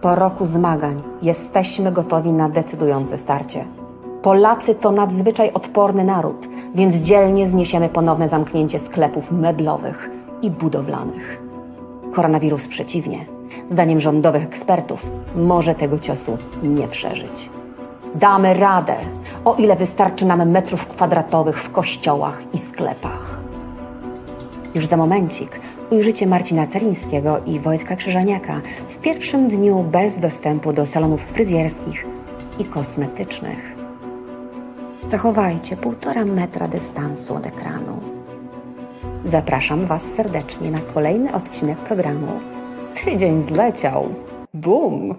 Po roku zmagań jesteśmy gotowi na decydujące starcie. Polacy to nadzwyczaj odporny naród, więc dzielnie zniesiemy ponowne zamknięcie sklepów meblowych i budowlanych. Koronawirus przeciwnie, zdaniem rządowych ekspertów, może tego ciosu nie przeżyć. Damy radę, o ile wystarczy nam metrów kwadratowych w kościołach i sklepach. Już za momencik ujrzycie Marcina Celińskiego i Wojtka Krzyżaniaka w pierwszym dniu bez dostępu do salonów fryzjerskich i kosmetycznych. Zachowajcie półtora metra dystansu od ekranu. Zapraszam Was serdecznie na kolejny odcinek programu. Tydzień zleciał. Bum!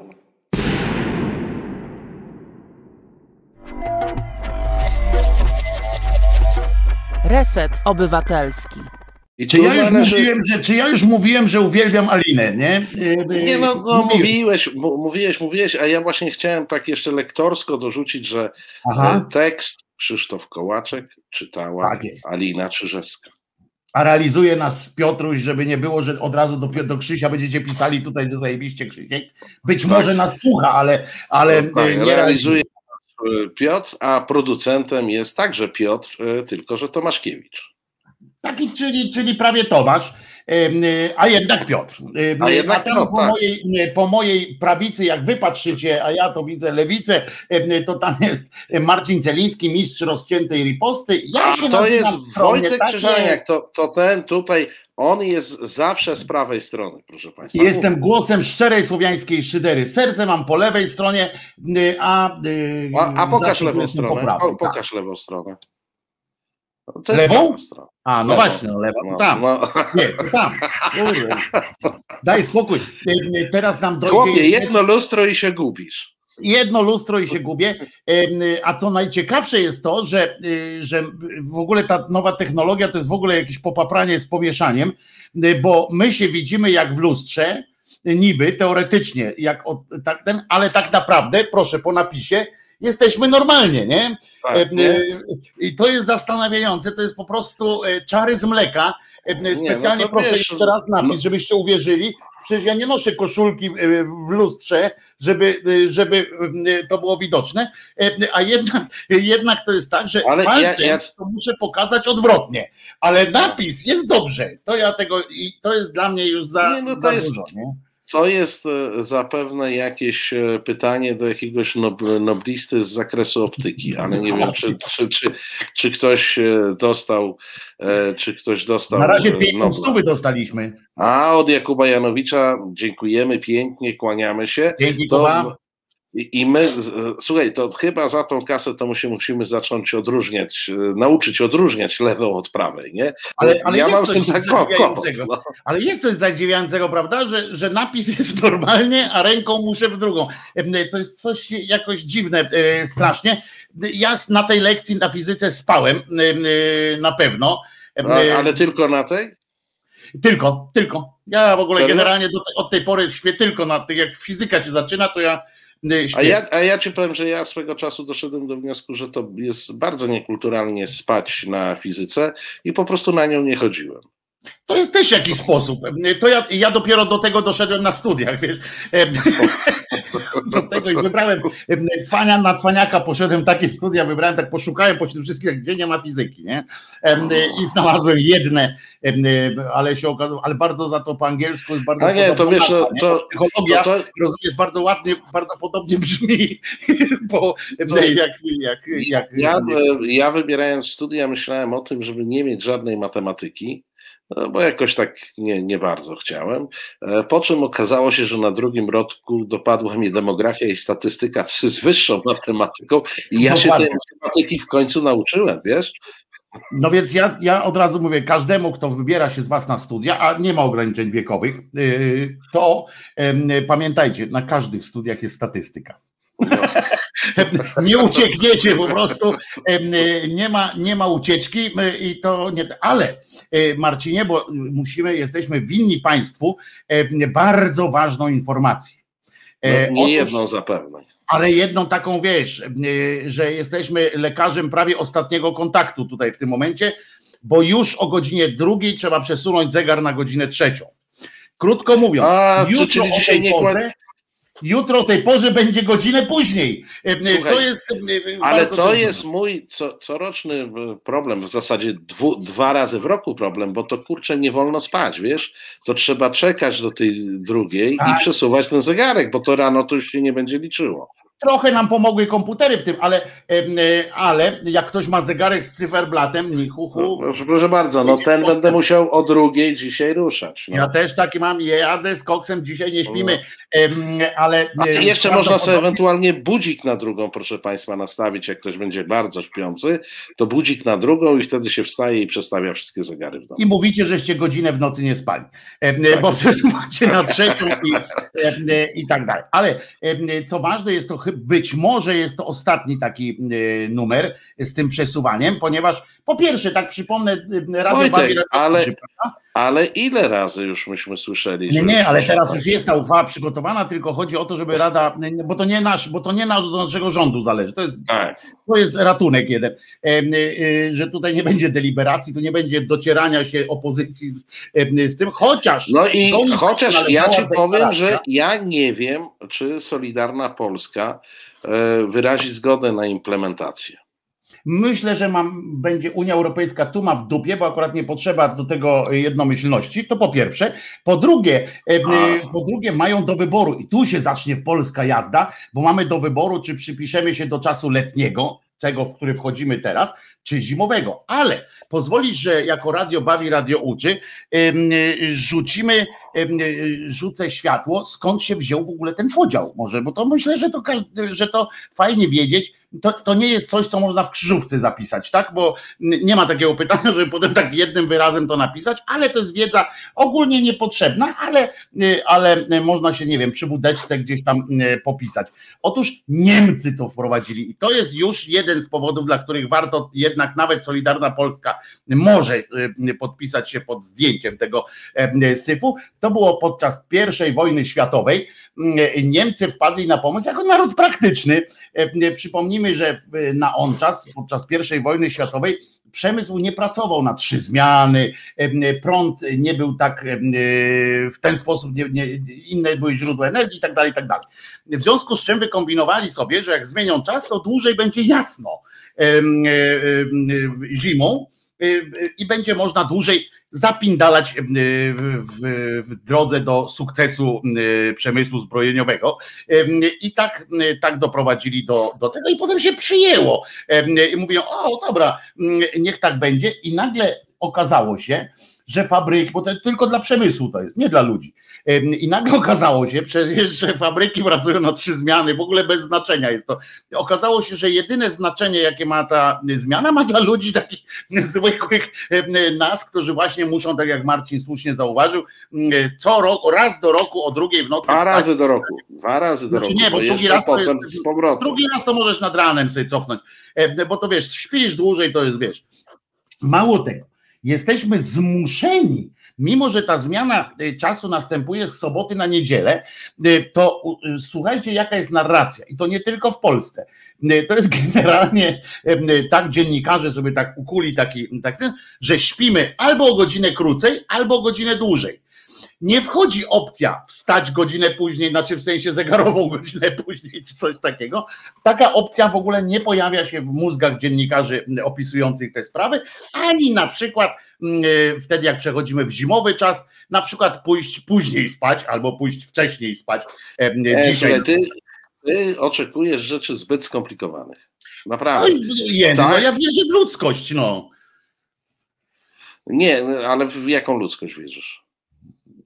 Reset Obywatelski. Czy ja, już należy... mówiłem, że, czy ja już mówiłem, że uwielbiam Alinę, nie? Nie no, no mówiłeś, mówiłeś, mówiłeś, a ja właśnie chciałem tak jeszcze lektorsko dorzucić, że Aha. tekst Krzysztof Kołaczek czytała tak Alina Czyżewska. A realizuje nas Piotruś, żeby nie było, że od razu do, do Krzysia będziecie pisali tutaj, że zajebiście Krzysiek. Być tak. może nas słucha, ale, ale no, tak, nie realizuje Piotr, a producentem jest także Piotr, e, tylko że Tomaszkiewicz. Taki, czyli, czyli prawie Tomasz, a jednak Piotr. A, jednak a tam po, tak. mojej, po mojej prawicy, jak wy patrzycie, a ja to widzę lewicę, to tam jest Marcin Celiński, mistrz rozciętej riposty. Ja się to jest Wojtek tak Krzyżaniak, to, to ten tutaj, on jest zawsze z prawej strony, proszę Państwa. Jestem głosem szczerej słowiańskiej szydery. Serce mam po lewej stronie, a... A, a pokaż lewą stronę, po, pokaż tak. lewą stronę. To Lewą? A, no właśnie, no lewa, no, tam. No. Nie, tam. Daj spokój. Teraz nam dojdzie. Chłopie, jedno lustro i się gubisz. Jedno lustro i się gubię. A co najciekawsze jest to, że, y, że w ogóle ta nowa technologia to jest w ogóle jakieś popapranie z pomieszaniem, y, bo my się widzimy jak w lustrze, niby teoretycznie, jak tak ten, ale tak naprawdę, proszę po napisie, jesteśmy normalnie, nie? Tak, e, nie? E, I to jest zastanawiające, to jest po prostu e, czary z mleka. Specjalnie nie, no proszę wiesz, jeszcze raz napis, no- żebyście uwierzyli. Przecież ja nie noszę koszulki w lustrze, żeby, żeby to było widoczne, a jednak, jednak to jest tak, że ale palcem ja, ja... to muszę pokazać odwrotnie, ale napis jest dobrze. To ja tego, to jest dla mnie już za, nie, no za jest... dużo. Nie? To jest e, zapewne jakieś e, pytanie do jakiegoś noblisty z zakresu optyki, ale nie wiem, czy, czy, czy, czy ktoś e, dostał, czy ktoś dostał. Na razie dwie stówy dostaliśmy. A od Jakuba Janowicza dziękujemy pięknie, kłaniamy się. Dzięki to, i my, słuchaj, to chyba za tą kasę to musimy, musimy zacząć odróżniać, e, nauczyć odróżniać lewą od prawej, nie? Ale, ale ja mam z tym zadziwiającego. No. Ale jest coś zadziwiającego, prawda, że, że napis jest normalnie, a ręką muszę w drugą. To jest coś jakoś dziwne e, strasznie. Ja na tej lekcji na fizyce spałem e, na pewno. A, ale tylko na tej? Tylko, tylko. Ja w ogóle Serio? generalnie do, od tej pory śpię tylko na tych, jak fizyka się zaczyna, to ja a ja, a ja ci powiem, że ja swego czasu doszedłem do wniosku, że to jest bardzo niekulturalnie spać na fizyce i po prostu na nią nie chodziłem. To jest też jakiś sposób. To ja, ja dopiero do tego doszedłem na studiach, wiesz. Do tego i wybrałem cwania na cwaniaka, poszedłem takie studia, wybrałem, tak poszukałem pośród wszystkich, gdzie nie ma fizyki, nie? I znalazłem jedne, ale się okazało, ale bardzo za to po angielsku jest bardzo A nie, to wiesz, nazwa, to, Psychologia, to, to, rozumiesz, bardzo ładnie, bardzo podobnie brzmi, bo jak, jak, jak, ja, ja wybierając studia myślałem o tym, żeby nie mieć żadnej matematyki, no, bo jakoś tak nie, nie bardzo chciałem. E, po czym okazało się, że na drugim roku dopadła mnie demografia i statystyka z wyższą matematyką i ja się tej matematyki w końcu nauczyłem, wiesz? No więc ja, ja od razu mówię, każdemu, kto wybiera się z Was na studia, a nie ma ograniczeń wiekowych, y, to pamiętajcie, na każdych studiach jest statystyka. nie uciekniecie po prostu, nie ma, nie ma ucieczki i to nie, ale e, Marcinie, bo musimy, jesteśmy winni Państwu bardzo ważną informację. E, no, nie jedną zapewne. Ale jedną taką wiesz, że jesteśmy lekarzem prawie ostatniego kontaktu tutaj w tym momencie, bo już o godzinie drugiej trzeba przesunąć zegar na godzinę trzecią. Krótko mówiąc, A, jutro czyli dzisiaj nie, porze, Jutro o tej porze będzie godzinę później. Słuchaj, to jest. Ale to jest mój co, coroczny problem, w zasadzie dwu, dwa razy w roku problem, bo to kurczę nie wolno spać, wiesz? To trzeba czekać do tej drugiej tak. i przesuwać ten zegarek, bo to rano to już się nie będzie liczyło. Trochę nam pomogły komputery w tym, ale, e, ale jak ktoś ma zegarek z cyferblatem, ni hu. No, proszę bardzo, no ten będę musiał o drugiej dzisiaj ruszać. No. Ja też taki mam, jadę z koksem, dzisiaj nie śpimy, no. ale... A jeszcze można sobie ewentualnie budzik na drugą, proszę Państwa, nastawić, jak ktoś będzie bardzo śpiący, to budzik na drugą i wtedy się wstaje i przestawia wszystkie zegary w domu. I mówicie, żeście godzinę w nocy nie spali, tak. bo przesuwacie na trzecią i, i tak dalej. Ale co ważne jest to być może jest to ostatni taki e, numer z tym przesuwaniem, ponieważ po pierwsze, tak przypomnę, e, Radio Wojtek, ale, ale ile razy już myśmy słyszeli? Nie, nie, ale teraz już jest ta uchwała przygotowana, tylko chodzi o to, żeby Rada, bo to nie nasz, bo to nie nasz, do naszego rządu zależy. To jest, tak. to jest ratunek jeden, e, że tutaj nie będzie deliberacji, tu nie będzie docierania się opozycji z, z tym, chociaż. No i chociaż ja ci powiem, że ja nie wiem, czy Solidarna Polska e, wyrazi zgodę na implementację. Myślę, że mam, będzie Unia Europejska tu ma w dupie, bo akurat nie potrzeba do tego jednomyślności. To po pierwsze. Po drugie, e, po drugie mają do wyboru, i tu się zacznie w Polska jazda, bo mamy do wyboru, czy przypiszemy się do czasu letniego, tego, w który wchodzimy teraz, czy zimowego. Ale pozwolisz, że jako radio bawi, radio uczy, rzucimy, rzucę światło, skąd się wziął w ogóle ten podział może, bo to myślę, że to, że to fajnie wiedzieć, to, to nie jest coś, co można w krzyżówce zapisać, tak? Bo nie ma takiego pytania, żeby potem tak jednym wyrazem to napisać, ale to jest wiedza ogólnie niepotrzebna, ale, ale można się, nie wiem, przy wódeczce gdzieś tam popisać. Otóż Niemcy to wprowadzili i to jest już jeden z powodów, dla których warto jednak nawet Solidarna Polska może podpisać się pod zdjęciem tego syfu. To było podczas I wojny światowej. Niemcy wpadli na pomysł jako naród praktyczny. Przypomnijmy, że na on czas, podczas I wojny światowej, przemysł nie pracował na trzy zmiany, prąd nie był tak w ten sposób, nie, nie, inne były źródła energii i tak dalej, i tak dalej. W związku z czym wykombinowali sobie, że jak zmienią czas, to dłużej będzie jasno zimą i będzie można dłużej zapindalać w, drodze do sukcesu przemysłu zbrojeniowego. I tak, tak doprowadzili do, do tego i potem się przyjęło. I mówią, o dobra, niech tak będzie. I nagle okazało się, że fabryki, bo to tylko dla przemysłu to jest, nie dla ludzi. I nagle okazało się przecież, że fabryki pracują na trzy zmiany, w ogóle bez znaczenia jest to. Okazało się, że jedyne znaczenie, jakie ma ta zmiana, ma dla ludzi takich zwykłych nas, którzy właśnie muszą, tak jak Marcin słusznie zauważył, co roku, raz do roku o drugiej w nocy. Dwa razy do roku. Dwa razy do znaczy, roku. Nie, bo drugi raz to jest, drugi raz to możesz nad ranem sobie cofnąć, bo to wiesz, śpisz dłużej, to jest wiesz. Mało tego, jesteśmy zmuszeni, mimo że ta zmiana y, czasu następuje z soboty na niedzielę, y, to słuchajcie, jaka jest narracja. I to nie tylko w Polsce. To jest generalnie tak, dziennikarze sobie tak ukuli taki, tak, że śpimy albo o godzinę krócej, albo o godzinę dłużej nie wchodzi opcja wstać godzinę później, znaczy w sensie zegarową godzinę później, czy coś takiego. Taka opcja w ogóle nie pojawia się w mózgach dziennikarzy opisujących te sprawy, ani na przykład mm, e, wtedy, jak przechodzimy w zimowy czas, na przykład pójść później spać albo pójść wcześniej spać. E, e dzisiaj. Ty, ty oczekujesz rzeczy zbyt skomplikowanych. Naprawdę. No, nie, no, tak? no ja wierzę w ludzkość, no. Nie, ale w jaką ludzkość wierzysz?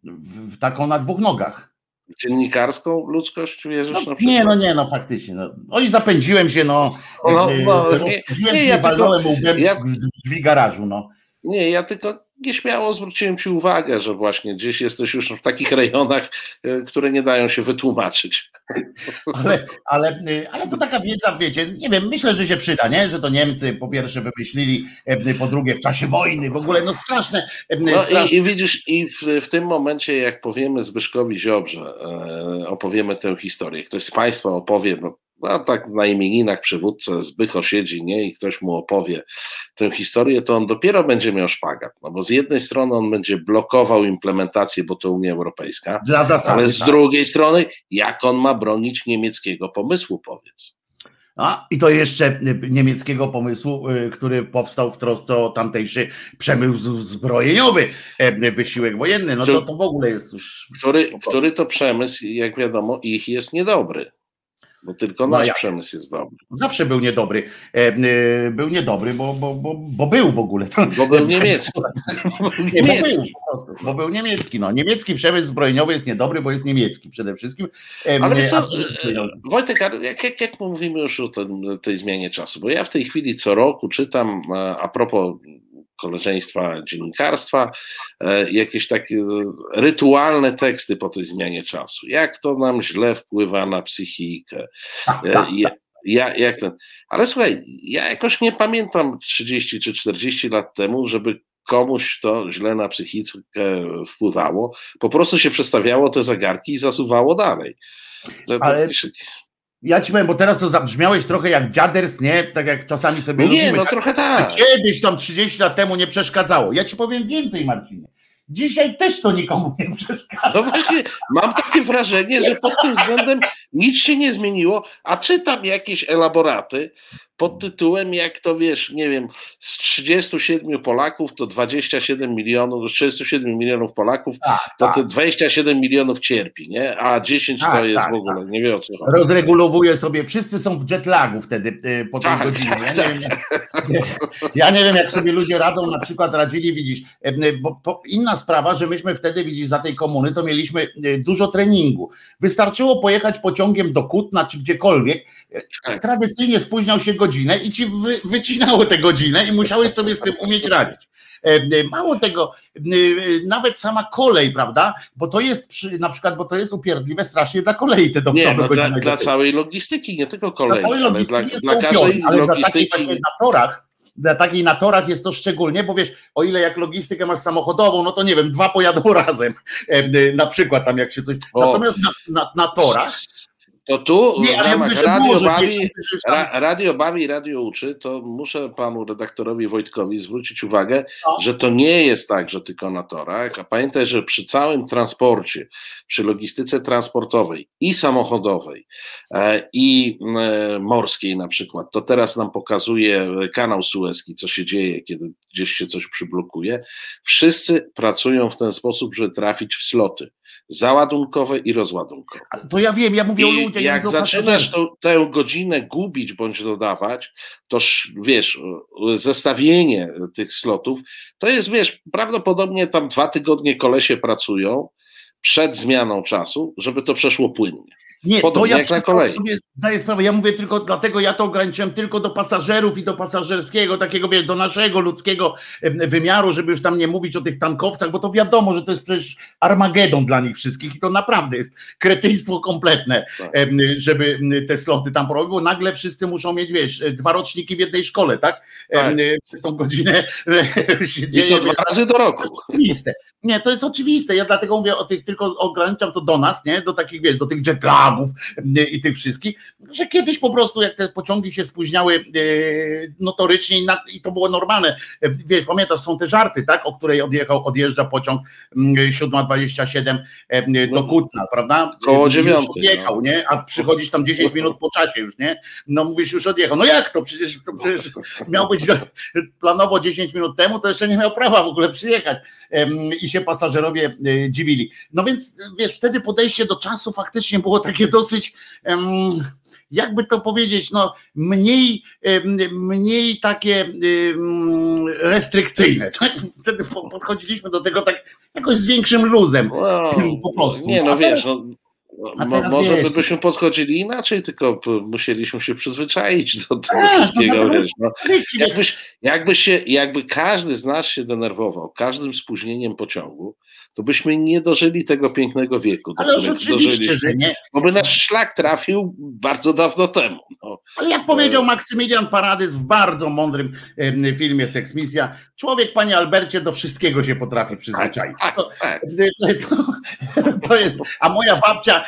W, taką na dwóch nogach. Dziennikarską ludzkość wierzysz no, na Nie, no nie, no faktycznie. No. Oj, zapędziłem się, no. no, no nie, nie, ja walnąłem łbem ja, w drzwi garażu, no. Nie, ja tylko nieśmiało zwróciłem Ci uwagę, że właśnie gdzieś jesteś już w takich rejonach, e, które nie dają się wytłumaczyć. Ale, ale, e, ale to taka wiedza, wiecie, nie wiem, myślę, że się przyda, nie? Że to Niemcy po pierwsze wymyślili, e, po drugie w czasie wojny, w ogóle no straszne. No straszne. I, I, widzisz, i w, w, tym momencie, jak powiemy Zbyszkowi Ziobrze, opowiemy tę historię, ktoś z Państwa opowie, bo no tak na imieninach przywódcę Zbycho siedzi, nie, i ktoś mu opowie tę historię, to on dopiero będzie miał szpagat, no bo z jednej strony on będzie blokował implementację, bo to Unia Europejska, Dla zasady, ale z tak. drugiej strony, jak on ma bronić niemieckiego pomysłu, powiedz. A, I to jeszcze y, niemieckiego pomysłu, y, który powstał w trosce o tamtejszy przemysł zbrojeniowy, e, wysiłek wojenny. No to, to w ogóle jest już. Który, który to przemysł, jak wiadomo, ich jest niedobry, bo tylko No nasz jak? przemysł jest dobry. Zawsze był niedobry. E, y, Był niedobry, bo, bo, bo, bo był w ogóle. Bo był niemiecki. Nie, bo był, bo był niemiecki. No. Niemiecki przemysł zbrojeniowy jest niedobry, bo jest niemiecki przede wszystkim. E, Ale co, Wojtek, jak, jak, jak mówimy już o tej zmianie czasu, bo ja w tej chwili co roku czytam e, a propos koleżeństwa dziennikarstwa, e, jakieś takie e, rytualne teksty po tej zmianie czasu. Jak to nam źle wpływa na psychikę. Tak, E, tak. Ja, ja, jak ten. Ale słuchaj, ja jakoś nie pamiętam 30 czy 40 lat temu, żeby komuś to źle na psychikę wpływało. Po prostu się przestawiało te zegarki i zasuwało dalej. Ale- Ja ci powiem, bo teraz to zabrzmiałeś trochę jak dziaders, nie? Tak jak czasami sobie No nie, lubimy. no tak? trochę tak. Kiedyś tam 30 lat temu nie przeszkadzało. Ja ci powiem więcej, Marcinie. Dzisiaj też to nikomu nie przeszkadza. No właśnie, mam takie wrażenie, że pod tym względem nic się nie zmieniło, a czytam jakieś elaboraty pod tytułem, jak to wiesz, nie wiem, z 37 Polaków to 27 milionów, z 37 milionów Polaków Tak, to tak. te 27 milionów cierpi, nie? A 10 to Tak, jest tak, w ogóle, nie wie o co chodzi. Rozregulowuje sobie, wszyscy są w jetlagu wtedy y, po tej Tak, godzinie. tak, ja, nie wiem, jak, ja nie wiem, jak sobie ludzie radzą, na przykład radzili, widzisz, y, bo, bo inna sprawa, że myśmy wtedy, widzisz, za tej komuny, to mieliśmy y, dużo treningu. Wystarczyło pojechać pociągiem do Kutna czy gdziekolwiek, Tak. tradycyjnie spóźniał się godzinę i ci wy, wycinało tę godzinę i musiałeś sobie z tym umieć radzić. E, e, Mało tego, e, nawet sama kolej, prawda? Bo to jest przy, na przykład, bo to jest upierdliwe strasznie dla kolei te do przodu no dla, dla całej logistyki, nie tylko Dla kolei, całej ale logistyki dla, jest dla to upiorne, ale dla takiej logistyki. właśnie na torach, dla takiej na torach jest to szczególnie, bo wiesz, o ile jak logistykę masz samochodową, no to nie wiem, dwa pojadą razem, na przykład tam jak się coś, natomiast na, na, na torach, To tu nie, w ja ramach że radio bawi, że Ra, radio bawi, radio uczy, to muszę panu redaktorowi Wojtkowi zwrócić uwagę, No. że to nie jest tak, że tylko na torach, a pamiętaj, że przy całym transporcie, przy logistyce transportowej i samochodowej e, i e, morskiej na przykład, to teraz nam pokazuje kanał Suezki, co się dzieje, kiedy gdzieś się coś przyblokuje, wszyscy pracują w ten sposób, żeby trafić w sloty załadunkowe i rozładunkowe. to ja wiem, ja mówię o I ludziach. ja jak o zaczynasz tą, tę godzinę gubić bądź dodawać, to sz- wiesz, zestawienie tych slotów, to jest, wiesz, prawdopodobnie tam dwa tygodnie kolesie pracują przed zmianą czasu, żeby to przeszło płynnie. Nie, to Podobnie ja jak na sobie zdaję sprawę. Ja mówię tylko, dlatego ja to ograniczyłem tylko do pasażerów i do pasażerskiego, takiego wiesz, do naszego ludzkiego wymiaru, żeby już tam nie mówić o tych tankowcach, bo to wiadomo, że to jest przecież Armagedon dla nich wszystkich i to naprawdę jest kretyństwo kompletne, Tak. żeby te sloty tam porobić, bo nagle wszyscy muszą mieć, wiesz, dwa roczniki w jednej szkole, tak? Em, Przez tą godzinę się I dzieje. to dwa razy do roku. oczywiste. Nie, to jest oczywiste. Ja dlatego mówię o tych, tylko ograniczam to do nas, nie? Do takich, wiesz, do tych jetlagów y, i tych wszystkich, że kiedyś po prostu jak te pociągi się spóźniały y, notorycznie i, to było normalne. Y, Wiesz, pamiętasz, są te żarty, tak? O której odjechał, odjeżdża pociąg y, 7.27 y, do No, Kutna, prawda? koło Y, już dziewiątej, Odjechał, no. nie? A przychodzisz tam 10 minut po czasie już, nie? No mówisz, już odjechał. No jak to? Przecież, to przecież miał być planowo 10 minut temu, to jeszcze nie miał prawa w ogóle przyjechać i się pasażerowie e, dziwili. No więc wiesz, wtedy podejście do czasu faktycznie było takie dosyć, jakby to powiedzieć, no mniej, mniej takie restrykcyjne. Tak? Wtedy po- podchodziliśmy do tego tak jakoś z większym luzem. Po prostu. Nie, no wiesz, no, a mo, może wiesz- byśmy podchodzili inaczej, tylko musieliśmy się przyzwyczaić do tego no wszystkiego, tak, wiesz. No. Jakbyś, jakby, się, jakby każdy z nas się denerwował każdym spóźnieniem pociągu, to byśmy nie dożyli tego pięknego wieku, Ale oczywiście, że nie. bo by nasz szlak trafił bardzo dawno temu. No. Ale jak powiedział Maksymilian Paradys w bardzo mądrym filmie Seks Misja, człowiek, panie Albercie, do wszystkiego się potrafi przyzwyczaić. Tak, To, tak. to, to jest, a moja babcia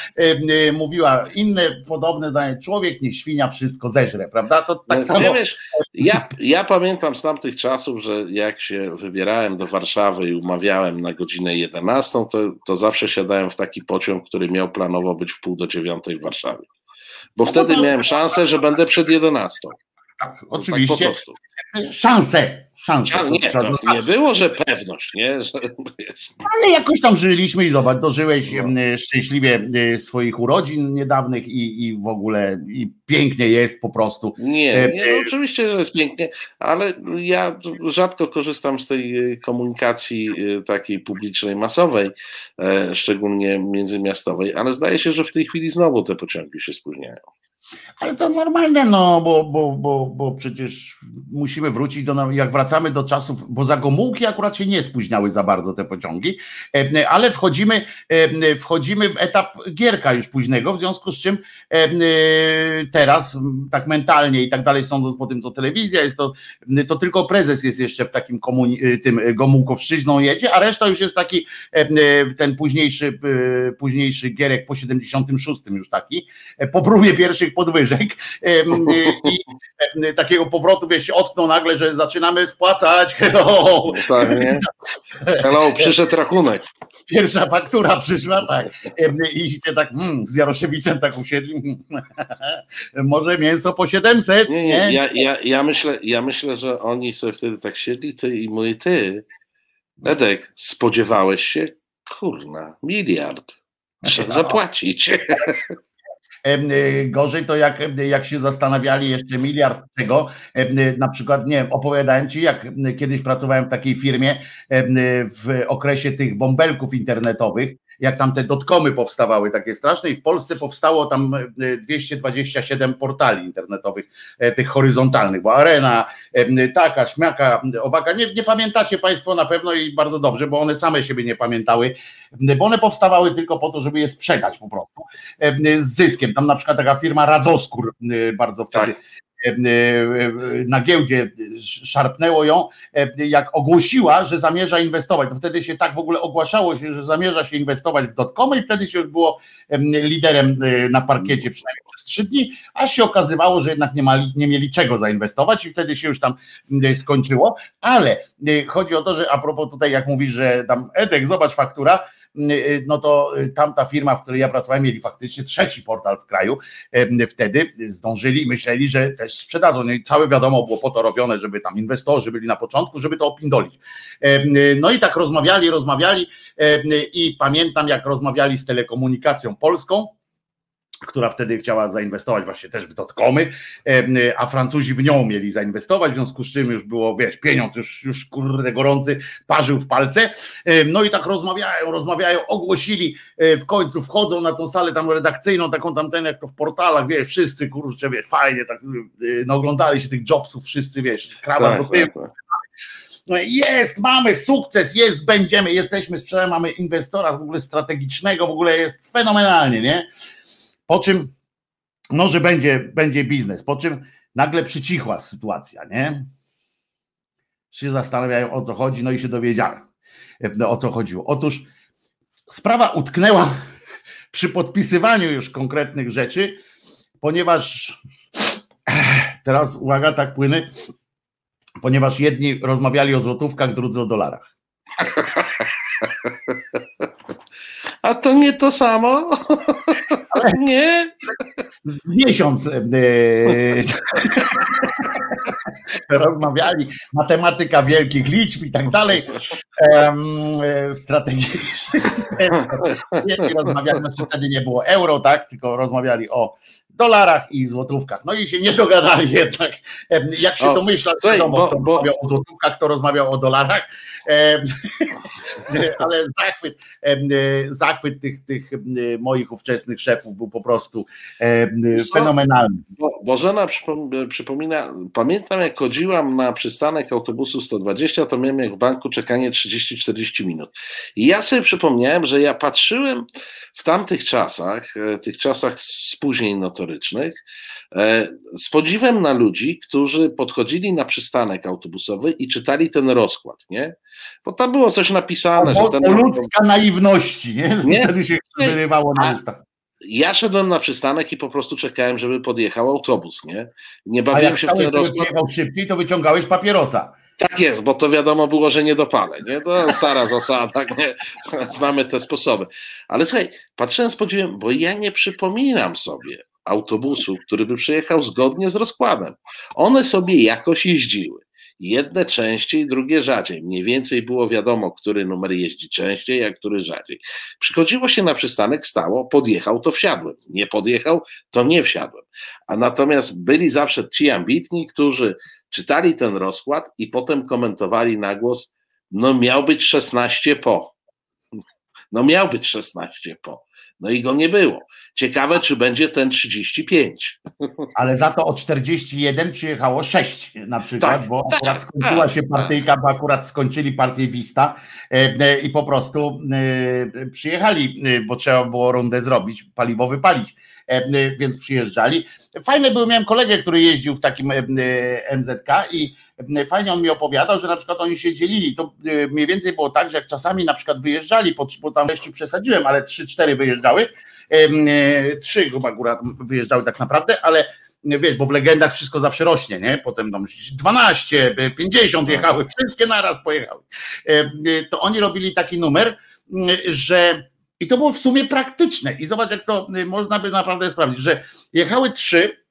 mówiła inne podobne zdanie, człowiek nie świnia wszystko zeżre, prawda? To tak No, samo. wiesz, ja, ja pamiętam z tamtych czasów, że jak się wybierałem do Warszawy i umawiałem na godzinę 11, to, to zawsze siadałem w taki pociąg, który miał planowo być w pół do dziewiątej w Warszawie. Bo wtedy to- miałem szansę, że będę przed 11. tak, Tak oczywiście. po prostu. szanse, to nie, to zaznaczyć. nie było, że pewność, nie? Że, Ale jakoś tam żyliśmy i zobacz, dożyłeś No. szczęśliwie e, swoich urodzin niedawnych i, i w ogóle i pięknie jest po prostu. nie, nie no oczywiście, że jest pięknie, ale ja rzadko korzystam z tej y, komunikacji y, takiej publicznej, masowej, e, szczególnie międzymiastowej, ale zdaje się, że w tej chwili znowu te pociągi się spóźniają. Ale to normalne, no, bo, bo, bo, bo przecież musimy wrócić do, jak wracamy do czasów, bo za Gomułki akurat się nie spóźniały za bardzo te pociągi, e, ale wchodzimy, e, wchodzimy w etap Gierka już późnego, w związku z czym e, teraz tak mentalnie i tak dalej, sądząc po tym, co telewizja jest, to, to tylko prezes jest jeszcze w takim komuni- tym Gomułkowszczyzną jedzie, a reszta już jest taki ten późniejszy, późniejszy Gierek po 76 już taki, po próbie pierwszych podwyżek e, i e, takiego powrotu, wiesz, się ocknął nagle, że zaczynamy spłacać, hello, Tak, nie? Hello, przyszedł rachunek. pierwsza faktura przyszła, tak, i się tak mm, z Jaroszewiczem tak usiedli, może mięso po 700, Nie, nie? nie, ja, ja, ja, myślę, ja myślę, że oni sobie wtedy tak siedli, ty i mój ty. Edek, spodziewałeś się? Kurna, miliard. Trzeba zapłacić. E, Gorzej to jak, jak się zastanawiali jeszcze miliard tego, e, na przykład, nie wiem, opowiadałem ci, jak m, kiedyś pracowałem w takiej firmie w okresie tych bąbelków internetowych, jak tam te dotkomy powstawały takie straszne i w Polsce powstało tam e, 227 portali internetowych, e, tych horyzontalnych, bo Arena, em, taka, śmiaka, owaka, nie, nie pamiętacie Państwo na pewno i bardzo dobrze, bo one same siebie nie pamiętały, bo one powstawały tylko po to, żeby je sprzedać po prostu e, z zyskiem. Tam na przykład taka firma Radoskór e, bardzo wtedy Tak. E, e, na giełdzie szarpnęło ją, jak ogłosiła, że zamierza inwestować. To wtedy się tak w ogóle ogłaszało się, że zamierza się inwestować w dotcomy i wtedy się już było em, liderem e, na parkiecie przynajmniej przez trzy dni, aż się okazywało, że jednak nie, mali, nie mieli czego zainwestować i wtedy się już tam skończyło. Ale chodzi o to, że a propos tutaj, jak mówisz, że tam Edek, zobacz faktura, no to tamta firma, w której ja pracowałem, mieli faktycznie trzeci portal w kraju. Wtedy zdążyli myśleli, że też sprzedadzą. No i całe wiadomo było po to robione, żeby tam inwestorzy byli na początku, żeby to opindolić. No i tak rozmawiali, rozmawiali i pamiętam, jak rozmawiali z telekomunikacją polską, która wtedy chciała zainwestować właśnie też w dotkomy, a Francuzi w nią mieli zainwestować, w związku z czym już było, wiesz, pieniądz już, już kurde gorący, parzył w palce. No i tak rozmawiają, rozmawiają, ogłosili, e, w końcu wchodzą na tą salę tam redakcyjną, taką tamten, jak to w portalach, wiesz, wszyscy kurczę, wiesz, fajnie, tak, e, no oglądali się tych jobsów, wszyscy, wiesz, krawat do Tak, tak, tak. no jest, mamy sukces, jest, będziemy, jesteśmy, sprzedajemy, mamy inwestora w ogóle strategicznego, w ogóle jest fenomenalnie, nie? Po czym, no, że będzie, będzie biznes, po czym nagle przycichła sytuacja, nie? Się zastanawiają o co chodzi, no i się dowiedziałem, no, o co chodziło. Otóż sprawa utknęła przy podpisywaniu już konkretnych rzeczy, ponieważ teraz uwaga, tak płyny, ponieważ jedni rozmawiali o złotówkach, drudzy o dolarach. A to nie to samo? nie? Z miesiąc e, rozmawiali, matematyka wielkich liczb i tak dalej, em, e, strategicznych. Rozmawiali, znaczy wtedy nie było euro, tak, tylko rozmawiali o dolarach i złotówkach. No i się nie dogadali jednak. Jak się O, słuchaj, wiadomo, bo- kto bo- rozmawiał o złotówkach, kto rozmawiał o dolarach. Ale zachwyt, e, zachwyt tych, tych moich ówczesnych szefów był po prostu fenomenalny. Bo, Bożena przypom- przypomina, pamiętam jak chodziłam na przystanek autobusu 120, to miałem jak w banku czekanie 30-40 minut. I ja sobie przypomniałem, że ja patrzyłem w tamtych czasach, e, tych czasach spóźnień, no e, z podziwem na ludzi, którzy podchodzili na przystanek autobusowy i czytali ten rozkład, nie? Bo tam było coś napisane, o, że ten... O ludzka naiwności, nie? nie? Wtedy się wyrywało na usta. Ja szedłem na przystanek i po prostu czekałem, żeby podjechał autobus, nie? Nie bawiłem się w ten rozkład. jechał szybciej, to wyciągałeś papierosa. Tak jest, bo to wiadomo było, że nie dopalę, nie? To stara zasada, nie? Znamy te sposoby. Ale słuchaj, patrzyłem z podziwem, bo ja nie przypominam sobie autobusu, który by przyjechał zgodnie z rozkładem. One sobie jakoś jeździły. Jedne częściej, drugie rzadziej. Mniej więcej było wiadomo, który numer jeździ częściej, a który rzadziej. Przychodziło się na przystanek, stało, podjechał, to wsiadłem. Nie podjechał, to nie wsiadłem. A natomiast byli zawsze ci ambitni, którzy czytali ten rozkład i potem komentowali na głos, no miał być 16 po. No miał być 16 po. No i go nie było. Ciekawe, czy będzie ten 35. Ale za to o 41 przyjechało 6 na przykład, tak, bo tak, akurat skończyła tak, się partyjka, bo akurat skończyli partię Wista e, e, i po prostu e, przyjechali, bo trzeba było rundę zrobić, paliwowy wypalić, więc przyjeżdżali. Fajne było, miałem kolegę, który jeździł w takim MZK i fajnie on mi opowiadał, że na przykład oni się dzielili. To mniej więcej było tak, że jak czasami na przykład wyjeżdżali, bo tam wreszcie przesadziłem, ale 3-4 wyjeżdżały, E, trzy chyba góra wyjeżdżały tak naprawdę, ale wiesz, bo w legendach wszystko zawsze rośnie, nie? Potem tam 12, 50 jechały, wszystkie naraz pojechały. E, to oni robili taki numer, że i to było w sumie praktyczne. I zobacz, jak to można by naprawdę sprawdzić, że jechały trzy,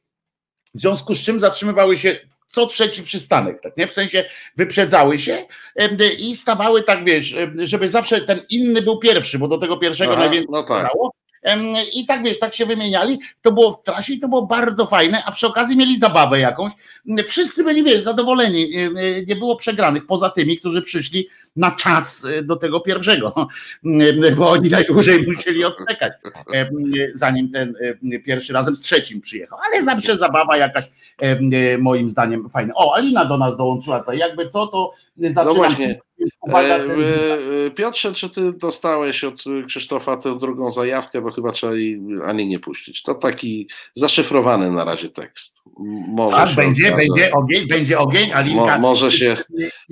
w związku z czym zatrzymywały się co trzeci przystanek, tak nie? W sensie wyprzedzały się i stawały tak, wiesz, żeby zawsze ten inny był pierwszy, bo do tego pierwszego Aha, najwięcej no tak. I tak wiesz, tak się wymieniali. To było w trasie i to było bardzo fajne, a przy okazji mieli zabawę jakąś. Wszyscy byli, wiesz, zadowoleni. Nie było przegranych poza tymi, którzy przyszli na czas e, do tego pierwszego, bo oni najdłużej musieli odczekać, zanim ten pierwszy razem z trzecim przyjechał. Ale zawsze zabawa jakaś, moim zdaniem, fajna. O, Alina do nas dołączyła to jakby co, to zaczynam. No właśnie. Uwaga, Piotrze, czy ty dostałeś od Krzysztofa tę drugą zajawkę, bo chyba trzeba jej ani nie puścić. To taki zaszyfrowany na razie tekst. Może tak, będzie, okaże, będzie ogień, będzie ogień, Alinka. Mo, może się,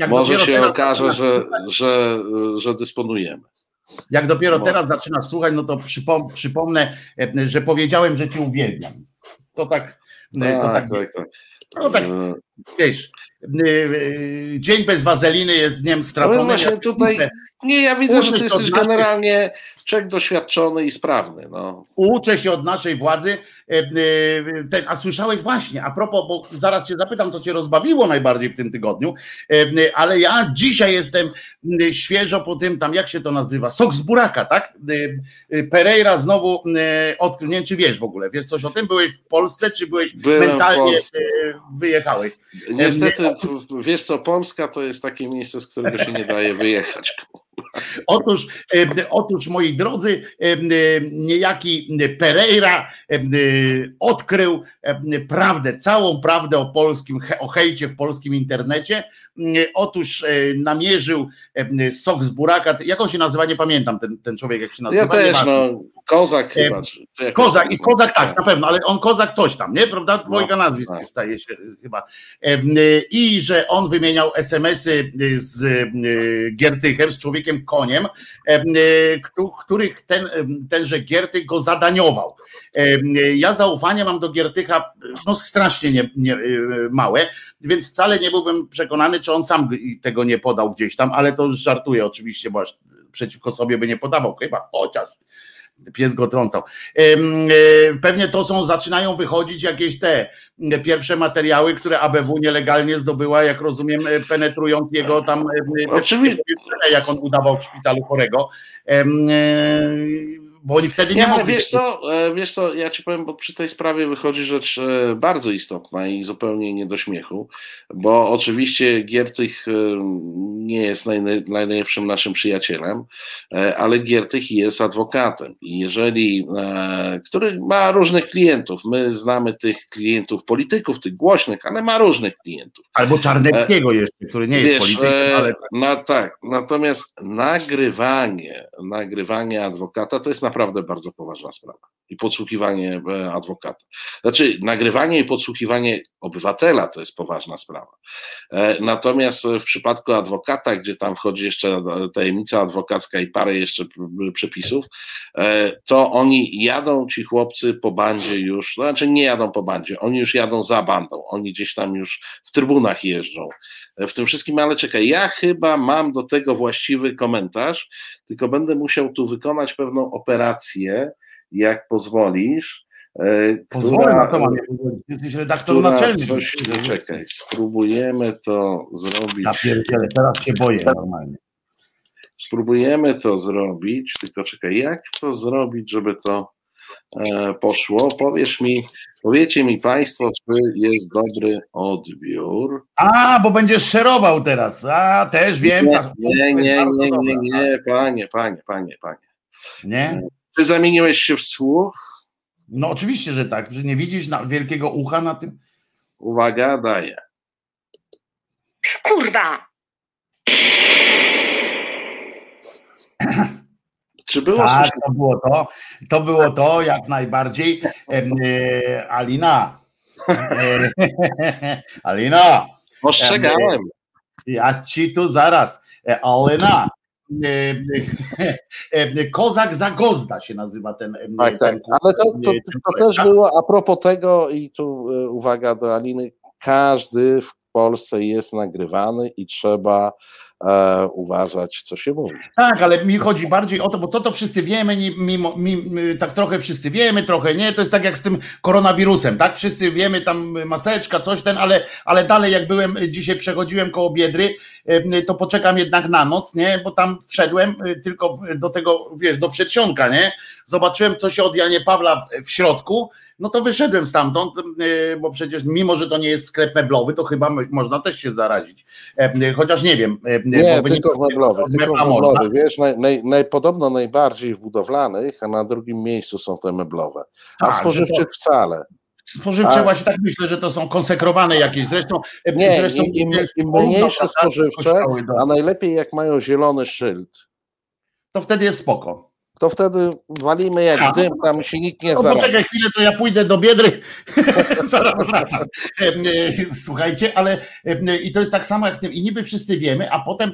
może się okaże, że, że, że dysponujemy. Jak dopiero teraz zaczynasz słuchać, no to przypom przypomnę, e, że powiedziałem, że cię uwielbiam. To tak. E, to tak, tak, tak, tak. No tak, e, wiesz, dzień bez wazeliny jest dniem straconym. No właśnie tutaj, nie, ja widzę, że ty jesteś generalnie człowiek doświadczony i sprawny. No. Uczę się od naszej władzy. E, e, ten, a słyszałeś właśnie, a propos, bo zaraz cię zapytam, co cię rozbawiło najbardziej w tym tygodniu, e, ale ja dzisiaj jestem świeżo po tym, tam jak się to nazywa, sok z buraka, tak? Pereira znowu odkrył, nie wiem, czy wiesz w ogóle, wiesz coś o tym? Byłeś w Polsce, czy byłeś Byłem mentalnie wyjechałeś? Niestety, wiesz co, Polska to jest takie miejsce, z którego się nie daje wyjechać. Otóż, otóż moi drodzy, niejaki Pereira odkrył prawdę, całą prawdę o polskim, o hejcie w polskim internecie. Otóż namierzył sok z buraka. Jak on się nazywa? Nie pamiętam ten, ten człowiek, jak się nazywa. Ja też, no, Kozak chyba. Kozak i Kozak tak, na pewno, ale on Kozak coś tam, nie? Prawda? Dwojga no, nazwisk tak. staje się chyba. I że on wymieniał SMS-y z Giertychem, z człowiekiem koniem, których ten, tenże Giertych go zadaniował. Ja zaufanie mam do Giertycha no strasznie nie, nie, małe, więc wcale nie byłbym przekonany, czy on sam tego nie podał gdzieś tam, ale to już żartuję oczywiście, bo aż przeciwko sobie by nie podawał, chyba chociaż pies go trącał. E, pewnie to są, zaczynają wychodzić jakieś te pierwsze materiały, które ABW nielegalnie zdobyła, jak rozumiem, penetrując jego tam, Oczywiście. jak on udawał w szpitalu chorego e, bo oni wtedy nie, nie mogli. Wiesz co, e, wiesz co, ja ci powiem, bo przy tej sprawie wychodzi rzecz e, bardzo istotna i zupełnie nie do śmiechu, bo oczywiście Giertych e, nie jest najlepszym naszym przyjacielem, ale Giertych jest adwokatem i jeżeli, który ma różnych klientów, my znamy tych klientów polityków, tych głośnych, ale ma różnych klientów. Albo Czarneckiego jeszcze, który nie jest wiesz, politykiem, ale... No tak, natomiast nagrywanie, nagrywanie adwokata to jest na naprawdę bardzo poważna sprawa. I podsłuchiwanie e, adwokata. Znaczy, nagrywanie i podsłuchiwanie obywatela to jest poważna sprawa. E, natomiast w przypadku adwokata, gdzie tam wchodzi jeszcze tajemnica adwokacka i parę jeszcze przepisów, e, to oni jadą, ci chłopcy po bandzie już, znaczy nie jadą po bandzie, oni już jadą za bandą, oni gdzieś tam już w trybunach jeżdżą. W tym wszystkim, ale czekaj, ja chyba mam do tego właściwy komentarz, tylko będę musiał tu wykonać pewną operację, jak pozwolisz. E, Pozwolę na to, jesteś redaktor naczelny. Coś, czekaj, spróbujemy to zrobić. Ja pierdzielę, teraz się boję normalnie. Spróbujemy to zrobić, tylko czekaj, jak to zrobić, żeby to e, poszło? Powiesz mi, powiecie mi Państwo, czy jest dobry odbiór. A, bo będziesz szerował teraz. A, też wiem. Nie, nie, nie, nie, nie, nie, panie, panie, panie, panie. Nie? Czy zamieniłeś się w słuch? No oczywiście, że tak, że nie widzisz na, wielkiego ucha na tym. Uwaga, daję. Kurwa! Czy było tak, to było to. To było to jak najbardziej. E, Alina. E, Alina. Ostrzegałem. ja ci tu zaraz. E, Alina. Kozak Zagozda się nazywa ten. Tak, tak. Ale to, to, to też było a propos tego, i tu uwaga do Aliny, każdy w Polsce jest nagrywany i trzeba e, uważać, co się mówi. Tak, ale mi chodzi bardziej o to, bo to to wszyscy wiemy, mimo, tak trochę wszyscy wiemy, trochę nie, to jest tak jak z tym koronawirusem, tak? Wszyscy wiemy, tam maseczka, coś ten, ale, ale dalej jak byłem, dzisiaj przechodziłem koło Biedry, e, to poczekam jednak na noc, nie? Bo tam wszedłem e, tylko do tego, wiesz, do przedsionka, nie? Zobaczyłem, co się od Janie Pawla w, w środku, no to wyszedłem stamtąd, e, bo przecież mimo, że to nie jest sklep meblowy, to chyba można też się zarazić. E, chociaż nie wiem. E, nie, tylko meblowy, tylko meblowy. Wiesz, naj, naj, naj, podobno najbardziej w budowlanych, a na drugim miejscu są te meblowe. A tak, spożywczych to... wcale. Spożywcze a... właśnie tak myślę, że to są konsekrowane jakieś. Zresztą, nie, zresztą im, im, im mniejsze spożywcze, a najlepiej jak mają zielony szyld. To wtedy jest spoko to wtedy walimy jak A. dym, tam się nikt nie no, zarazi. Poczekaj chwilę, to ja pójdę do Biedry, zaraz wracam. Słuchajcie, ale i to jest tak samo jak w tym, i niby wszyscy wiemy, a potem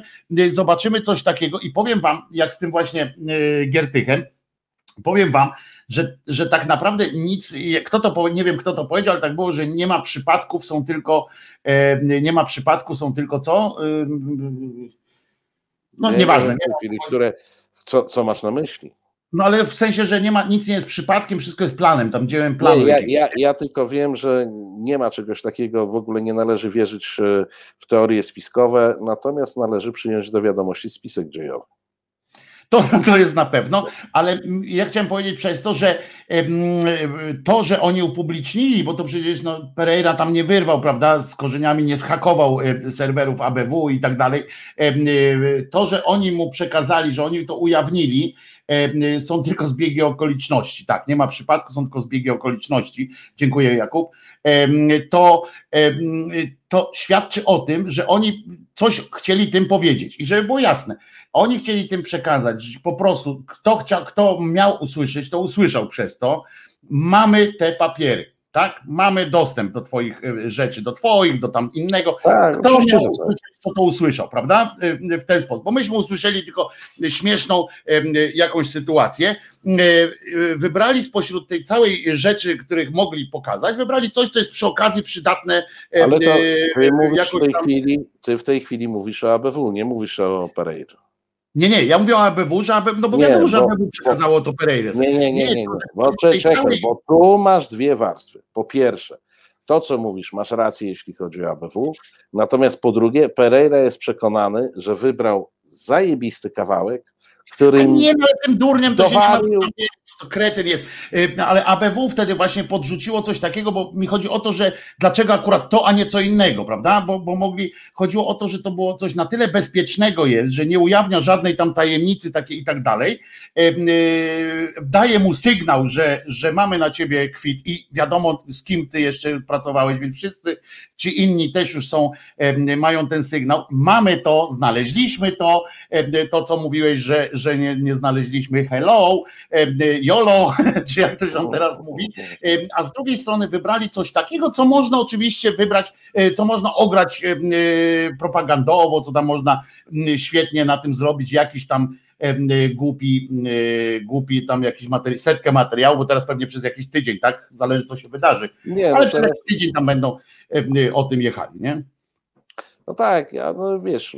zobaczymy coś takiego i powiem wam, jak z tym właśnie Giertychem, powiem wam, że, że tak naprawdę nic, kto to nie wiem kto to powiedział, ale tak było, że nie ma przypadków, są tylko nie ma przypadku, są tylko co? No nie, nieważne. Nie, które co, co masz na myśli? No ale w sensie, że nie ma, nic nie jest przypadkiem, wszystko jest planem, tam dziełem planu. Ja, ja, ja, tylko wiem, że nie ma czegoś takiego, w ogóle nie należy wierzyć w teorie spiskowe, natomiast należy przyjąć do wiadomości spisek dziejowy. To, to jest na pewno, ale ja chciałem powiedzieć przez to, że to, że oni upublicznili, bo to przecież no, Pereira tam nie wyrwał, prawda, z korzeniami nie schakował serwerów ABW i tak dalej, to, że oni mu przekazali, że oni to ujawnili, są tylko zbiegi okoliczności. Tak, nie ma przypadku, są tylko zbiegi okoliczności. Dziękuję, Jakub. To, to świadczy o tym, że oni coś chcieli tym powiedzieć. I żeby było jasne, oni chcieli tym przekazać, po prostu kto, chciał, kto miał usłyszeć, to usłyszał przez to. Mamy te papiery tak? Mamy dostęp do Twoich e, rzeczy, do Twoich, do tam innego. Tak, Kto miał tak. usłyszeć, to to usłyszał, prawda? W ten sposób. Bo myśmy usłyszeli tylko śmieszną jakąś sytuację. Wybrali spośród tej całej rzeczy, których mogli pokazać, wybrali coś, co jest przy okazji przydatne. Ale to ty, mówisz w tej tam... chwili, ty w tej chwili mówisz o ABW, nie mówisz o Pereira. Nie, nie, ja mówię o ABW, że ABW, no bo nie, wiadomo, że ABW przekazało to Pereira. Nie, nie, nie, nie, nie. Bo, czekaj, bo tu masz dwie warstwy. Po pierwsze, to co mówisz, masz rację, jeśli chodzi o ABW, natomiast po drugie, Pereira jest przekonany, że wybrał zajebisty kawałek, który. nie, no tym durniem to dowalił, się nie ma to kretyn jest. Y, no, ale ABW wtedy właśnie podrzuciło coś takiego, bo mi chodzi o to, że dlaczego akurat to, a nie co innego, prawda? Bo, bo mogli, chodziło o to, że to było coś na tyle bezpiecznego jest, że nie ujawnia żadnej tam tajemnicy takiej i tak dalej. Y, y, daje mu sygnał, że, że mamy na ciebie kwit i wiadomo z kim ty jeszcze pracowałeś, więc wszyscy ci inni też już są, mają ten sygnał. Mamy to, znaleźliśmy to, to co mówiłeś, że, że nie, nie znaleźliśmy hello, YOLO, czy jak ktoś tam teraz mówi, a z drugiej strony wybrali coś takiego, co można oczywiście wybrać, e, co można ograć e, propagandowo, co tam można świetnie na tym zrobić, jakiś tam głupi, głupi tam jakiś materiał, setkę materiału, bo teraz pewnie przez jakiś tydzień, tak? Zależy co się wydarzy. Nie, Ale no przez tydzień tam będą o tym jechali, nie? No tak, ja, no wiesz,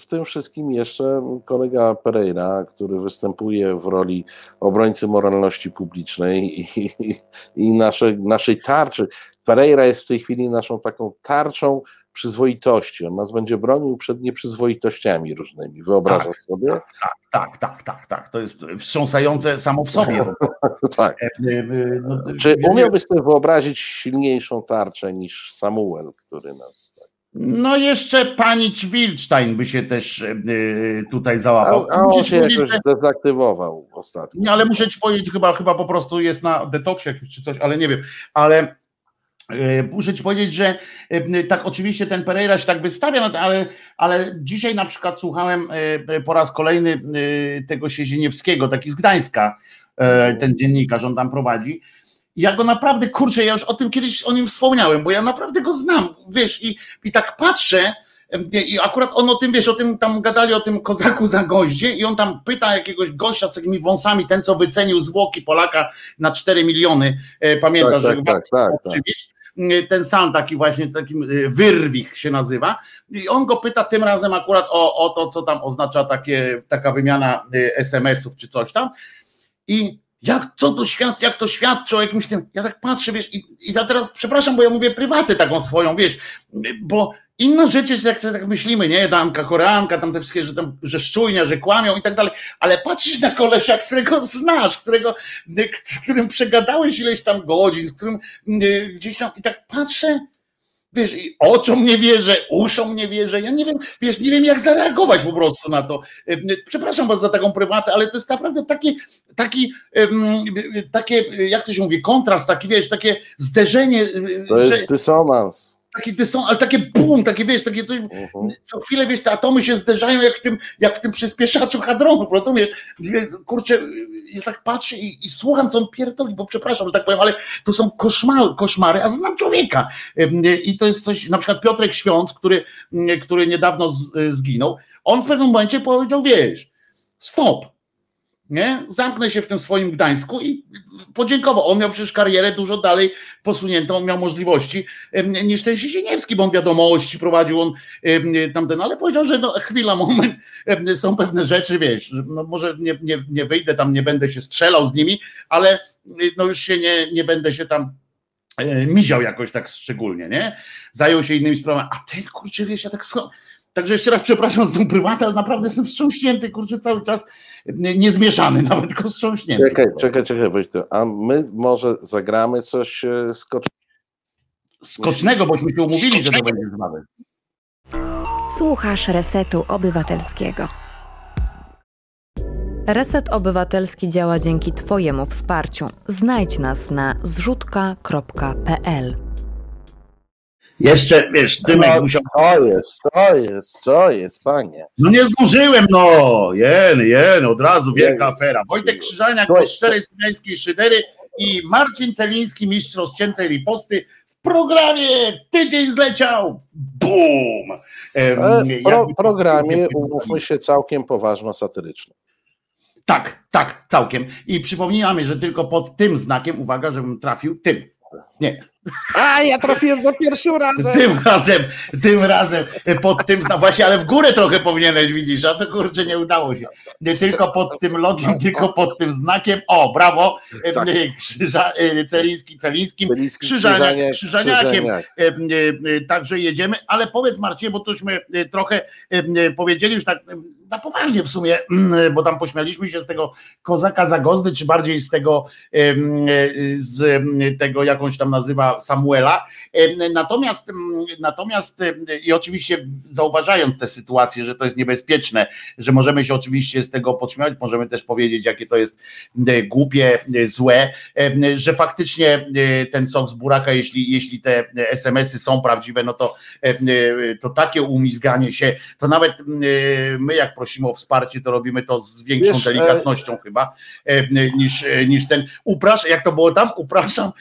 w tym wszystkim jeszcze kolega Pereira, który występuje w roli obrońcy moralności publicznej i, i, i naszej, naszej tarczy. Pereira jest w tej chwili naszą taką tarczą przyzwoitości. On nas będzie bronił przed nieprzyzwoitościami różnymi. Wyobrażasz tak, sobie? Tak, tak, tak, tak, tak. To jest wstrząsające samo w sobie. tak. E, e, no, Czy umiałbyś sobie wyobrazić silniejszą tarczę niż Samuel, który nas. Tak... No jeszcze pani Wilstein by się też e, tutaj załapał. A, a on się jakoś dezaktywował ostatnio. Nie, ale muszę ci powiedzieć, chyba, chyba po prostu jest na detoksie czy coś, ale nie wiem. Ale E, muszę ci powiedzieć, że e, tak oczywiście ten Pereira się tak wystawia, no, ale, ale dzisiaj na przykład słuchałem e, po raz kolejny tego Siezieniewskiego, taki z Gdańska, ten dziennikarz, on tam prowadzi. Ja go naprawdę, kurczę, ja już o tym kiedyś o nim wspomniałem, bo ja naprawdę go znam, wiesz, i, i tak patrzę, i akurat on o tym, wiesz, o tym tam gadali o tym kozaku za goździe i on tam pyta jakiegoś gościa z takimi wąsami, ten co wycenił zwłoki Polaka na 4 miliony, pamiętasz, tak, że tak, tak, tak, tak. Y, ten sam taki właśnie, takim y, wyrwich się nazywa. I on go pyta tym razem akurat o, o to, co tam oznacza takie, taka wymiana y, SMS-ów czy coś tam. I jak, co to świadczy, jak to świadczy o jakimś tym, ja tak patrzę, wiesz, i, i ja teraz, przepraszam, bo ja mówię prywatę taką swoją, wiesz, bo inna rzecz jest, jak tak myślimy, nie, damka, koreanka, tam te wszystkie, że tam, że szczujnia, że kłamią i tak dalej, ale patrzysz na kolesia, którego znasz, którego, z którym przegadałeś ileś tam godzin, z którym gdzieś tam, i tak patrzę, wiesz, i oczom nie wierzę, uszom nie wierzę, ja nie wiem, wiesz, nie wiem jak zareagować po prostu na to. Przepraszam was za taką prywatę, ale to jest naprawdę taki, taki, takie, jak to się mówi, kontrast, taki, wiesz, takie zderzenie. To jest że, dysonans taki dysonans, ale takie bum, takie wiesz, takie coś, uh-huh. co chwilę wiesz, te atomy się zderzają jak w tym, jak w tym przyspieszaczu hadronów, rozumiesz? Kurczę, ja tak patrzę i, i słucham, co on pierdoli, bo przepraszam, że tak powiem, ale to są koszmary, koszmary, a znam człowieka. I to jest coś, na przykład Piotrek Świąc, który, który niedawno zginął, on w pewnym momencie powiedział, wiesz, stop, nie? Zamknę się w tym swoim Gdańsku i podziękował. On miał przecież karierę dużo dalej posuniętą, on miał możliwości niż ten Sisieniewski, bo on wiadomości prowadził, on tamten, ale powiedział, że no chwila, moment, są pewne rzeczy, wiesz, no może nie, nie, nie wyjdę tam, nie będę się strzelał z nimi, ale no już się nie, nie będę się tam e, miział jakoś tak szczególnie, nie? Zajął się innymi sprawami, a ten kurczę, wiesz, ja tak Także jeszcze raz przepraszam z tą prywatę, ale naprawdę jestem wstrząśnięty, kurczę, cały czas niezmieszany, nawet tylko wstrząśnięty. Czekaj, czekaj, czekaj, Wojtek, a my może zagramy coś e, skocznego? Skocznego, bośmy się umówili, że to będzie zabawy. Słuchasz Resetu Obywatelskiego. Reset Obywatelski działa dzięki Twojemu wsparciu. Znajdź nas na zrzutka.pl. Jeszcze, wiesz, Dymek no, musiał... Co jest, co jest, co jest, panie? No nie zdążyłem, no! Jen, jen, od razu wielka jen. afera. Wojtek Krzyżaniak z szczerej słowiańskiej szydery i Marcin Celiński, mistrz rozciętej riposty w programie Tydzień zleciał! Bum! W pro, programie, umówmy się, całkiem poważno satyryczny. Tak, tak, całkiem. I przypomniałem, że tylko pod tym znakiem, uwaga, żebym trafił tym. Nie, A, ja trafiłem za pierwszym razem. Tym razem, tym razem, pod tym, no właśnie, ale w górę trochę powinieneś, widzisz, a to kurczę nie udało się. Nie tylko pod tym logiem, tylko pod tym znakiem, o, brawo, tak. Krzyża, Celiński, Celińskim, Krzyżaniak, Krzyżaniakiem, także jedziemy, ale powiedz Marcie, bo tośmy trochę powiedzieli już tak na poważnie w sumie, bo tam pośmialiśmy się z tego kozaka Zagozdy, czy bardziej z tego, z tego jakąś tam nazywa Samuela. Natomiast, natomiast i oczywiście zauważając tę sytuację, że to jest niebezpieczne, że możemy się oczywiście z tego podśmiewać, możemy też powiedzieć, jakie to jest głupie, złe, że faktycznie ten sok z buraka, jeśli, jeśli te SMS-y są prawdziwe, no to, to takie umizganie się, to nawet my jak prosimy o wsparcie, to robimy to z większą Wiesz, delikatnością e... chyba niż, niż ten uprasz, jak to było tam? Upraszam,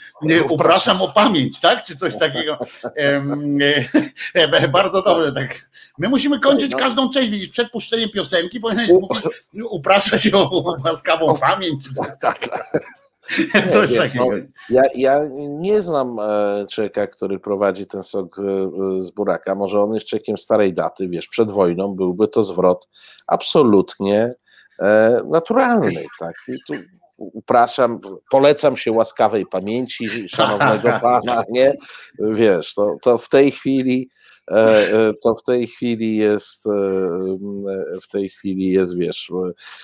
upraszam o pamięć, tak? Czy coś takiego. E, bardzo dobrze, tak. My musimy kończyć no. każdą część, widzisz, przed puszczeniem piosenki powinieneś mówić, upraszać o łaskawą pamięć, czy coś takiego. Coś wiesz, no, ja, ja nie znam e, człowieka, który prowadzi ten sok e, z buraka. Może on jest człowiekiem starej daty, wiesz, przed wojną byłby to zwrot absolutnie naturalny. Tak? I tu upraszam, polecam się łaskawej pamięci szanownego pana, nie? Wiesz, to, to w tej chwili to w tej chwili jest, e, w tej chwili jest, wiesz.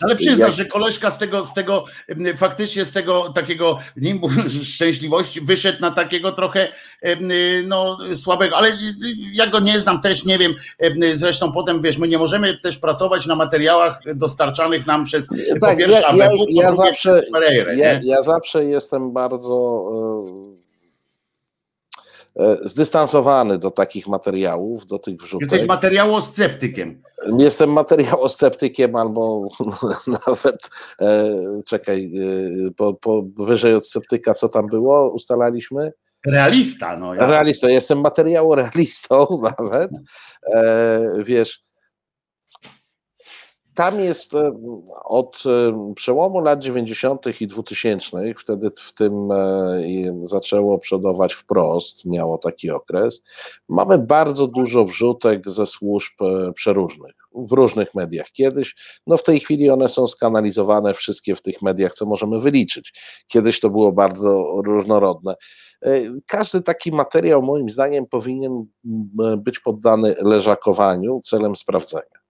Ale przyznasz, jak... że koleżka z tego, z tego, faktycznie z tego takiego nimbu szczęśliwości wyszedł na takiego trochę no, słabego, ale ja go nie znam, też nie wiem. Zresztą potem, wiesz, my nie możemy też pracować na materiałach dostarczanych nam przez tak, po pierwsze ja, ja, ja, zawsze, ja, ja zawsze jestem bardzo E, zdystansowany do takich materiałów, do tych wrzutek. Jesteś materiałosceptykiem. Jestem materiałosceptykiem albo nawet, e, czekaj, e, po, po, wyżej od sceptyka, co tam było, ustalaliśmy? Realista, no. Ja. Realista, jestem materiałorealistą nawet. E, wiesz, tam jest e, od e, przełomu lat 90. i 2000, wtedy w tym e, zaczęło przodować wprost, miało taki okres. Mamy bardzo dużo wrzutek ze służb przeróżnych w różnych mediach. Kiedyś, no w tej chwili one są skanalizowane wszystkie w tych mediach, co możemy wyliczyć. Kiedyś to było bardzo różnorodne. Każdy taki materiał, moim zdaniem, powinien być poddany leżakowaniu celem sprawdzenia.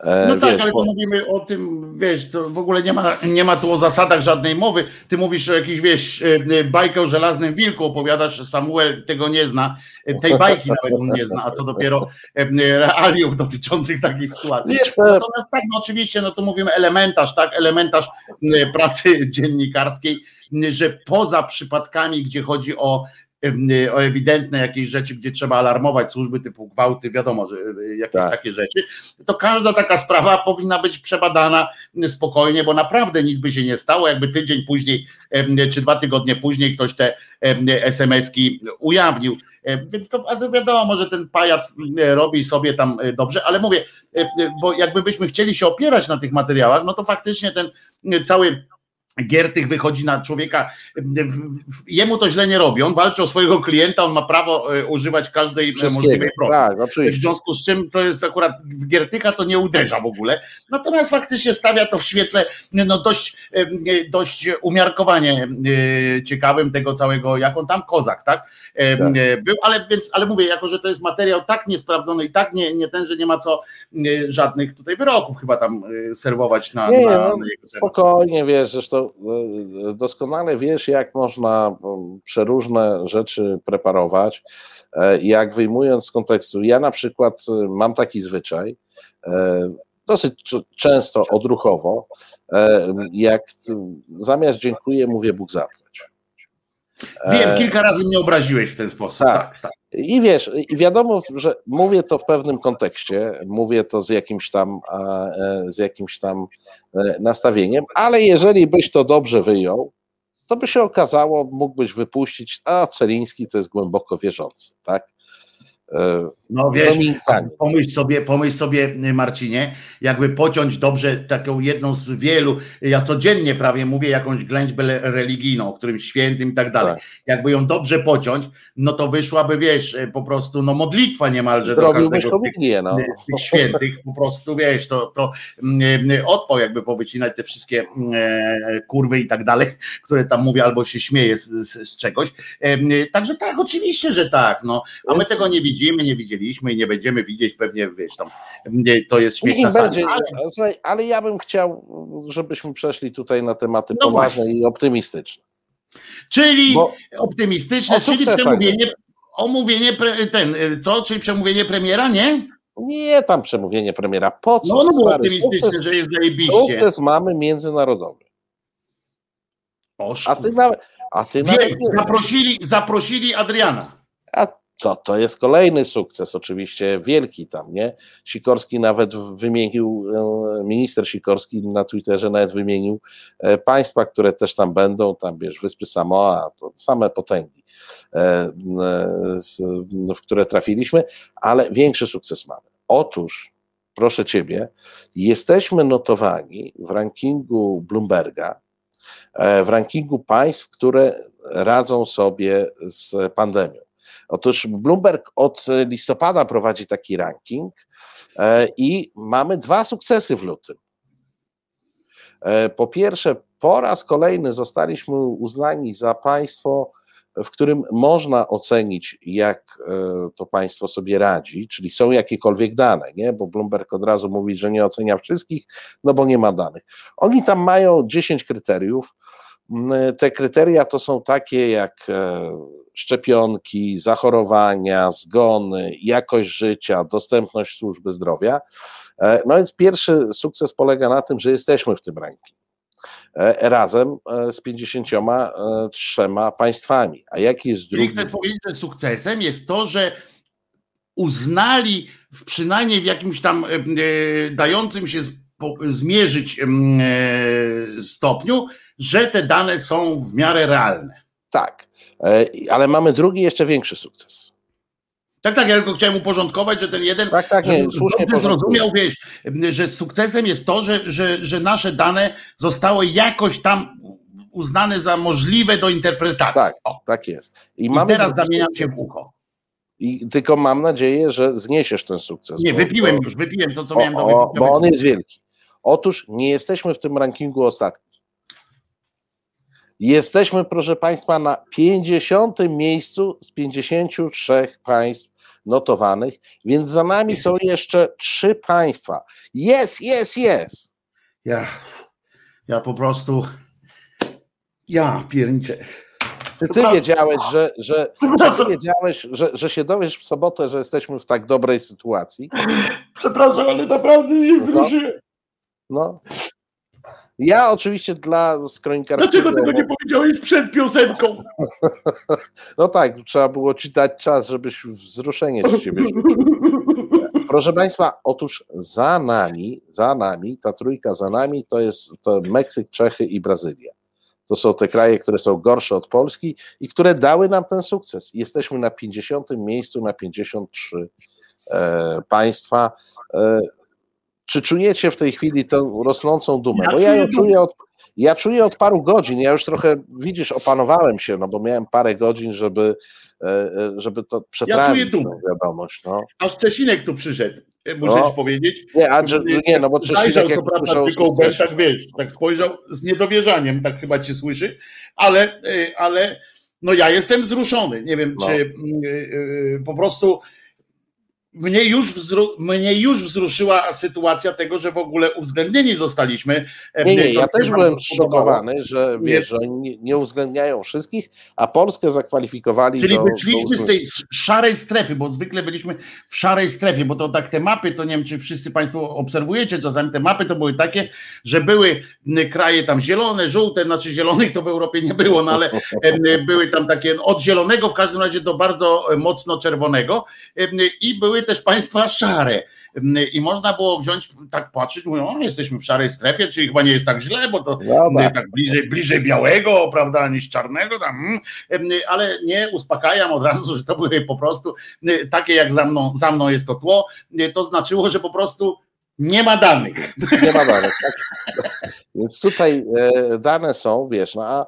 E, no tak, wiesz, tak, ale bo... mówimy o tym, wiesz, to w ogóle nie ma, nie ma tu o zasadach żadnej mowy. Ty mówisz o jakiejś, wiesz, e, bajkę o żelaznym wilku, opowiadasz, Samuel tego nie zna, e, tej bajki nawet on nie zna, a co dopiero realiów dotyczących takiej sytuacji. Natomiast tak, no oczywiście, no to mówimy elementarz, tak, elementarz pracy dziennikarskiej, że poza przypadkami, gdzie chodzi o o ewidentne jakieś rzeczy, gdzie trzeba alarmować służby typu gwałty, wiadomo, że e, jakieś tak. takie rzeczy, to każda taka sprawa powinna być przebadana spokojnie, bo naprawdę nic by się nie stało, jakby tydzień później czy dwa tygodnie później ktoś te SMS-ki ujawnił. Więc to wiadomo, że ten pajac robi sobie tam dobrze, ale mówię, bo jakby byśmy chcieli się opierać na tych materiałach, no to faktycznie ten cały Giertych wychodzi na człowieka, jemu to źle nie robi, on walczy o swojego klienta, on ma prawo e, używać każdej możliwej broni. Tak, w związku z czym to jest akurat w Giertycha to nie uderza w ogóle, natomiast faktycznie stawia to w świetle no dość, e, dość umiarkowanie e, ciekawym tego całego, jak on tam kozak, tak? tak. Był, ale więc, ale mówię, jako że to jest materiał tak niesprawdzony i tak nie, nie ten, że nie ma co żadnych tutaj wyroków chyba tam serwować na, nie, na, no, na jego Spokojnie, wiesz, zresztą E, doskonale wiesz, jak można przeróżne rzeczy preparować, e, jak wyjmując z kontekstu. Ja na przykład e, mam taki zwyczaj, dosyć często odruchowo, jak zamiast dziękuję, mówię Bóg zapłać. Wiem, kilka razy mnie obraziłeś w ten sposób. Tak, tak. tak. I wiesz, wiadomo, że mówię to w pewnym kontekście, mówię to z jakimś tam, z jakimś tam E, nastawieniem, ale jeżeli byś to dobrze wyjął, to by się okazało, mógłbyś wypuścić, a Celiński to jest głęboko wierzący, tak? No wiesz, pomyśl sobie, pomyśl sobie, Marcinie, jakby pociąć dobrze taką jedną z wielu, ja codziennie prawie mówię jakąś ględźbę religijną, o którymś świętym i tak dalej. Tak. Jakby ją dobrze pociąć, no to wyszłaby, wiesz, po prostu no modlitwa niemalże do każdego tych, no. tych świętych, po prostu wiesz, to, to mm, odpał jakby powycinać te wszystkie mm, e, kurwy i tak dalej, które tam mówię, albo się śmieje z, z, z czegoś. Także tak, oczywiście, że tak, no, a my tego nie widzimy, nie widzieliśmy i nie będziemy widzieć pewnie, wiesz, tam to jest śmieszna będzie, ale... Słuchaj, ale ja bym chciał, żebyśmy przeszli tutaj na tematy no poważne właśnie. i optymistyczne. Czyli Bo optymistyczne, czyli przemówienie, omówienie, ten, co, czyli przemówienie premiera, nie? Nie, tam przemówienie premiera. Po co? No, no było optymistyczne, sukces, że jest zajebiście. Sukces mamy międzynarodowy. A ty nawet, a ty nawet zaprosili, zaprosili Adriana. A to, to jest kolejny sukces, oczywiście wielki tam, nie? Sikorski nawet wymienił, e, minister Sikorski na Twitterze nawet wymienił e, państwa, które też tam będą, tam wiesz, Wyspy Samoa, to same potęgi, e, w które trafiliśmy, ale większy sukces mamy. Otóż, proszę Ciebie, jesteśmy notowani w rankingu Bloomberga, w rankingu państw, które radzą sobie z pandemią. Otóż Bloomberg od listopada prowadzi taki ranking e, i mamy dwa sukcesy w lutym. E, po pierwsze, po raz kolejny zostaliśmy uznani za państwo, w którym można ocenić, jak e, to państwo sobie radzi, czyli są jakiekolwiek dane, nie? bo Bloomberg od razu mówi, że nie ocenia wszystkich, no bo nie ma danych. Oni tam mają 10 kryteriów. Mm, te kryteria to są takie jak szczepionki, zachorowania, zgony, jakość życia, dostępność służby zdrowia. E, no więc pierwszy sukces polega na tym, że jesteśmy w tym rankingu e, razem e, z 53 państwami. A jaki jest drugi? Chcę powiedzieć, że sukcesem jest to, że uznali w przynajmniej w jakimś tam dającym się zmierzyć stopniu, że te dane są w miarę realne. Tak. E, ale mamy drugi, jeszcze większy sukces. Tak, tak, ja tylko chciałem uporządkować, że ten jeden tak, tak, nie, słusznie zrozumiał, wiesz, że sukcesem jest to, że, że, że nasze dane zostały jakoś tam uznane za możliwe do interpretacji. Tak, o. tak jest. I, I teraz zamieniam się w ucho. I tylko mam nadzieję, że zniesiesz ten sukces. Nie, wypiłem już, wypiłem to, co o, miałem do wypicia. Bo on jest wielki. Otóż nie jesteśmy w tym rankingu ostatni. Jesteśmy, proszę Państwa, na 50. miejscu z 53 państw notowanych, więc za nami są jeszcze trzy państwa. Jest, jest, jest. Ja, ja po prostu, ja pierniczę. Czy ty wiedziałeś, że, że, że ty wiedziałeś, że, że się dowiesz w sobotę, że jesteśmy w tak dobrej sytuacji? Przepraszam, ale naprawdę się wzruszyłem. No. Ja oczywiście dla skronikarskiego... Dlaczego tego nie powiedziałeś przed piosenką? No tak, trzeba było ci dać czas, żebyś wzruszenie z ciebie Proszę Państwa, otóż za nami, za nami, ta trójka za nami to jest to Meksyk, Czechy i Brazylia. To są te kraje, które są gorsze od Polski i które dały nam ten sukces. Jesteśmy na 50. miejscu na 53 e, państwa. E, czy czujecie w tej chwili tę rosnącą dumę? Bo ja ją czuję od, ja czuję od paru godzin, ja już trochę, widzisz, opanowałem się, no bo miałem parę godzin, żeby, e, e, żeby to przetrawić, ja tą wiadomość. No. Aż Czesinek tu przyszedł, e, muszę no. powiedzieć. Nie, Andrzej, nie, no bo Czesinek jak to prawda, tylko tak wiesz, tak spojrzał z niedowierzaniem, tak chyba cię słyszy, ale, ale no ja jestem wzruszony, nie wiem, no. czy mm, po prostu mnie już, wzru, mnie już wzruszyła sytuacja tego, że w ogóle uwzględnieni zostaliśmy. Nie, nie, ja też byłem szokowany, że wiesz, że oni nie uwzględniają wszystkich, a Polskę zakwalifikowali. Czyli do, wyszliśmy do z tej szarej strefy, bo zwykle byliśmy w szarej strefie, bo to tak te mapy, to nie wiem, czy wszyscy Państwo obserwujecie, czasami te mapy to były takie, że były kraje tam zielone, żółte, znaczy zielonych to w Europie nie było, no ale były tam takie od zielonego w każdym razie do bardzo mocno czerwonego i były były też państwa szare. I można było wziąć, tak patrzeć, mówią, o, jesteśmy w szarej strefie, czyli chyba nie jest tak źle, bo to no tak. tak bliżej, bliżej białego, prawda, niż czarnego, tam, ale nie uspokajam od razu, że to były po prostu takie jak za mną, za mną jest to tło, to znaczyło, że po prostu nie ma danych. Nie ma danych. Tak? Więc tutaj e, dane są, wiesz, no a,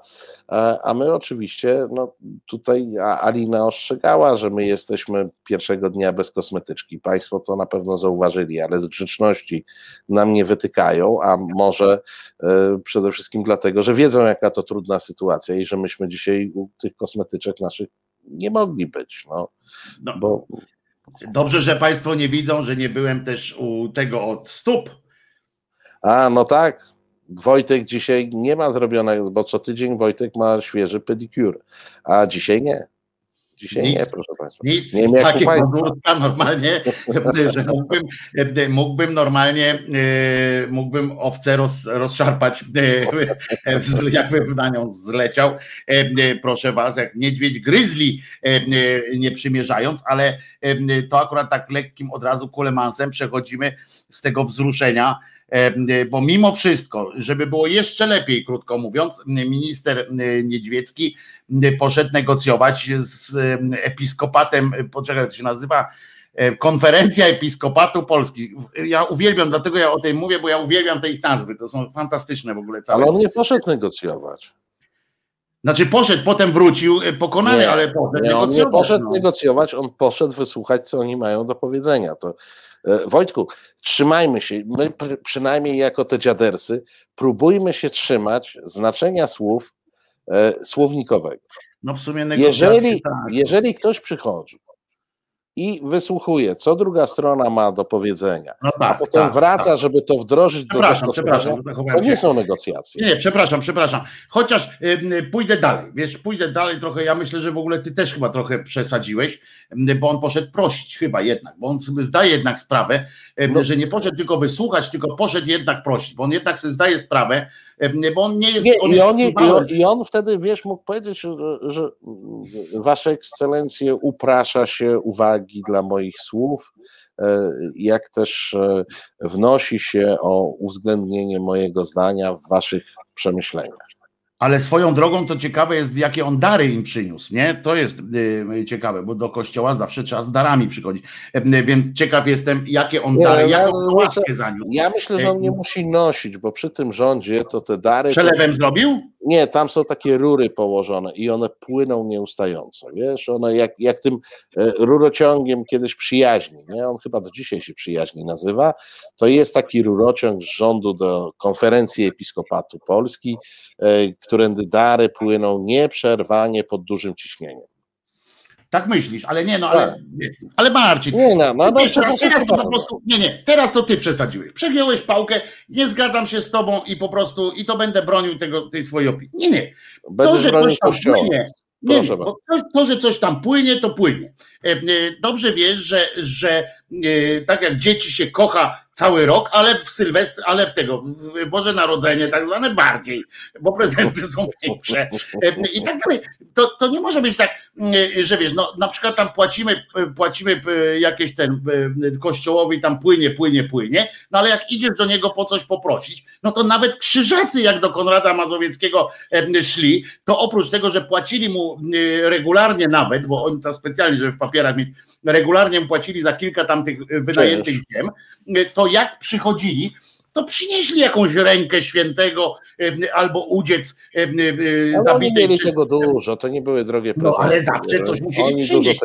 a my oczywiście, no tutaj Alina ostrzegała, że my jesteśmy pierwszego dnia bez kosmetyczki. Państwo to na pewno zauważyli, ale z grzeczności nam nie wytykają, a może e, przede wszystkim dlatego, że wiedzą, jaka to trudna sytuacja i że myśmy dzisiaj u tych kosmetyczek naszych nie mogli być. No, no. Bo Dobrze, że Państwo nie widzą, że nie byłem też u tego od stóp. A, no tak. Wojtek dzisiaj nie ma zrobionego, bo co tydzień Wojtek ma świeży pedicure, a dzisiaj nie. Dzisiaj nic, nie, proszę Państwa. Nic nie takie mazurka normalnie, że mógłbym, mógłbym normalnie e, mógłbym owce roz, rozszarpać, e, jakby na nią zleciał. E, proszę Was, jak niedźwiedź gryzli, nie przymierzając, ale to akurat tak lekkim od razu kulemansem przechodzimy z tego wzruszenia bo mimo wszystko, żeby było jeszcze lepiej, krótko mówiąc, minister Niedźwiecki poszedł negocjować z episkopatem, poczekaj, jak to się nazywa, Konferencja Episkopatu Polski. Ja uwielbiam, dlatego ja o tej mówię, bo ja uwielbiam te ich nazwy. To są fantastyczne w ogóle całe. Ale on nie poszedł negocjować. Znaczy poszedł, potem wrócił pokonany, nie, ale poszedł nie, on nie poszedł no. negocjować, on poszedł wysłuchać, co oni mają do powiedzenia. To E, Wojtku, trzymajmy się, my przynajmniej jako te dziadersy, próbujmy się trzymać znaczenia słów e, słownikowego. No w sumie jeżeli, tak. jeżeli ktoś przychodzi i wysłuchuje, co druga strona ma do powiedzenia, no tak, a potem tak, wraca, tak. żeby to wdrożyć do zastosowania, to nie są negocjacje. Nie, przepraszam, przepraszam. Chociaż y, pójdę dalej, wiesz, pójdę dalej trochę, ja myślę, że w ogóle ty też chyba trochę przesadziłeś, bo on poszedł prosić chyba jednak, bo on sobie zdaje jednak sprawę, no. że nie poszedł tylko wysłuchać, tylko poszedł jednak prosić, bo on jednak sobie zdaje sprawę, bo on nie jest... Nie, on i, on, i, on, I on wtedy, wiesz, mógł powiedzieć, że, że Wasze Ekscelencje uprasza się uwagi dla moich słów, e, jak też e, wnosi się o uwzględnienie mojego zdania w Waszych przemyśleniach. Ale swoją drogą to ciekawe jest, jakie on dary im przyniósł, nie? To jest y, ciekawe, bo do kościoła zawsze trzeba z darami przychodzić. E, więc ciekaw jestem, jakie on nie, dary, no, jaką płaszkę zaniósł. Ja myślę, że on nie musi nosić, bo przy tym rządzie to te dary... Przelewem to... zrobił? Nie, tam są takie rury położone i one płyną nieustająco, wiesz, one jak, jak tym e, rurociągiem kiedyś przyjaźni, nie? On chyba do dzisiaj się przyjaźni nazywa, to jest taki rurociąg z rządu do konferencji Episkopatu Polski, e, którędy dary płyną nieprzerwanie pod dużym ciśnieniem. Tak myślisz, ale nie, no ale, tak. ale Marcin, nie, no, no, wiesz, teraz to po prostu, nie, nie, teraz to ty przesadziłeś. Przegiąłeś pałkę, nie zgadzam się z tobą i po prostu, i to będę bronił tego, tej swojej opinii. Nie, nie. To, że coś tam płynie, nie, nie, to, to, że coś tam płynie, to płynie. E, e, dobrze wiesz, że, że e, tak jak dzieci się kocha cały rok, ale w Sylwestr, ale w tego, w Boże Narodzenie tak zwane bardziej, bo prezenty są większe i tak dalej. To, to nie może być tak, że wiesz, no na przykład tam płacimy, płacimy jakieś ten kościołowi tam płynie, płynie, płynie, no ale jak idziesz do niego po coś poprosić, no to nawet krzyżacy jak do Konrada Mazowieckiego szli, to oprócz tego, że płacili mu regularnie nawet, bo oni to specjalnie, żeby w papierach mieć, regularnie mu płacili za kilka tam tych wynajętych ziem, to jak przychodzili, to przynieśli jakąś rękę świętego albo udziec zabitej. Oni mieli tego dużo, to nie były drogie prezenty. No ale zawsze coś musieli oni przynieść.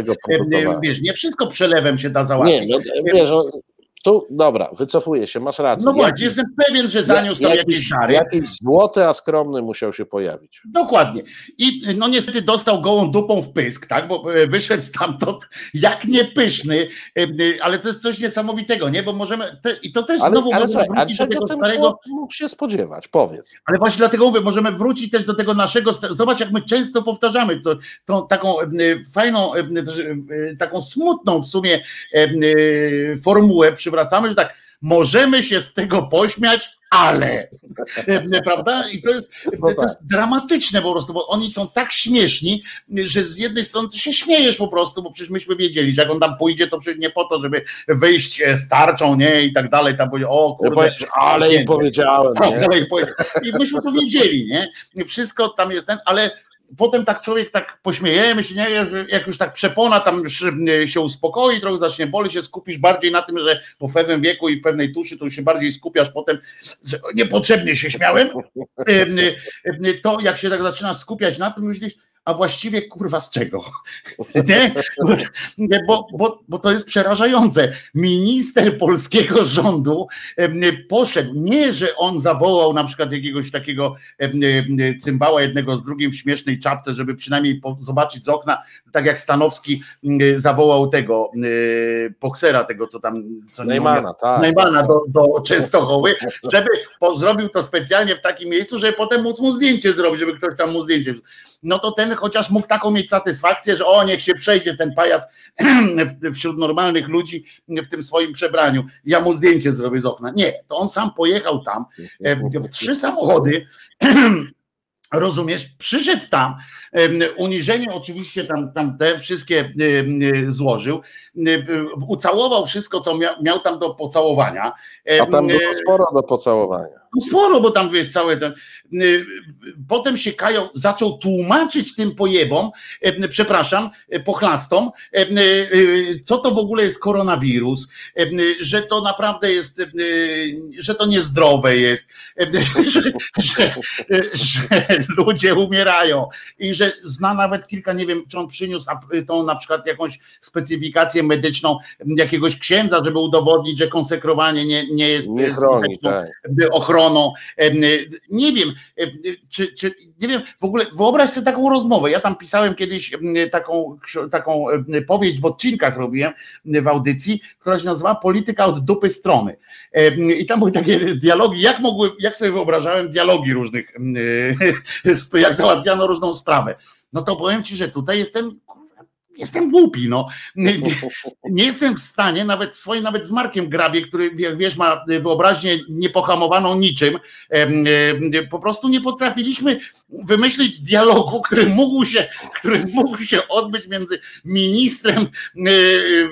Wiesz, nie wszystko przelewem się da załatwić. Nie, no, wiesz, tu, dobra, wycofuję się, masz rację. No właśnie, jestem pewien, że zaniósł tam jakieś dary. Jakiś złoty, a skromny musiał się pojawić. Dokładnie. I no niestety dostał gołą dupą w pysk, tak, bo e, wyszedł stamtąd jak niepyszny, e, e, ale to jest coś niesamowitego, nie, bo możemy, te, i to też ale, znowu ale, możemy wrócić do tego starego... mógł się spodziewać, powiedz. Ale właśnie dlatego mówię, możemy wrócić też do tego naszego, zobacz jak my często powtarzamy tą taką fajną, taką smutną w sumie formułę przy przywracamy, że tak, możemy się z tego pośmiać, ale, prawda? I to jest, no to jest tak. dramatyczne po prostu, bo oni są tak śmieszni, że z jednej strony ty się śmiejesz po prostu, bo przecież myśmy wiedzieli, że jak on tam pójdzie, to przecież nie po to, żeby wyjść z tarczą, nie, i tak dalej, tam powiedział, o kurde. Ja ale im powiedziałem, nie? I myśmy powiedzieli, nie? Wszystko tam jest ten, ale potem tak człowiek tak pośmiejemy się, nie, że jak już tak przepona tam się uspokoi, trochę zacznie boli, się skupisz bardziej na tym, że po pewnym wieku i w pewnej tuszy to już się bardziej skupiasz potem, że niepotrzebnie się śmiałem, to jak się tak zaczyna skupiać na tym, myślisz, a właściwie kurwa z czego? Nie? Bo, bo, bo to jest przerażające. Minister polskiego rządu poszedł, nie, że on zawołał na przykład jakiegoś takiego cymbała jednego z drugim w śmiesznej czapce, żeby przynajmniej zobaczyć z okna, tak jak Stanowski zawołał tego boksera, tego co tam co Neymana, tak. Neymana do, do Częstochowy, żeby zrobił to specjalnie w takim miejscu, żeby potem móc mu zdjęcie zrobić, żeby ktoś tam mu zdjęcie. No to ten chociaż mógł taką mieć satysfakcję, że o, niech się przejdzie ten pajac wśród normalnych ludzi w tym swoim przebraniu. Ja mu zdjęcie zrobię z okna. Nie, to on sam pojechał tam w trzy samochody Rozumiesz? Przyszedł tam, uniżenie oczywiście tam, tam te wszystkie złożył, ucałował wszystko, co miał, miał tam do pocałowania. A tam było sporo do pocałowania. No sporo, bo tam wiesz, całe ten. Potem się Kajo zaczął tłumaczyć tym pojebom, przepraszam, pochlastom, co to w ogóle jest koronawirus, że to naprawdę jest, że to niezdrowe jest, że, że, że ludzie umierają i że zna nawet kilka, nie wiem, czy on przyniósł tą na przykład jakąś specyfikację medyczną jakiegoś księdza, żeby udowodnić, że konsekrowanie nie, nie jest nie chroni, tak. ochroną. Nie wiem, czy, czy nie wiem, w ogóle wyobraź sobie taką rozmowę. Ja tam pisałem kiedyś taką, taką powieść w odcinkach robiłem w audycji, która się nazywa Polityka od dupy strony. I tam były takie dialogi, jak mogły, jak sobie wyobrażałem dialogi różnych, jak załatwiano różną sprawę. No to powiem ci, że tutaj jestem jestem głupi, no. Nie, nie, jestem w stanie, nawet swoim, nawet z Markiem Grabie, który, jak wiesz, ma wyobraźnię niepohamowaną niczym, po prostu nie potrafiliśmy wymyślić dialogu, który mógł się, który mógł się odbyć między ministrem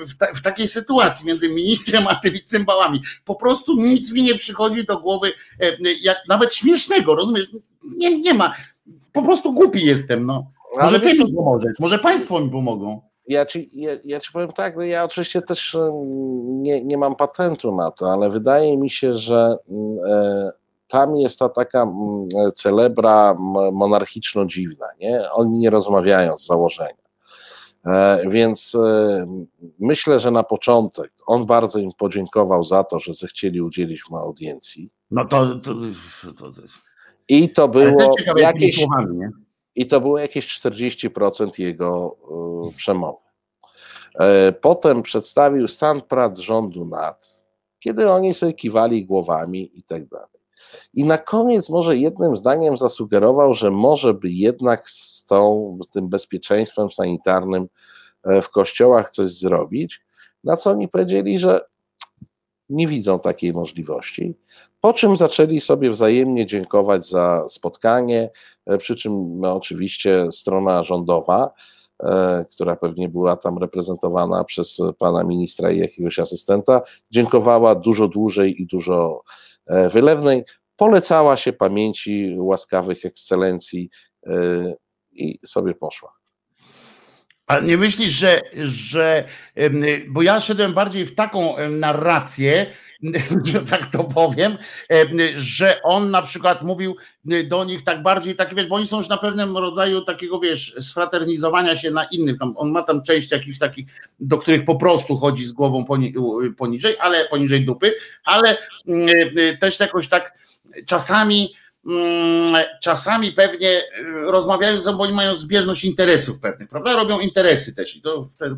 w, ta, w takiej sytuacji, między ministrem a tymi cymbałami. Po prostu nic mi nie przychodzi do głowy, jak nawet śmiesznego, rozumiesz? Nie, nie ma. Po prostu głupi jestem, no. Może ty mi pomożesz, może państwo mi pomogą. Ja ci, ja, ja ci powiem tak, no ja oczywiście też nie, nie mam patentu na to, ale wydaje mi się, że e, tam jest ta taka celebra monarchiczno-dziwna, nie? Oni nie rozmawiają z założenia. E, więc e, myślę, że na początek on bardzo im podziękował za to, że zechcieli udzielić mu audiencji. No to, to, to, to jest... I to było jakieś, słowami, nie? I to było jakieś 40% jego y, przemowy. E, potem przedstawił stan prac rządu nad, kiedy oni sobie kiwali głowami i tak dalej. I na koniec może jednym zdaniem zasugerował, że może by jednak z, tą, z tym bezpieczeństwem sanitarnym e, w kościołach coś zrobić, na co oni powiedzieli, że nie widzą takiej możliwości. Po czym zaczęli sobie wzajemnie dziękować za spotkanie, przy czym no, oczywiście strona rządowa, e, która pewnie była tam reprezentowana przez pana ministra i jakiegoś asystenta, dziękowała dużo dłużej i dużo e, wylewnej. Polecała się pamięci łaskawych ekscelencji i sobie poszła. Ale nie myślisz, że, że bo ja szedłem bardziej w taką narrację, że tak to powiem, że on na przykład mówił do nich tak bardziej, tak bo oni są już na pewnym rodzaju takiego, wiesz, sfraternizowania się na innym, tam, on ma tam część jakichś takich, do których po prostu chodzi z głową poniżej, ale poniżej dupy, ale też jakoś tak czasami czasami pewnie y, rozmawiają ze sobą, bo oni mają zbieżność interesów pewnych, prawda? Robią interesy też. I to wtedy...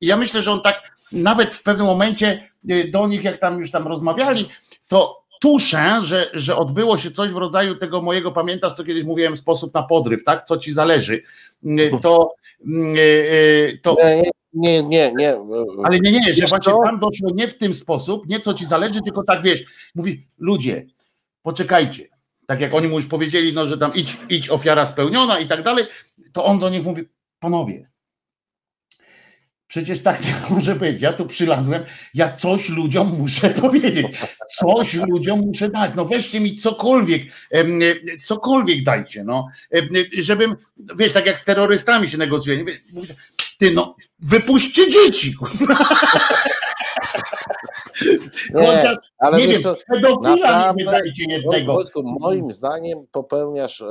I ja myślę, że on tak nawet w pewnym momencie y, do nich, jak tam już tam rozmawiali, to tuszę, że, że odbyło się coś w rodzaju tego mojego, pamiętasz, co kiedyś mówiłem, sposób na podryw, tak? Co ci zależy. Y, to. to nie, nie, nie, nie. Ale nie, nie, że właśnie tam doszło nie w tym sposób, nie co ci zależy, tylko tak wiesz, mówi, ludzie, poczekajcie. Tak jak oni mu już powiedzieli, no, że tam idź, idź ofiara spełniona i tak dalej, to on do nich mówi, panowie, Przecież tak nie może być. Ja tu przylazłem, ja coś ludziom muszę powiedzieć. Coś ludziom muszę dać. No weźcie mi cokolwiek, cokolwiek dajcie, no. Żebym, wiesz, tak jak z terrorystami się negocjuje. Ty no, wypuśćcie dzieci. Nie, ale nie wiem, co, pedofila nie dajcie jednego. Wojtku, moim zdaniem popełniasz e,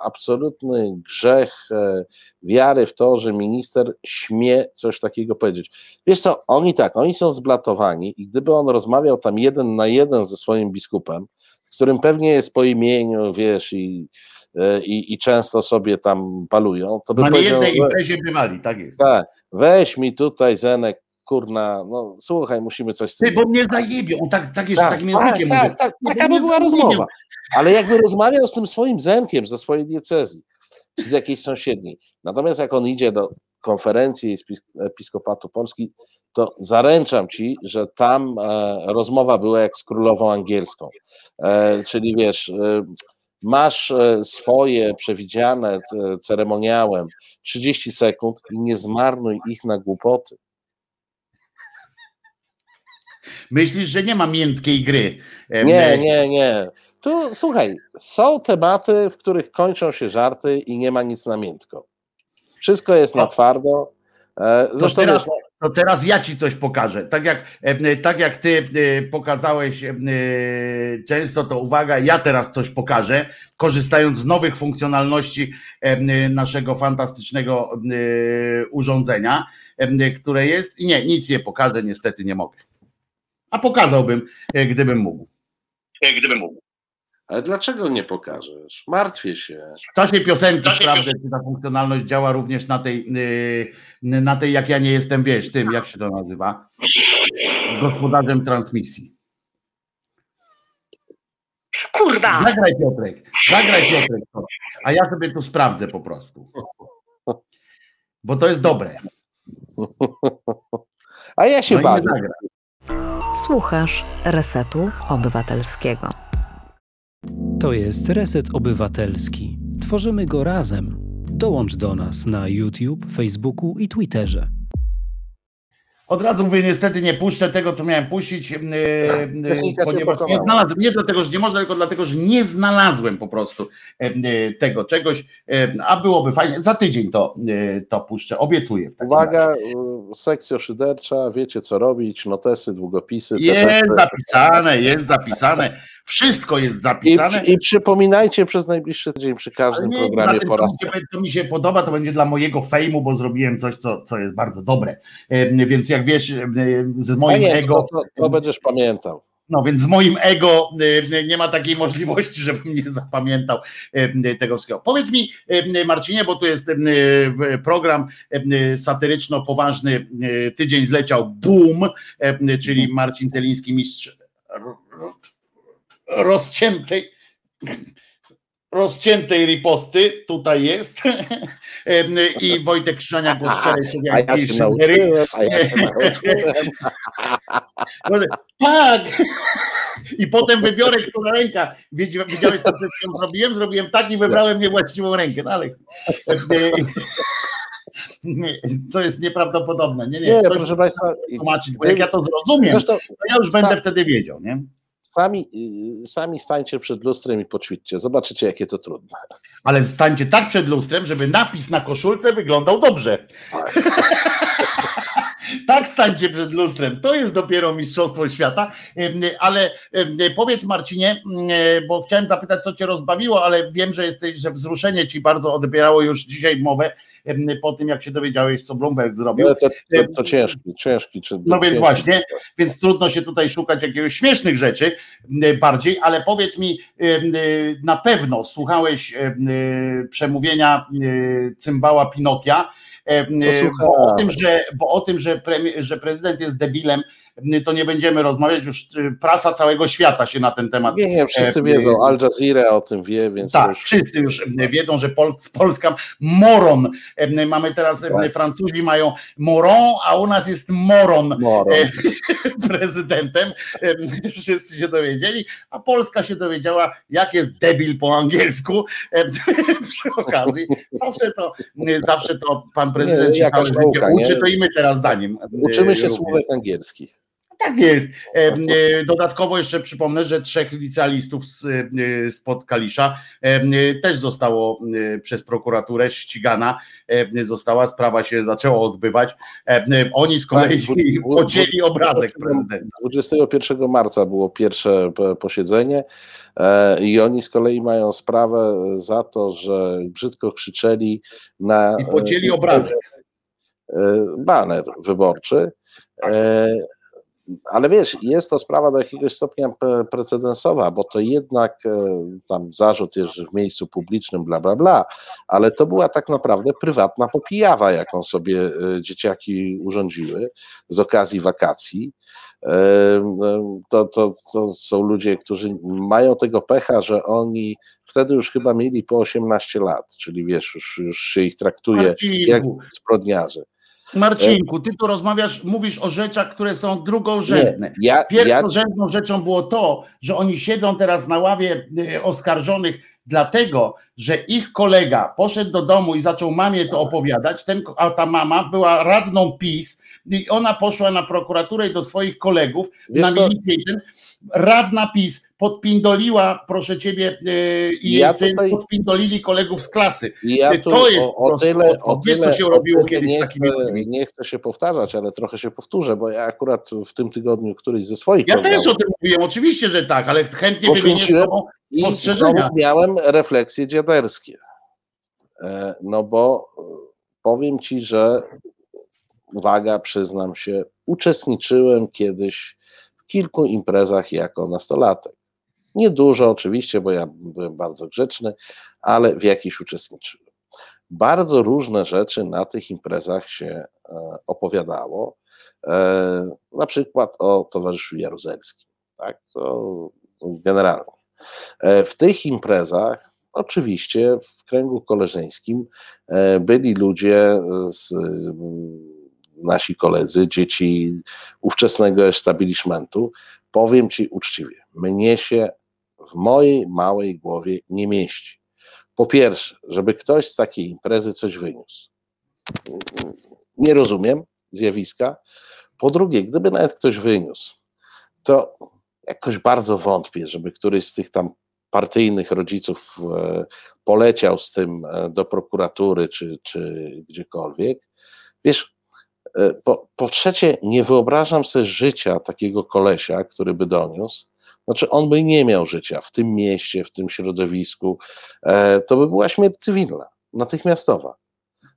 absolutny grzech e, wiary w to, że minister śmie coś takiego powiedzieć. Wiesz co, oni tak, oni są zblatowani i gdyby on rozmawiał tam jeden na jeden ze swoim biskupem, z którym pewnie jest po imieniu, wiesz, i e, i, i, często sobie tam palują, to by Na jednej imprezie bywali, tak jest. Tak, weź mi tutaj Zenek kurna, no słuchaj, musimy coś z tym. Ty, bo mnie zajebią, tak, tak jest tak, takim językiem tak, tak, tak, taka by była rozmowa. Ale jakby rozmawiał z tym swoim zenkiem ze swojej diecezji, z jakiejś sąsiedniej. Natomiast jak on idzie do konferencji Episkopatu Polski, to zaręczam ci, że tam e, rozmowa była jak z królową angielską. E, czyli wiesz, e, masz e, swoje przewidziane ceremoniałem 30 sekund i nie zmarnuj ich na głupoty. Myślisz, że nie ma miętkiej gry? Nie, nie, nie. Tu słuchaj, są tematy, w których kończą się żarty i nie ma nic na miętko. Wszystko jest na twardo. E, zresztą to teraz, to teraz ja ci coś pokażę. Tak jak, tak jak ty e, pokazałeś e, często, to uwaga, ja teraz coś pokażę, korzystając z nowych funkcjonalności naszego fantastycznego urządzenia, które jest. Nie, nic nie pokażę, niestety nie mogę. A pokazałbym, e, gdybym mógł. E, gdybym mógł. Ale dlaczego nie pokażesz? Martwię się. W czasie piosenki sprawdzę, czy ta funkcjonalność działa również na tej, y, na tej, jak ja nie jestem, wiesz, tym, jak się to nazywa? Gospodarzem transmisji. Kurwa! Zagraj Piotrek, zagraj Piotrek. A ja sobie tu sprawdzę po prostu. Bo to jest dobre. A ja się no bawię. Słuchasz Resetu Obywatelskiego. To jest Reset Obywatelski. Tworzymy go razem. Dołącz do nas na YouTube, Facebooku i Twitterze. Od razu mówię, niestety nie puszczę tego, co miałem puścić, yy, yy, ponieważ nie znalazłem, nie dlatego, że nie można, tylko dlatego, że nie znalazłem po prostu yy, tego czegoś, a byłoby fajnie. Za tydzień to, to puszczę, obiecuję. Uwaga, razie. sekcja szydercza, wiecie co robić, notesy, długopisy. Jest zapisane, jest zapisane. Wszystko jest zapisane. I, I, przypominajcie przez najbliższy tydzień przy każdym nie, programie pora. To mi się podoba, to będzie dla mojego fejmu, bo zrobiłem coś, co, co jest bardzo dobre. E, więc jak wiesz, e, z moim nie, ego. To, to, to będziesz pamiętał. No więc z moim ego nie ma takiej możliwości, żebym nie zapamiętał tego wszystkiego. Powiedz mi, Marcinie, bo tu jest program satyryczno-poważny, tydzień zleciał Boom, czyli Marcin Celiński, mistrz rozciętej rozciętej riposty, tutaj jest i Wojtek Krzyżania głos szczerej sobie a ja się nauczyłem, a ja się Tak! I potem wybiorę, która ręka. Widziałeś, co zrobiłem? Zrobiłem tak i wybrałem niewłaściwą rękę. No ale... To jest nieprawdopodobne. Nie, nie, nie proszę Państwa. Tłumaczyć, jak ja to zrozumiem, to ja już będę wtedy wiedział. Nie? Sami, y, sami stańcie przed lustrem i poćwiczcie. Zobaczycie, jakie to trudne. Ale stańcie tak przed lustrem, żeby napis na koszulce wyglądał dobrze. Tak, tak stańcie przed lustrem. To jest dopiero Mistrzostwo Świata. Ale powiedz Marcinie, bo chciałem zapytać, co cię rozbawiło, ale wiem, że jesteś, że wzruszenie ci bardzo odbierało już dzisiaj mowę po tym, jak się dowiedziałeś, co Bloomberg zrobił. To, to, to ciężki, ciężki. Czy no więc właśnie, więc trudno się tutaj szukać jakiegoś śmiesznych rzeczy bardziej, ale powiedz mi, na pewno słuchałeś przemówienia cymbała Pinokia, bo o tym, że, bo o tym, że, że prezydent jest debilem, to nie będziemy rozmawiać, już y, prasa całego świata się na ten temat. Nie, nie, wszyscy e, wiedzą, Al Jazeera o tym wie, więc. Tak, już... wszyscy już wiedzą, że Pol Polska moron. Mamy teraz, tak. Francuzi mają moron, a u nas jest moron, moron. prezydentem. Wszyscy się dowiedzieli, a Polska się dowiedziała, jak jest debil po angielsku przy okazji. Zawsze to, zawsze to pan prezydent nie, się uczy, to i my teraz za nim. Uczymy się słówek angielskich. Tak jest. E, dodatkowo jeszcze przypomnę, że trzech licealistów e, spod Kalisza też zostało przez prokuraturę ścigana, została, sprawa się zaczęła odbywać. Oni z kolei tak, podzieli obrazek prezydenta. 21 marca było pierwsze posiedzenie e, i oni z kolei mają sprawę za to, że brzydko krzyczeli na... I podzieli obrazek. Baner wyborczy ale wiesz, jest to sprawa do jakiegoś stopnia precedensowa, bo to jednak e, tam zarzut jest w miejscu publicznym, bla, bla, bla, ale to była tak naprawdę prywatna popijawa, jaką sobie e, dzieciaki urządziły z okazji wakacji. E, to, to, to są ludzie, którzy mają tego pecha, że oni wtedy już chyba mieli po 18 lat, czyli wiesz, już, już się ich traktuje jak zbrodniarzy. Marcinku, ty tu rozmawiasz, mówisz o rzeczach, które są drugorzędne. Nie, ja, Pierwszorzędną ja... rzeczą było to, że oni siedzą teraz na ławie y, oskarżonych, dlatego, że ich kolega poszedł do domu i zaczął mamie to opowiadać, ten, a ta mama była radną PiS i ona poszła na prokuraturę i do swoich kolegów, Wiesz na milicję i ten, radna PiS podpindoliła, proszę ciebie, yy, i ja syn tutaj, podpindolili kolegów z klasy. Ja to jest o, o tyle, o tyle, co się robiło kiedyś nie z takimi chcę, ludźmi. Nie chcę się powtarzać, ale trochę się powtórzę, bo ja akurat w tym tygodniu któryś ze swoich Ja też o tym mówiłem, oczywiście, że tak, ale chętnie wymienię z tobą spostrzeżenia. I miałem refleksje dziaderskie. E, no bo e, powiem ci, że uwaga, przyznam się, uczestniczyłem kiedyś w kilku imprezach jako nastolatek. Niedużo oczywiście, bo ja byłem bardzo grzeczny, ale w jakiś uczestniczyłem. Bardzo różne rzeczy na tych imprezach się e, opowiadało. E, na przykład o towarzyszu Jaruzelskim. Tak, to generalnie. E, w tych imprezach, oczywiście w kręgu koleżeńskim, byli ludzie z nasi koledzy, dzieci ówczesnego establishmentu, powiem Ci uczciwie, mnie się w mojej małej głowie nie mieści. Po pierwsze, żeby ktoś z takiej imprezy coś wyniósł. Nie rozumiem zjawiska. Po drugie, gdyby nawet ktoś wyniósł, to jakoś bardzo wątpię, żeby któryś z tych tam partyjnych rodziców e, poleciał z tym e, do prokuratury czy, czy gdziekolwiek. Wiesz, E, po, po trzecie, nie wyobrażam sobie życia takiego kolesia, który by doniósł. Znaczy, on by nie miał życia w tym mieście, w tym środowisku. E, to by była śmierć cywilna, natychmiastowa.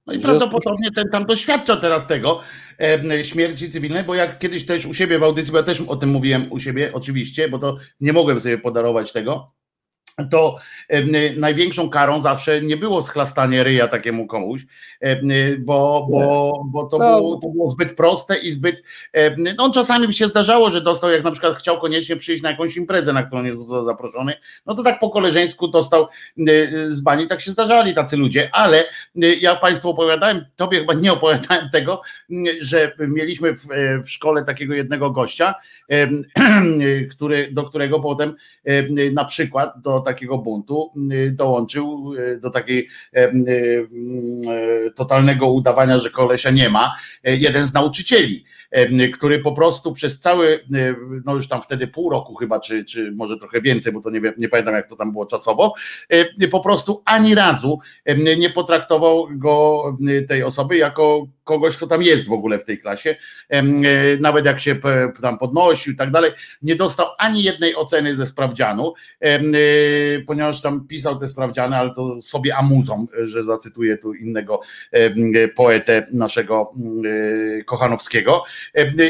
No i prawdopodobnie ten tam doświadcza teraz tego e, śmierci cywilnej, bo jak kiedyś też u siebie w audycji, bo ja też o tym mówiłem u siebie, oczywiście, bo to nie mogłem sobie podarować tego to największą karą zawsze nie było schlastanie ryja takiemu komuś, bo, bo, bo to, no. było, to było zbyt proste i zbyt. No, czasami by się zdarzało, że dostał, jak na przykład chciał koniecznie przyjść na jakąś imprezę, na którą nie został zaproszony, no to tak po koleżeńsku dostał z bani, tak się zdarzali tacy ludzie, ale ja Państwu opowiadałem, Tobie chyba nie opowiadałem tego, że mieliśmy w, w szkole takiego jednego gościa, który, do którego potem na przykład do takiego buntu y, dołączył y, do takiej y, totalnego udawania, że kolesia nie ma, jeden z nauczycieli, który po prostu przez cały, no już tam wtedy pół roku chyba, czy, czy może trochę więcej, bo to nie, nie pamiętam jak to tam było czasowo, po prostu ani razu nie potraktował go tej osoby jako kogoś, kto tam jest w ogóle w tej klasie, nawet jak się tam podnosił i tak dalej, nie dostał ani jednej oceny ze sprawdzianu, ponieważ tam pisał te sprawdziany, ale to sobie amuzą, że zacytuję tu innego poetę naszego Kochanowskiego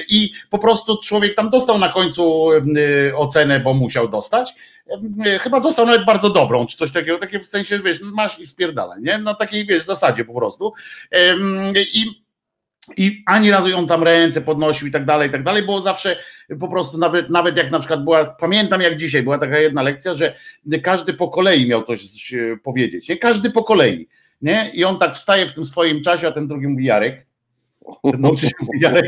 i po prostu człowiek tam dostał na końcu ocenę, bo musiał dostać, chyba dostał nawet bardzo dobrą, czy coś takiego, takie w sensie, wiesz, masz i spierdalaj, nie? Na takiej, wiesz, zasadzie po prostu. I i ani razu ją tam ręce podnosił i tak dalej, i tak dalej, było zawsze po prostu nawet, nawet jak na przykład była, pamiętam jak dzisiaj, była taka jedna lekcja, że każdy po kolei miał coś powiedzieć, nie? Każdy po kolei, nie? I on tak wstaje w tym swoim czasie, a ten drugi mówi Jarek, no, Jarek,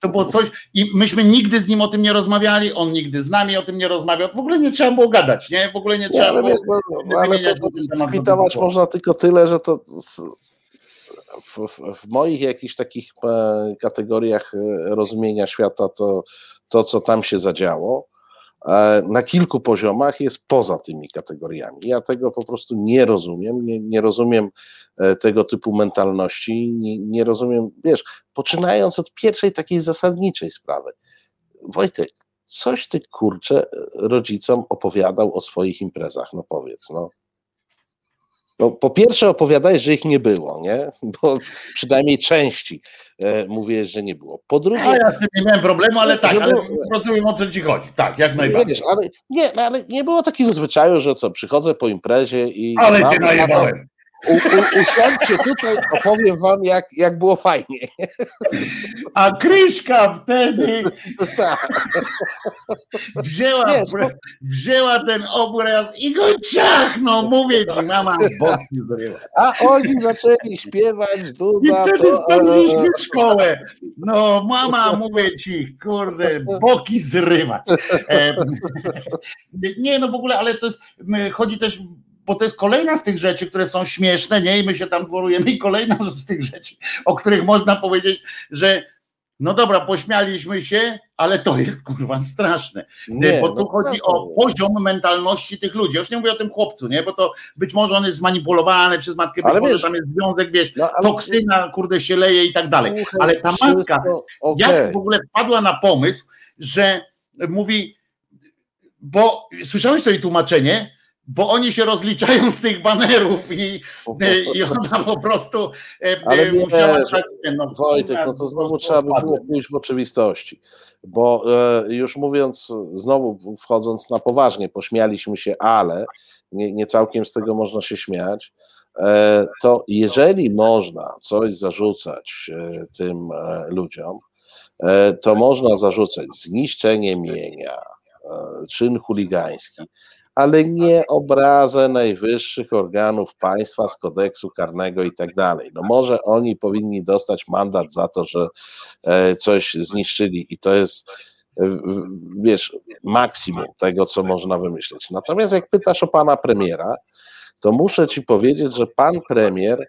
to było coś i myśmy nigdy z nim o tym nie rozmawiali, on nigdy z nami o tym nie rozmawiał, w ogóle nie trzeba było gadać, nie? W ogóle nie trzeba nie, było... No, ale to, można tylko tyle, że to w, w, moich jakichś takich e, kategoriach e, rozumienia świata to, to, co tam się zadziało, na kilku poziomach jest poza tymi kategoriami. Ja tego po prostu nie rozumiem, nie, nie rozumiem tego typu mentalności, nie, nie rozumiem, wiesz, poczynając od pierwszej takiej zasadniczej sprawy. Wojtek, coś ty kurczę rodzicom opowiadał o swoich imprezach, no powiedz, no. No, po pierwsze opowiadaj, że ich nie było, nie? Bo przynajmniej części e, mówię, że nie było. Po drugie... A ja z tym nie miałem problemu, ale tak, ale rozumiem o co ci chodzi. Tak, jak najbardziej. Wiesz, ale, nie, ale nie było takiego zwyczaju, że co, przychodzę po imprezie i... Ale cię najebałem. U, u, usiądźcie tutaj, opowiem wam, jak, jak było fajnie. A Kryśka wtedy wzięła, Wiesz, wzięła ten obraz i go ciachnął, mówię ci, mama boki zrywa. A oni zaczęli śpiewać, Duda. I wtedy to, spaliliśmy szkołę. No mama, mówię ci, kurde, boki zrywać. E, nie, no w ogóle, ale to jest, chodzi też bo to jest kolejna z tych rzeczy, które są śmieszne, nie? I my się tam dworujemy i kolejna z tych rzeczy, o których można powiedzieć, że no dobra, pośmialiśmy się, ale to jest kurwa straszne. Nie, bo tu no chodzi o poziom mentalności tych ludzi. Już nie mówię o tym chłopcu, nie? Bo to być może on jest zmanipulowany przez matkę, ale może wiesz, tam jest związek, wiesz, no, toksyna, kurde się leje i tak dalej. Ale ta matka, okay. jak w ogóle wpadła na pomysł, że mówi, bo słyszałeś to jej tłumaczenie, bo oni się rozliczają z tych banerów i, i ona po prostu e, Ale musiała tak, no, Wojtek, no to znowu trzeba by było pójść w oczywistości, bo e, już mówiąc, znowu wchodząc na poważnie, pośmialiśmy się, ale nie, nie całkiem z tego można się śmiać, e, to jeżeli można coś zarzucać e, tym e, ludziom, e, to można zarzucać zniszczenie mienia, czyn chuligański, ale nie obrazę najwyższych organów państwa z kodeksu karnego i tak dalej. No może oni powinni dostać mandat za to, że e, coś zniszczyli i to jest e, wiesz, maksimum tego, co można wymyślić. Natomiast jak pytasz o pana premiera, to muszę ci powiedzieć, że pan premier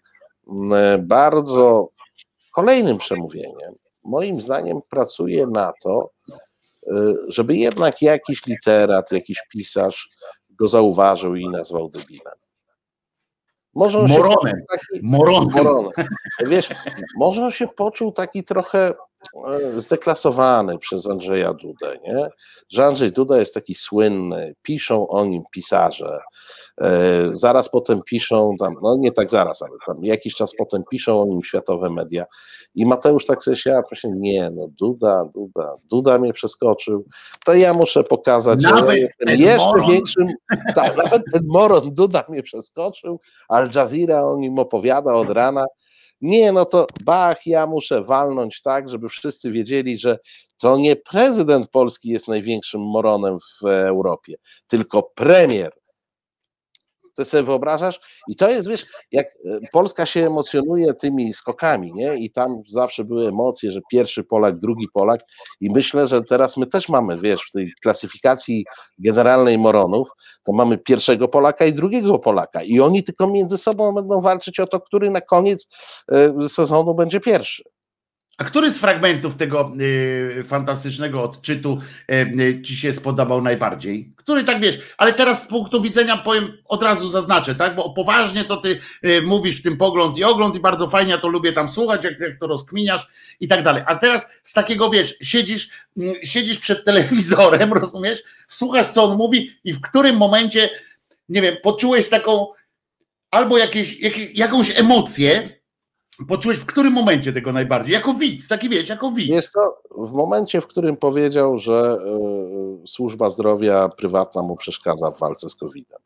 e, bardzo kolejnym przemówieniem, moim zdaniem, pracuje na to, żeby jednak jakiś literat, jakiś pisarz go zauważył i nazwał debilem. Może on moronem. Się taki, moronem. moronem. Wiesz, może on się poczuł taki trochę zdeklasowany przez Andrzeja Dudę, nie? że Andrzej Duda jest taki słynny, piszą o nim pisarze, e, zaraz potem piszą, tam, no nie tak zaraz, ale tam jakiś czas potem piszą o nim światowe media. I Mateusz tak sobie się, proszę, nie, no Duda, Duda, Duda mnie przeskoczył, to ja muszę pokazać, nawet że ja jestem jeszcze moron. większym, tak, nawet ten moron Duda mnie przeskoczył, Al Jazeera o nim opowiada od rana, nie, no to bach, ja muszę walnąć tak, żeby wszyscy wiedzieli, że to nie prezydent Polski jest największym moronem w Europie, tylko premier ty sobie wyobrażasz? I to jest, wiesz, jak e, Polska się emocjonuje tymi skokami, nie? I tam zawsze były emocje, że pierwszy Polak, drugi Polak i myślę, że teraz my też mamy, wiesz, w tej klasyfikacji generalnej Moronów, to mamy pierwszego Polaka i drugiego Polaka i oni tylko między sobą będą walczyć o to, który na koniec e, sezonu będzie pierwszy. A który z fragmentów tego y, fantastycznego odczytu y, y, ci się spodobał najbardziej? Który tak wiesz, ale teraz z punktu widzenia powiem, od razu zaznaczę, tak? Bo poważnie to ty y, mówisz w tym pogląd i ogląd i bardzo fajnie, to lubię tam słuchać, jak, jak to rozkminiasz i tak dalej. A teraz z takiego wiesz, siedzisz, mm, siedzisz przed telewizorem, rozumiesz? Słuchasz, co on mówi i w którym momencie, nie wiem, poczułeś taką albo jakieś, jakieś jakąś emocję, poczułeś w którym momencie tego najbardziej? Jako widz, taki wiesz, jako widz. Jest to w momencie, w którym powiedział, że y, służba zdrowia prywatna mu przeszkadza w walce z COVID-em.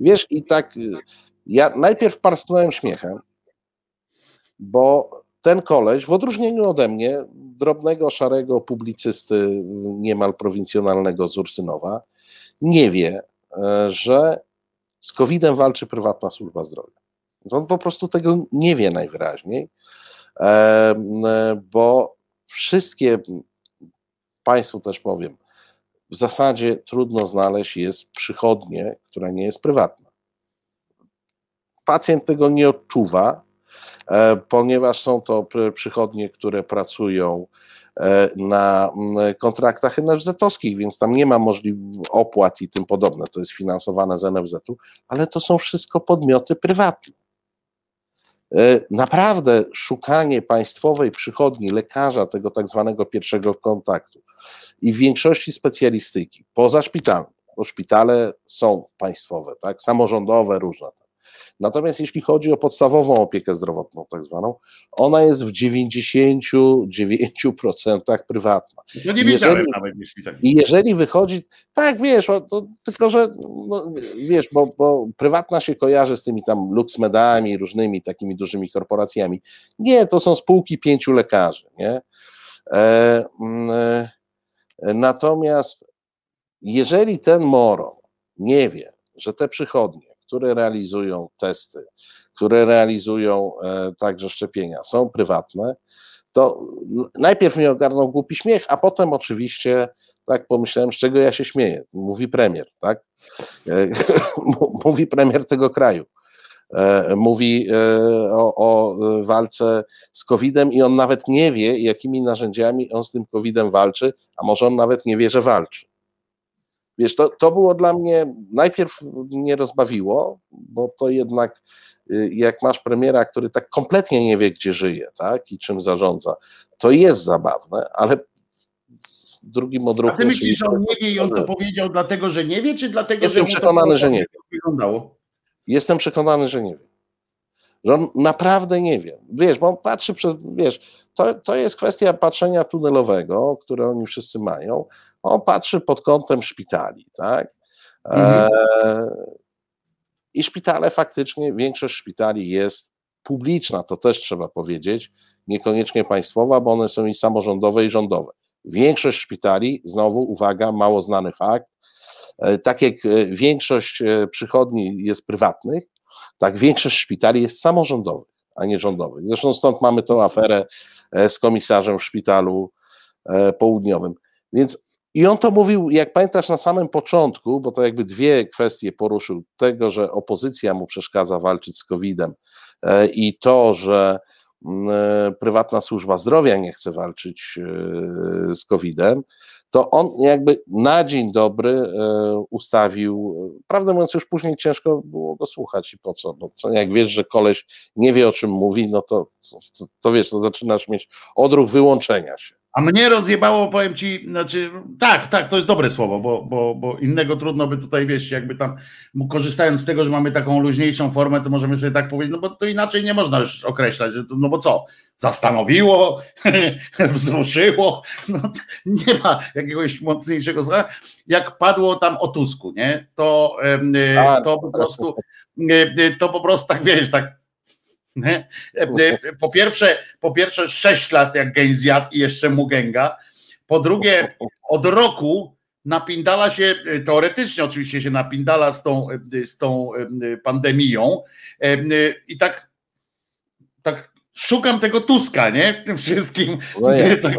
Wiesz, i tak y, ja najpierw parsknąłem śmiechem, bo ten koleś, w odróżnieniu ode mnie, drobnego, szarego publicysty niemal prowincjonalnego z Ursynowa, nie wie, że z COVID-em walczy prywatna służba zdrowia. On po prostu tego nie wie najwyraźniej, bo wszystkie, Państwu też powiem, w zasadzie trudno znaleźć jest przychodnie, która nie jest prywatna. Pacjent tego nie odczuwa, e, ponieważ są to przychodnie, które pracują e, na kontraktach NFZ-owskich, więc tam nie ma możliwości opłat i tym podobne. To jest finansowane z NFZ-u, ale to są wszystko podmioty prywatne. E, naprawdę szukanie państwowej przychodni lekarza, tego tak zwanego pierwszego kontaktu i w większości specjalistyki poza szpitalem, bo szpitale są państwowe, tak, samorządowe, różne. Natomiast jeśli chodzi o podstawową opiekę zdrowotną, tak zwaną, ona jest w 99% prywatna. No nie wiedziałem jeżeli, nawet, jeśli tak. I jeżeli wychodzi, tak wiesz, to, tylko że no, wiesz, bo, bo prywatna się kojarzy z tymi tam luxmedami, różnymi takimi dużymi korporacjami. Nie, to są spółki pięciu lekarzy, nie? E, mm, e, natomiast jeżeli ten moron nie wie, że te przychodnie które realizują testy, które realizują e, także szczepienia, są prywatne, to najpierw mnie ogarnął głupi śmiech, a potem oczywiście tak pomyślałem, z czego ja się śmieję. Mówi premier, tak? E, mówi premier tego kraju. E, mówi o, o walce z COVID-em i on nawet nie wie, jakimi narzędziami on z tym COVID-em walczy, a może on nawet nie wie, że walczy. Wiesz, to, to było dla mnie, najpierw mnie rozbawiło, bo to jednak y, jak masz premiera, który tak kompletnie nie wie, gdzie żyje, tak, i czym zarządza, to jest zabawne, ale drugim odruchu... A ty myślisz, że on nie wie i on to powiedział dlatego, że nie wie, czy dlatego, Jestem że... przekonany, że nie wie. Wyglądało? Jestem przekonany, że nie wie. Że on naprawdę nie wie. Wiesz, bo on patrzy przez, wiesz, to, to jest kwestia patrzenia tunelowego, które oni wszyscy mają, on patrzy pod kątem szpitali, tak? Mhm. E, I szpitale faktycznie, większość szpitali jest publiczna, to też trzeba powiedzieć, niekoniecznie państwowa, bo one są i samorządowe, i rządowe. Większość szpitali, znowu uwaga, mało znany fakt, e, tak jak e, większość e, przychodni jest prywatnych, tak większość szpitali jest samorządowych, a nie rządowych. Zresztą stąd mamy tą aferę z komisarzem w szpitalu południowym. Więc i on to mówił, jak pamiętasz, na samym początku, bo to jakby dwie kwestie poruszył: tego, że opozycja mu przeszkadza walczyć z COVID-em e, i to, że mm, e, prywatna służba zdrowia nie chce walczyć e, z COVID-em, to on jakby na dzień dobry ustawił, prawdę mówiąc, już później ciężko było go słuchać i po co, bo jak wiesz, że koleś nie wie o czym mówi, no to, to, to wiesz, to zaczynasz mieć odruch wyłączenia się. A mnie rozjebało, powiem ci, znaczy, tak, tak, to jest dobre słowo, bo, bo, bo innego trudno by tutaj, wiesz, jakby tam, korzystając z tego, że mamy taką luźniejszą formę, to możemy sobie tak powiedzieć, no bo to inaczej nie można już określać, że to, no bo co, zastanowiło, wzruszyło, no, nie ma jakiegoś mocniejszego słowa. Jak padło tam o Tusku, nie, to, tak. to po prostu, to po prostu tak, wiesz, tak po pierwsze, po pierwsze 6 lat jak geń zjadł i jeszcze mu gęga. Po drugie, od roku napindala się, teoretycznie oczywiście się napindala z tą, z tą pandemią i tak, tak szukam tego Tuska, nie? Tym wszystkim. No tak,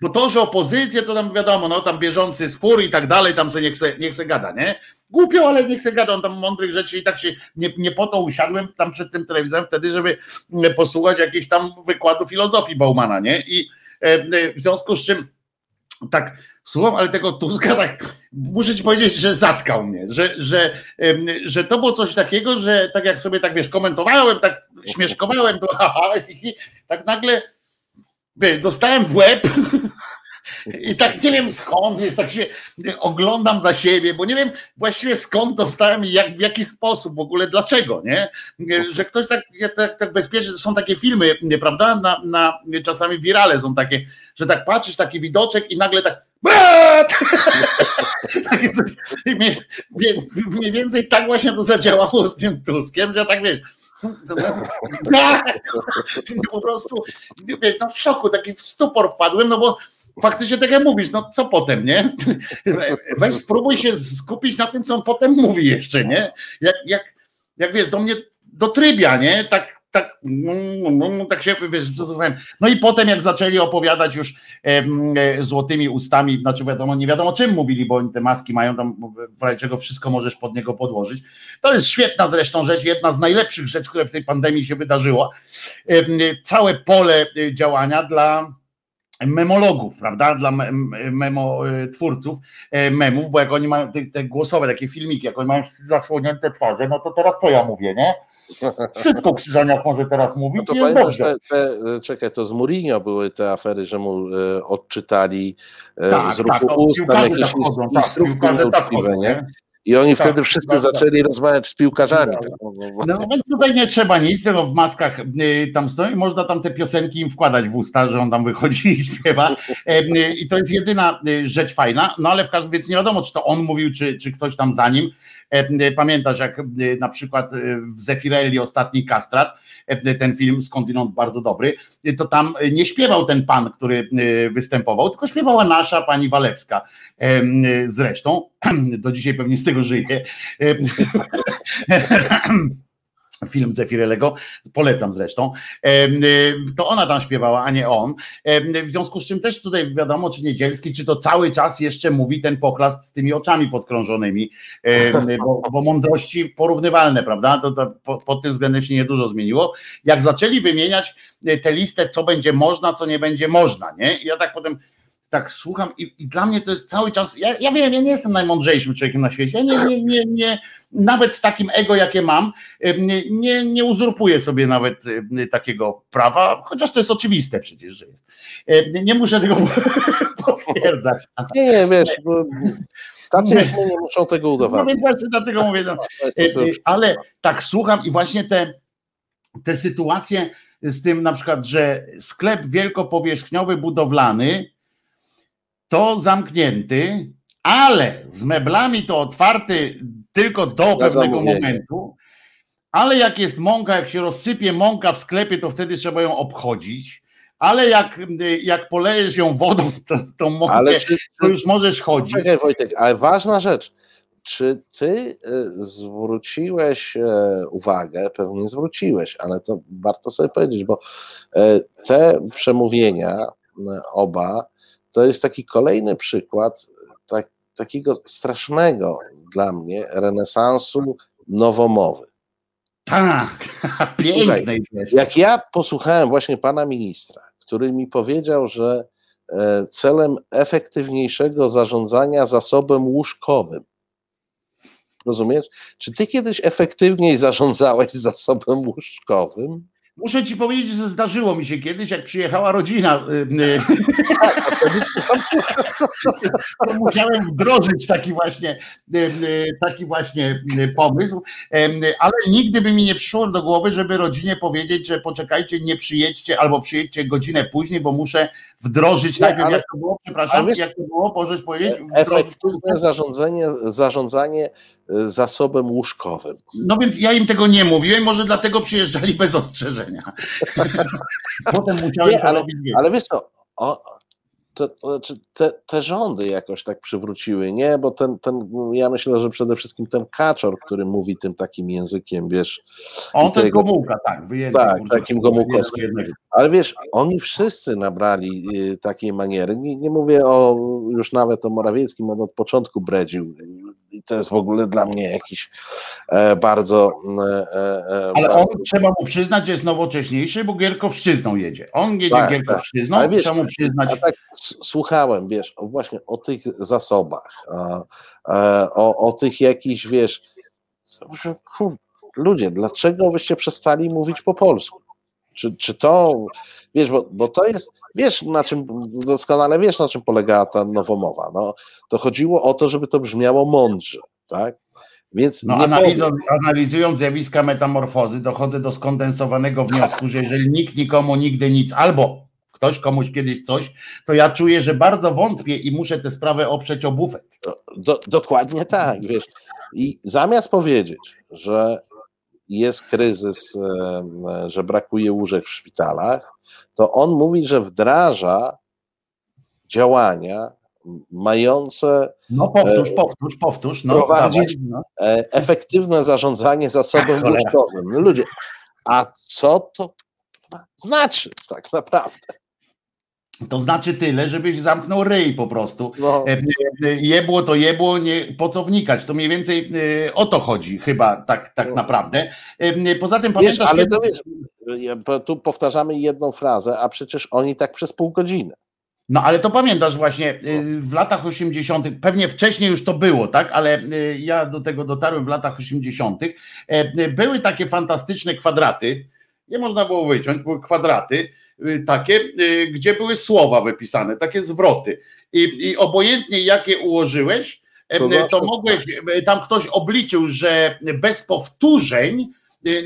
bo to, że opozycja, to tam wiadomo, no tam bieżący spór i tak dalej, tam se nie chce, nie chce gada, nie? Głupio, ale nie chcę gadać tam mądrych rzeczy i tak się nie, nie po to usiadłem tam przed tym telewizorem wtedy, żeby mm, posłuchać jakichś tam wykładu filozofii Baumana, nie? I e, e, w związku z czym tak słucham, ale tego Tuska tak muszę ci powiedzieć, że zatkał mnie, że, że, że to było coś takiego, że tak jak sobie tak wiesz, komentowałem, tak śmieszkowałem, to tak nagle wiesz, dostałem w łeb I tak nie wiem skąd, wiesz, tak się oglądam za siebie, bo nie wiem właściwie skąd dostałem i jak, w jaki sposób, w ogóle dlaczego, nie? Że ktoś tak, tak, tak bezpiecznie, są takie filmy, prawda? Na, na, czasami wirale są takie, że tak patrzysz, taki widoczek i nagle tak mniej więcej tak właśnie to zadziałało z tym Tuskiem, że tak wiesz, po prostu no w szoku, taki w stupor wpadłem, no bo faktycznie tak jak mówisz, no co potem, nie? Weź spróbuj się skupić na tym, co on potem mówi jeszcze, nie? Jak, jak, jak wiesz, do mnie do trybia, nie? Tak, tak, mm, mm, tak się wiesz, No i potem jak zaczęli opowiadać już e, złotymi ustami, znaczy wiadomo, nie wiadomo czym mówili, bo te maski mają tam, czego wszystko możesz pod niego podłożyć. To jest świetna zresztą rzecz, jedna z najlepszych rzeczy, które w tej pandemii się wydarzyło. E, całe pole e, działania dla memologów, prawda, dla memo twórców memów, bo jak oni mają te, te głosowe takie filmiki, jak oni mają zasłonięte twarze, no to teraz co ja mówię, nie? Szybko Krzyżaniak może teraz mówić. No to pamiętasz, te, te, czekaj, to z Mourinho były te afery, że mu e, odczytali e, tak, z ruchu tak, ust tam jakieś tak chodzą, instrukcje tak, nie? nie? I oni tak, wtedy wszyscy tak, zaczęli rozmawiać z piłkarzami. Tak. No więc tutaj nie trzeba nic, tylko w maskach y, tam stoi, można tam te piosenki im wkładać w usta, że on tam wychodzi i śpiewa. Y, I to jest jedyna y, rzecz fajna, no ale w każdym więc nie wiadomo, czy to on mówił, czy, czy ktoś tam za nim. Pamiętasz, jak na przykład w Zefirelli ostatni kastrat, ten film skądinąd bardzo dobry, to tam nie śpiewał ten pan, który występował, tylko śpiewała nasza pani Walewska. Zresztą, do dzisiaj pewnie z tego żyje film Zefirelego, polecam zresztą, to ona tam śpiewała, a nie on. W związku z czym też tutaj wiadomo, czy Niedzielski, czy to cały czas jeszcze mówi ten pochlast z tymi oczami podkrążonymi, bo, bo mądrości porównywalne, prawda? To, to, pod tym względem się niedużo zmieniło. Jak zaczęli wymieniać tę listę, co będzie można, co nie będzie można, nie? I ja tak potem tak słucham i, i, dla mnie to jest cały czas, ja, ja wiem, ja nie jestem najmądrzejszym człowiekiem na świecie, ja nie, nie, nie, nie, nawet z takim ego, jakie mam, nie, nie uzurpuję sobie nawet takiego prawa, chociaż to jest oczywiste przecież, że jest. Nie muszę tego potwierdzać. Nie, nie, wiesz, bo tacy nie, nie muszą tego udawać. No więc właśnie dlatego mówię, no, ale tak słucham i właśnie te, te sytuacje z tym na przykład, że sklep wielkopowierzchniowy budowlany to zamknięty, ale z meblami to otwarty tylko do pewnego momentu. Ale jak jest mąka, jak się rozsypie mąka w sklepie, to wtedy trzeba ją obchodzić. Ale jak, jak polejesz ją wodą, to, to, mąkę, czy, to już możesz chodzić. Czekaj Wojtek, ale ważna rzecz. Czy ty y, zwróciłeś e, uwagę, pewnie zwróciłeś, ale to warto sobie powiedzieć, bo e, te przemówienia oba to jest taki kolejny przykład tak, takiego strasznego dla mnie renesansu nowomowy. Tak, pięknej Jak ja posłuchałem właśnie pana ministra, który mi powiedział, że e, celem efektywniejszego zarządzania zasobem łóżkowym. Rozumiesz? Czy ty kiedyś efektywniej zarządzałeś zasobem łóżkowym? Muszę ci powiedzieć, że zdarzyło mi się kiedyś, jak przyjechała rodzina. Y, y, to musiałem wdrożyć taki właśnie, y, taki właśnie pomysł, ale nigdy by mi nie przyszło do głowy, żeby rodzinie powiedzieć, że poczekajcie, nie przyjedźcie albo przyjedźcie godzinę później, bo muszę wdrożyć nie, najpierw, ale, jak to było, przepraszam, wiesz, jak to było, możesz powiedzieć? Efektywne zarządzanie, zarządzanie zasobem łóżkowym. No więc ja im tego nie mówiłem, może dlatego przyjeżdżali bez ostrzeżenia. Potem musiałem nie, ale, robić. Ale wiesz co, te, znaczy te, te, rządy jakoś tak przywróciły, nie? Bo ten, ten, ja myślę, że przede wszystkim ten kaczor, który mówi tym takim językiem, wiesz. On ten tego, Gomułka, tak, wyjęty. Tak, takim Gomułkowskim. Ale wiesz, oni wszyscy nabrali y, takiej maniery. Nie, nie mówię o już nawet o Morawieckim, on od początku bredził. I to jest w ogóle dla mnie jakiś e, bardzo. E, e, ale bardzo... on trzeba mu przyznać, że jest nowocześniejszy, bo Gierkowszczyzną jedzie. On jedzie tak, Gierkowszczyzną, tak. trzeba mu przyznać. Tak, słuchałem, wiesz, właśnie o tych zasobach, o, o, o tych jakichś, wiesz, ludzie, dlaczego byście przestali mówić po polsku? Czy, czy to, wiesz, bo, bo to jest, wiesz na czym, doskonale wiesz na czym polegała ta nowomowa, no, to chodziło o to, żeby to brzmiało mądrze, tak? Więc no, analizując, analizując zjawiska metamorfozy, dochodzę do skondensowanego wniosku, że jeżeli nikt nikomu nigdy nic, albo ktoś komuś kiedyś coś, to ja czuję, że bardzo wątpię i muszę tę sprawę oprzeć o bufet. Do, dokładnie tak, wiesz. I zamiast powiedzieć, że jest kryzys, że brakuje łóżek w szpitalach, to on mówi, że wdraża działania mające. No powtórz, powtórz, powtórz. No, prowadzić no. Efektywne zarządzanie zasobem łóżkowym. No ludzie, a co to znaczy tak naprawdę? To znaczy tyle, żebyś zamknął ryj po prostu. No. E, e, jebło to jebło, nie, po co wnikać? To mniej więcej o to chodzi chyba tak, tak no. naprawdę. Poza tym pamiętasz... Wiesz, ale kiedy... to wiesz, tu powtarzamy jedną frazę, a przecież oni tak przez pół godziny. No ale to pamiętasz właśnie w latach 80., pewnie wcześniej już to było, tak? Ale ja do tego dotarłem w latach 80. E, y, były takie fantastyczne kwadraty, nie można było wyciąć, były kwadraty takie, gdzie były słowa wypisane, takie zwroty. I, i obojętnie jakie ułożyłeś, e, to, to mogłeś, tam ktoś obliczył, że bez powtórzeń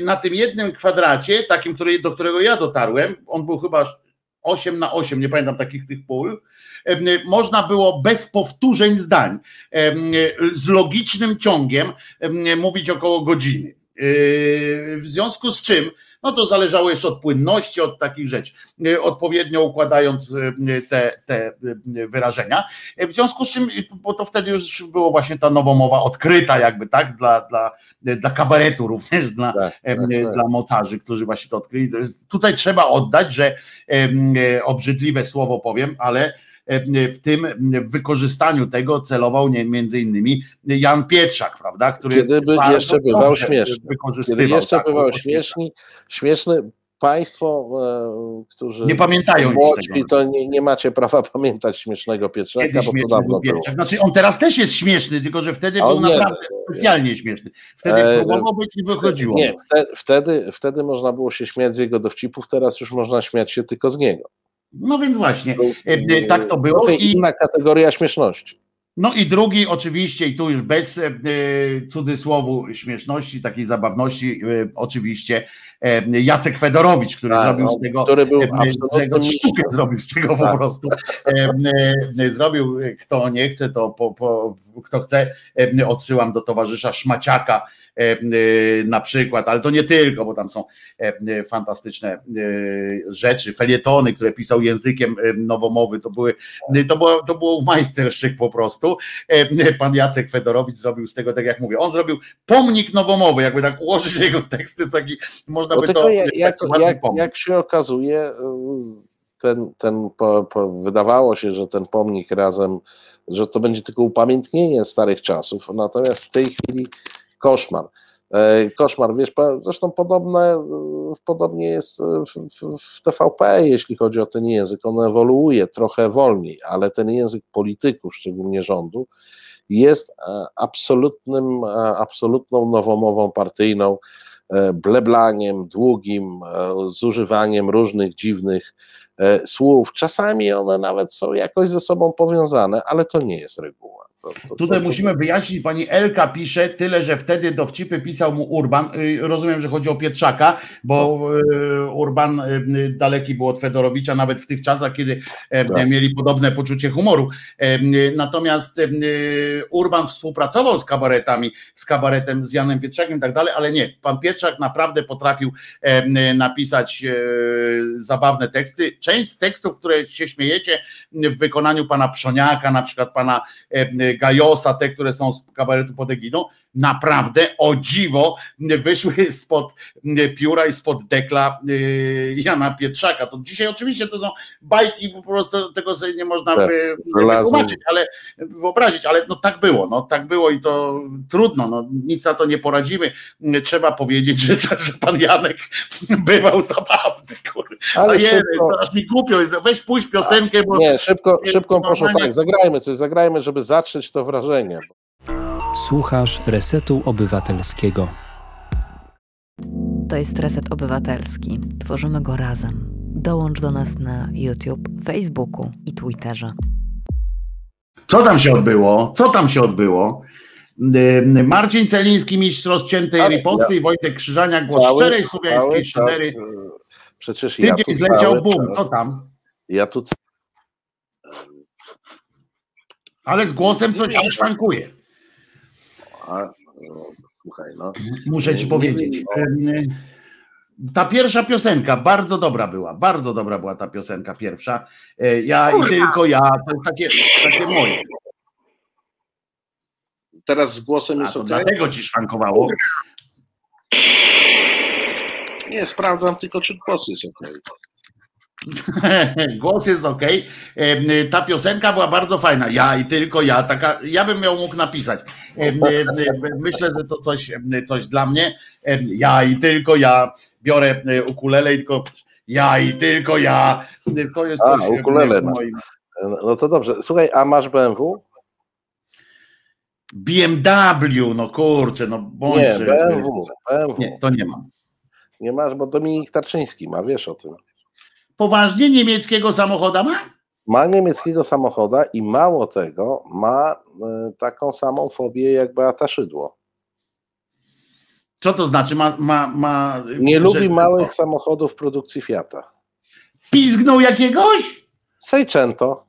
na tym jednym kwadracie, takim, który, do którego ja dotarłem, on był chyba 8 na 8, nie pamiętam takich tych pól, można było bez powtórzeń zdań, z logicznym ciągiem mówić około godziny. W związku z czym, no to zależało jeszcze od płynności, od takich rzeczy, yy, odpowiednio układając yy, te, te wyrażenia. W związku z czym, bo to wtedy już było właśnie ta nowomowa odkryta, jakby tak, dla, dla, dla kabaretu również, dla, tak, tak, tak. dla mocarzy, którzy właśnie to odkryli. Tutaj trzeba oddać, że obrzydliwe słowo powiem, ale E, w tym wykorzystaniu tego celował nie, między innymi Jan Pietrzak, prawda? Który Kiedy by jeszcze bywał śmieszny. Kiedy jeszcze tak, bywał śmieszny, śmieszny, Państwo, e, którzy nie pamiętają młodzi, to nie, nie, macie prawa pamiętać śmiesznego Pietrzaka, Kiedy bo to dawno było. Znaczy on teraz też jest śmieszny, tylko że wtedy był nie, naprawdę nie, specjalnie śmieszny. Wtedy e, próbował być i wychodziło. Nie, wtedy, wtedy można było się śmiać z jego dowcipów, teraz już można śmiać się tylko z niego. No więc właśnie, e, e, tak to było. I inna kategoria śmieszności. No i drugi oczywiście, i tu już bez e, cudzysłowu śmieszności, takiej zabawności, e, oczywiście e, Jacek Fedorowicz, który tak, zrobił no, z tego, który był z tego sztukę zrobił z tego tak. po prostu. zrobił, kto nie chce, to po, po, kto chce, odsyłam do towarzysza Szmaciaka, E, e, na przykład, ale to nie tylko, bo tam są e, fantastyczne rzeczy, felietony, które pisał językiem nowomowy, to były, to było, to było majsterszczyk po prostu. Pan Jacek Fedorowicz zrobił z tego, tak jak mówię, on zrobił pomnik nowomowy, jakby tak ułożyć jego teksty, taki można by to... Jak, jak, jak, jak się okazuje, ten, ten po, po, wydawało się, że ten pomnik razem, że to będzie tylko upamiętnienie starych czasów, natomiast w tej chwili koszmar. E, koszmar, wiesz, zresztą podobne, podobnie jest w, w TVP, jeśli chodzi o ten język. On ewoluuje trochę wolniej, ale ten język polityków, szczególnie rządu, jest e, absolutnym, e, absolutną nowomową partyjną, bleblaniem długim, zużywaniem różnych dziwnych słów. Czasami one nawet są jakoś ze sobą powiązane, ale to nie jest reguła. To, to, Tutaj to, musimy wyjaśnić, pani Elka pisze tyle, że wtedy dowcipy pisał mu Urban. Y, rozumiem, że chodzi o Pietrzaka, bo y, Urban y, daleki był od Fedorowicza, nawet w tych czasach, kiedy e, tak. mieli podobne poczucie humoru. E, natomiast e, Urban współpracował z kabaretami, z kabaretem, z Janem Pietrzakiem i tak dalej, ale nie. Pan Pietrzak naprawdę potrafił napisać zabawne teksty. Część z tekstów, które się śmiejecie w wykonaniu pana Przoniaka, na przykład pana Gajosa, te, które są z kabaretu pod egidą, naprawdę o dziwo wyszły spod pióra i spod dekla y, Jana Pietrzaka. To dzisiaj oczywiście to są bajki, po prostu tego sobie nie można tak, wytłumaczyć, ale wyobrazić, ale no tak było, no tak było i to trudno, no nic na to nie poradzimy. Trzeba powiedzieć, że, że pan Janek bywał zabawny, kurde. Ale A szybko... aż mi głupio jest, weź pójść piosenkę, bo... Nie, szybko, szybko poszło, tak, zagrajmy coś, zagrajmy, żeby zatrzeć to wrażenie. Słuchasz Resetu Obywatelskiego. To jest Reset Obywatelski. Tworzymy go razem. Dołącz do nas na YouTube, Facebooku i Twitterze. Co tam się odbyło? Co tam się odbyło? Y, Marcin Celiński, mistrz rozciętej Ale riposty ja- i Wojtek Krzyżania, głos Cały- szczerej słowiańskiej szydery. e, Przecież ja Tydzień tu zleciał cały bum, co tam? Ja tu Ale z głosem coś tam szwankuje. A, no, słuchaj, no. Muszę ci Nie powiedzieć. Ta pierwsza piosenka bardzo dobra była, bardzo dobra była ta piosenka pierwsza. Y, Ja i tylko ja, to takie, takie moje. Teraz z głosem A jest to ok? dlatego ci szwankowało. Nie, sprawdzam tylko, czy głos jest ok. Głos jest ok. Ta piosenka była bardzo fajna. Ja i tylko ja. Taka, ja bym ją mógł napisać. Em, Myślę, że to coś, em, coś dla mnie. Ja i tylko ja. Biorę e, ukulele i tylko ja i tylko ja. To jest A, coś em, ukulele moim. No to dobrze. Słuchaj, a masz BMW? BMW, no kurczę, no bądź. Nie, BMW. BMW. Nie, to nie mam. Nie masz, bo Dominik Tarczyński ma, wiesz o tym. Poważnie niemieckiego samochoda ma? Ma niemieckiego samochoda i mało tego, ma e, taką samą fobię jak Beata Szydło. Co to znaczy? Ma, ma, ma, Nie że- lubi małych samochodów produkcji Fiata. Pizgnął jakiegoś? Seicento.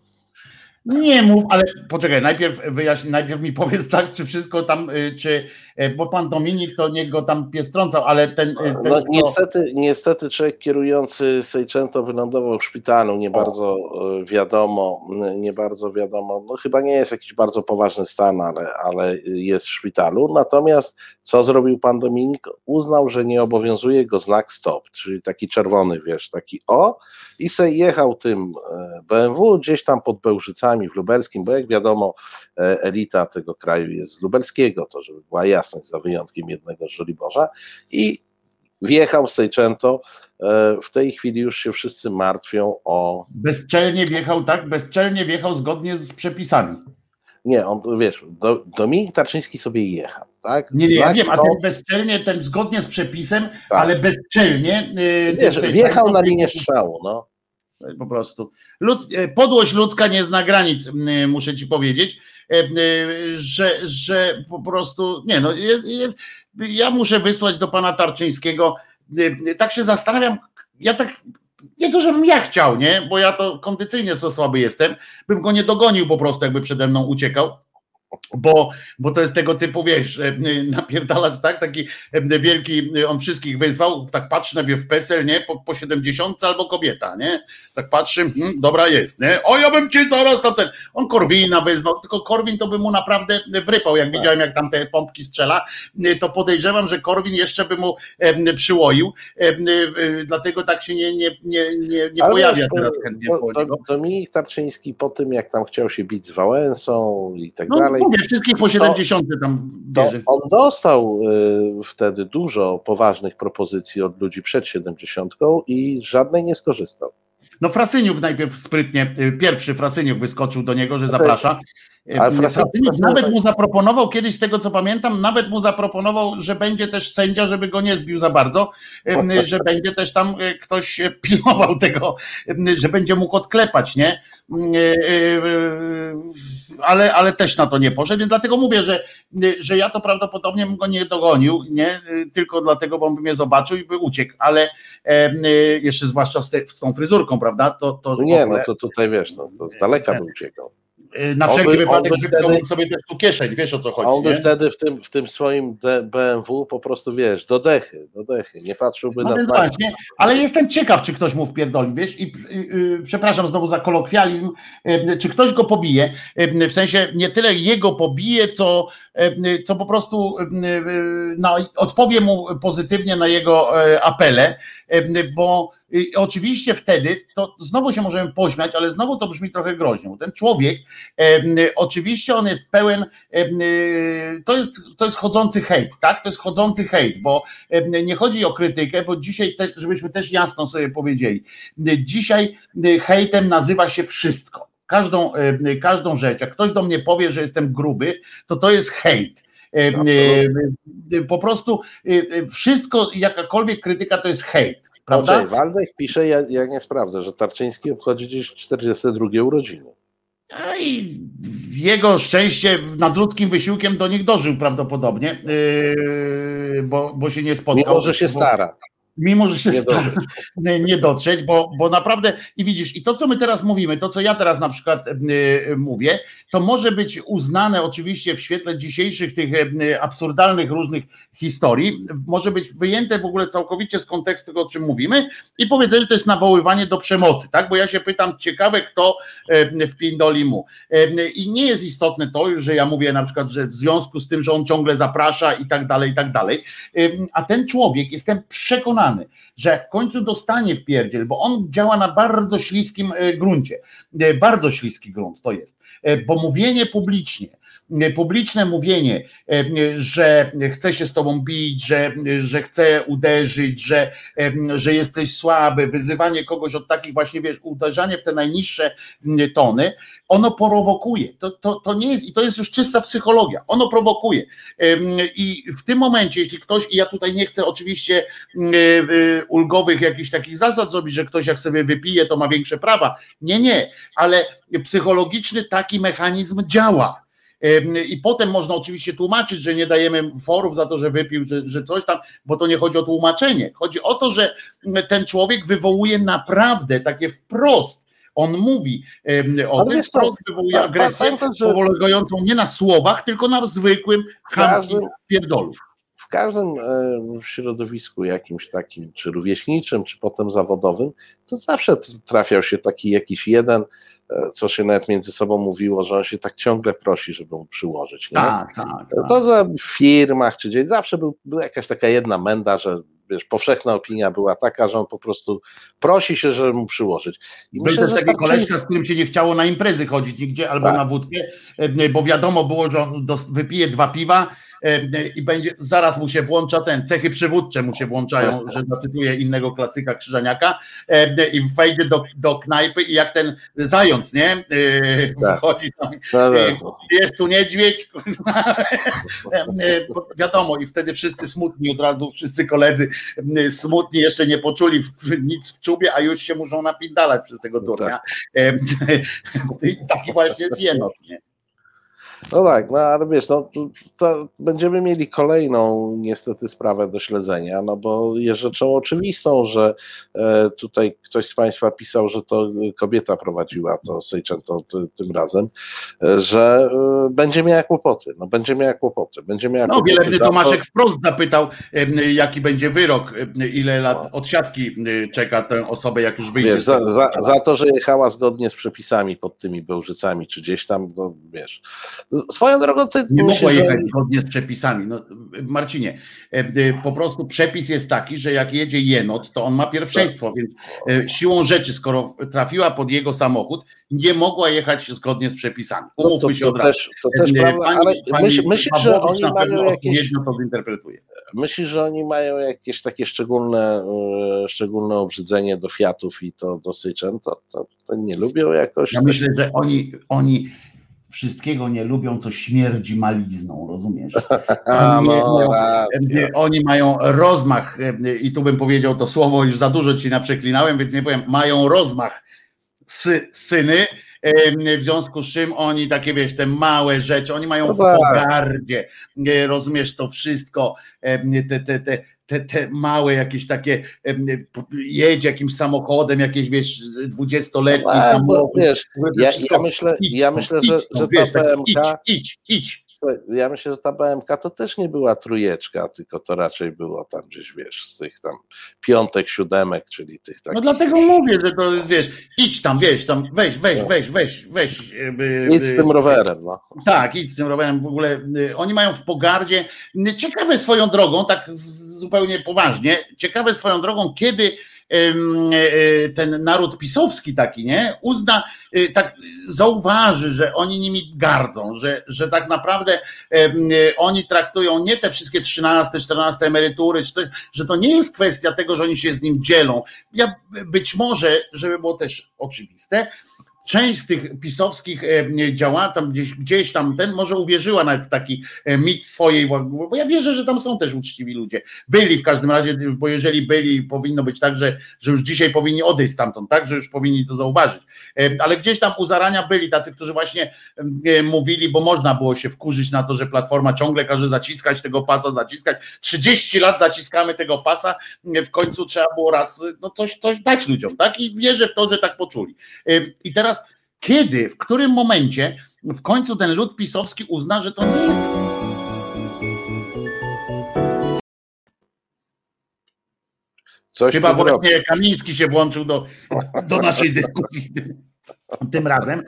Nie mów, ale poczekaj, najpierw wyjaśnij, najpierw mi powiedz tak, czy wszystko tam, y, czy, y, bo pan Dominik to niech go tam piestrącał, ale ten, y, ten No, kto, niestety, niestety człowiek kierujący Seicento wylądował w szpitalu, nie bardzo e, wiadomo, nie bardzo wiadomo, no chyba nie jest jakiś bardzo poważny stan, ale, ale jest w szpitalu. Natomiast co zrobił pan Dominik? Uznał, że nie obowiązuje go znak stop, czyli taki czerwony, wiesz, taki o i se jechał tym e, BMW gdzieś tam pod Bełżycami w Lubelskim, bo jak wiadomo e, elita tego kraju jest z Lubelskiego, to żeby była jasność, za wyjątkiem jednego z Żoliborza i wjechał Seicento. E, W tej chwili już się wszyscy martwią o. bezczelnie wjechał, tak? Bezczelnie wjechał zgodnie z przepisami. Nie, on wiesz, do, Dominik Tarczyński sobie jechał, tak? Nie, nie, ja wiem, a ten bezczelnie, ten zgodnie z przepisem, Tak. ale bezczelnie. y, wiesz, wjechał na Seicento- linię strzału, no. Po prostu. Ludz, e, podłość ludzka nie zna granic, muszę ci powiedzieć, e, że, że po prostu, nie no, jest, jest, ja muszę wysłać do pana Tarczyńskiego, e, tak się zastanawiam, ja tak, nie to, żebym ja chciał, nie, bo ja to kondycyjnie słaby jestem, bym go nie dogonił po prostu, jakby przede mną uciekał, bo, bo to jest tego typu, wiesz, e, napierdalać, tak, taki e, wielki, on wszystkich wyzwał, tak patrzy na mnie w PESEL, nie, po, po 70 albo kobieta, nie, tak patrzy, hmm, dobra jest, nie? O, ja bym ci zaraz tam ten. On Korwina wezwał, tylko Korwin to by mu naprawdę wrypał. Jak widziałem, jak tam te pompki strzela, to podejrzewam, że Korwin jeszcze by mu em, przyłoił. em, y, Dlatego tak się nie, nie, nie, nie, nie pojawia wiesz, teraz chętnie do-. Dominik Tarczyński po tym, jak tam chciał się bić z Wałęsą i tak No dalej, mówię, wszystkich po 70 tam to bierze. on dostał y, wtedy dużo poważnych propozycji od ludzi przed 70 i żadnej nie skorzystał. No Frasyniuk najpierw sprytnie, y, pierwszy Frasyniuk wyskoczył do niego, że zaprasza. Y, Frasyniuk- nawet mu zaproponował, kiedyś z tego co pamiętam, nawet mu zaproponował, że będzie też sędzia, żeby go nie zbił za bardzo, y, że będzie też tam ktoś pilnował tego, że będzie mógł odklepać, nie? Ale, ale też na to nie poszedł, więc dlatego mówię, że, że ja to prawdopodobnie bym go nie dogonił, nie? Tylko dlatego, bo on by mnie zobaczył i by uciekł, ale jeszcze zwłaszcza z, te, z tą fryzurką, prawda? To, to w Nie, ogóle, no to tutaj wiesz, no, to z daleka by uciekał. y, na wszelki by- wypadek wtedy- sobie też tu kieszeń, wiesz o co A chodzi, on by nie? wtedy w tym, w tym swoim BMW po prostu, wiesz, do dechy, do dechy, nie patrzyłby No na właśnie, ale jestem ciekaw, czy ktoś mu wpierdoli, wiesz, i y, y, przepraszam znowu za kolokwializm, y, czy ktoś go pobije, y, w sensie nie tyle jego pobije, co, co po prostu y, y, no, odpowie mu pozytywnie na jego apele, bo oczywiście wtedy, to znowu się możemy pośmiać, ale znowu to brzmi trochę groźnie, ten człowiek, oczywiście on jest pełen, to jest, to jest chodzący hejt, tak, to jest chodzący hejt, bo E, nie chodzi o krytykę, bo dzisiaj też, żebyśmy też jasno sobie powiedzieli, dzisiaj e, hejtem nazywa się wszystko. Każdą, e, każdą rzecz. Jak ktoś do mnie powie, że jestem gruby, to to jest hejt. Po prostu wszystko, jakakolwiek krytyka to jest hejt. Prawda? Andrzej Waldek pisze, ja, ja nie sprawdzę, że Tarczyński obchodzi dziś 42 urodziny. A i jego szczęście nadludzkim wysiłkiem do nich dożył prawdopodobnie, bo, bo się nie spotkał. Mimo, że się stara mimo że się nie, nie dotrzeć, bo, bo naprawdę i widzisz, i to co my teraz mówimy, to co ja teraz na przykład y, mówię, to może być uznane oczywiście w świetle dzisiejszych tych y, absurdalnych różnych historii, może być wyjęte w ogóle całkowicie z kontekstu tego, o czym mówimy i powiedzenie, że to jest nawoływanie do przemocy, tak? Bo ja się pytam, ciekawe kto y, w Pindoli mu. I nie jest istotne to, że ja mówię na przykład, że w związku z tym, że on ciągle zaprasza i tak dalej, i tak dalej, a ten człowiek, jestem przekonany, że jak w końcu dostanie w pierdziel, bo on działa na bardzo śliskim e, gruncie, e, bardzo śliski grunt to jest, e, bo mówienie publicznie, publiczne mówienie, że chce się z tobą bić, że, że chce uderzyć, że, że jesteś słaby, wyzywanie kogoś od takich właśnie, wiesz, uderzanie w te najniższe tony, ono prowokuje. To, to, to nie jest, i to jest już czysta psychologia, ono prowokuje. I w tym momencie, jeśli ktoś, i ja tutaj nie chcę oczywiście ulgowych jakichś takich zasad zrobić, że ktoś jak sobie wypije, to ma większe prawa. Nie, nie, ale psychologiczny taki mechanizm działa i potem można oczywiście tłumaczyć, że nie dajemy forów za to, że wypił, że, że coś tam, bo to nie chodzi o tłumaczenie. Chodzi o to, że ten człowiek wywołuje naprawdę takie wprost. On mówi o tym, wprost wywołuje agresję polegającą nie na słowach, tylko na zwykłym, chamskim pierdolu w każdym środowisku jakimś takim, czy rówieśniczym, czy potem zawodowym, to zawsze trafiał się taki jakiś jeden, e, co się nawet między sobą mówiło, że on się tak ciągle prosi, żeby mu przyłożyć. Nie? Tak, tak, tak. To w firmach czy gdzieś zawsze był, była jakaś taka jedna menda, że wiesz, powszechna opinia była taka, że on po prostu prosi się, żeby mu przyłożyć. I Był też taki tak koleżka, z którym się nie chciało na imprezy chodzić nigdzie albo tak. na wódkę, e, bo wiadomo było, że on wypije dwa piwa i będzie, zaraz mu się włącza ten, cechy przywódcze mu się włączają, że zacytuję innego klasyka Krzyżaniaka i wejdzie do, do knajpy i jak ten zając, nie? Tak. Wchodzi tam, no, no. jest tu niedźwiedź, wiadomo i wtedy wszyscy smutni od razu, wszyscy koledzy smutni, jeszcze nie poczuli nic w czubie, a już się muszą napindalać przez tego no turnia. Tak. Taki właśnie jest jenot, nie? No tak, no ale wiesz, no, to będziemy mieli kolejną niestety sprawę do śledzenia, no bo jest rzeczą oczywistą, że e, tutaj ktoś z Państwa pisał, że to kobieta prowadziła to Sejczęto tym razem, e, że e, będzie miała kłopoty, no będzie miała kłopoty, będzie miała No kłopoty wielebny Tomaszek to... wprost zapytał, jaki będzie wyrok, ile lat no. odsiadki czeka tę osobę, jak już wyjdzie. Wiesz, za, za, za, to, że jechała zgodnie z przepisami pod tymi Bełżycami, czy gdzieś tam, no wiesz, Swoją drogą ty nie mogła jechać zgodnie z przepisami. No, Marcinie, e, e, po prostu przepis jest taki, że jak jedzie jenot, to on ma pierwszeństwo, więc e, siłą rzeczy, skoro trafiła pod jego samochód, nie mogła jechać zgodnie z przepisami. Umówmy no to, się od razu. Też, to też prawda, ale myśl, że oni mają jakieś... to zinterpretuje. Myślisz, że oni mają jakieś takie szczególne, szczególne obrzydzenie do Fiatów i to do Syczen, to, to, to nie lubią jakoś? Ja myślę, że oni, oni wszystkiego nie lubią, co śmierdzi malizną, rozumiesz? Oni, no, mają, oni mają rozmach, i tu bym powiedział to słowo, już za dużo ci naprzeklinałem, więc nie powiem, mają rozmach sy, syny, w związku z czym oni takie, wiesz, te małe rzeczy, oni mają no w tak. pogardzie, rozumiesz to wszystko, te, te, te, te, te małe jakieś takie, jedzie jakimś samochodem, jakieś wiesz, dwudziestoletni no, samochód. Wiesz, ja, ja, myślę, idź ja myślę, że, że wiesz, ta PMK, idź, idź, idź. Ja myślę, że ta BMK to też nie była trójeczka, tylko to raczej było tam gdzieś, wiesz, z tych tam piątek, siódemek, czyli tych takich. No dlatego mówię, że to jest, wiesz, idź tam, wiesz, tam, weź, weź, no. weź, weź, weź. By, idź z tym rowerem, no. Tak, idź z tym rowerem, w ogóle oni mają w pogardzie, ciekawe swoją drogą, tak zupełnie poważnie, ciekawe swoją drogą, kiedy e, e, ten naród pisowski taki, nie, uzna, e, tak zauważy, że oni nimi gardzą, że, że tak naprawdę oni traktują nie te wszystkie 13, 14 emerytury, że to nie jest kwestia tego, że oni się z nim dzielą. Ja być może, żeby było też oczywiste, część z tych pisowskich działa, tam gdzieś, gdzieś tam ten może uwierzyła nawet w taki mit swojej, bo ja wierzę, że tam są też uczciwi ludzie. Byli w każdym razie, bo jeżeli byli, powinno być tak, że, że już dzisiaj powinni odejść stamtąd, tak, że już powinni to zauważyć. Ale gdzieś tam u zarania byli tacy, którzy właśnie mówili, bo można było się wkurzyć na to, że Platforma ciągle każe zaciskać tego pasa, zaciskać. 30 lat zaciskamy tego pasa, w końcu trzeba było raz no coś, coś dać ludziom, tak? I wierzę w to, że tak poczuli. I teraz kiedy, w którym momencie w końcu ten lud pisowski uzna, że to nie jest Coś Chyba właśnie zrobi. Kamiński się włączył do, do naszej dyskusji tym razem.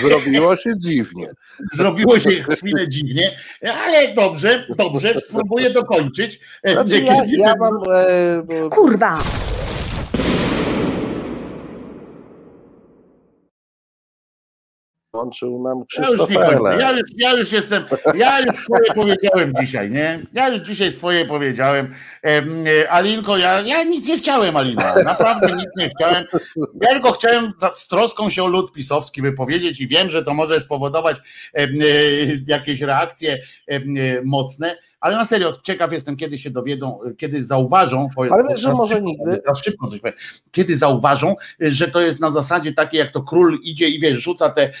Zrobiło się dziwnie. Zrobiło się chwilę dziwnie, ale dobrze, dobrze, spróbuję dokończyć. Znaczy ja, ja mam, e, Kurwa! Włączył nam Krzysztof ja już, ja, już, ja już jestem, ja już swoje powiedziałem dzisiaj, nie? Ja już dzisiaj swoje powiedziałem. E, Alinko, ja, ja nic nie chciałem, Alina. Naprawdę nic nie chciałem. Ja tylko chciałem z troską się o lud pisowski wypowiedzieć i wiem, że to może spowodować e, jakieś reakcje e, mocne, ale na serio, ciekaw jestem, kiedy się dowiedzą, kiedy zauważą. Ale wiesz, że może nigdy. Szybko coś powiem. Kiedy zauważą, że to jest na zasadzie takiej, jak to król idzie i wiesz, rzuca te,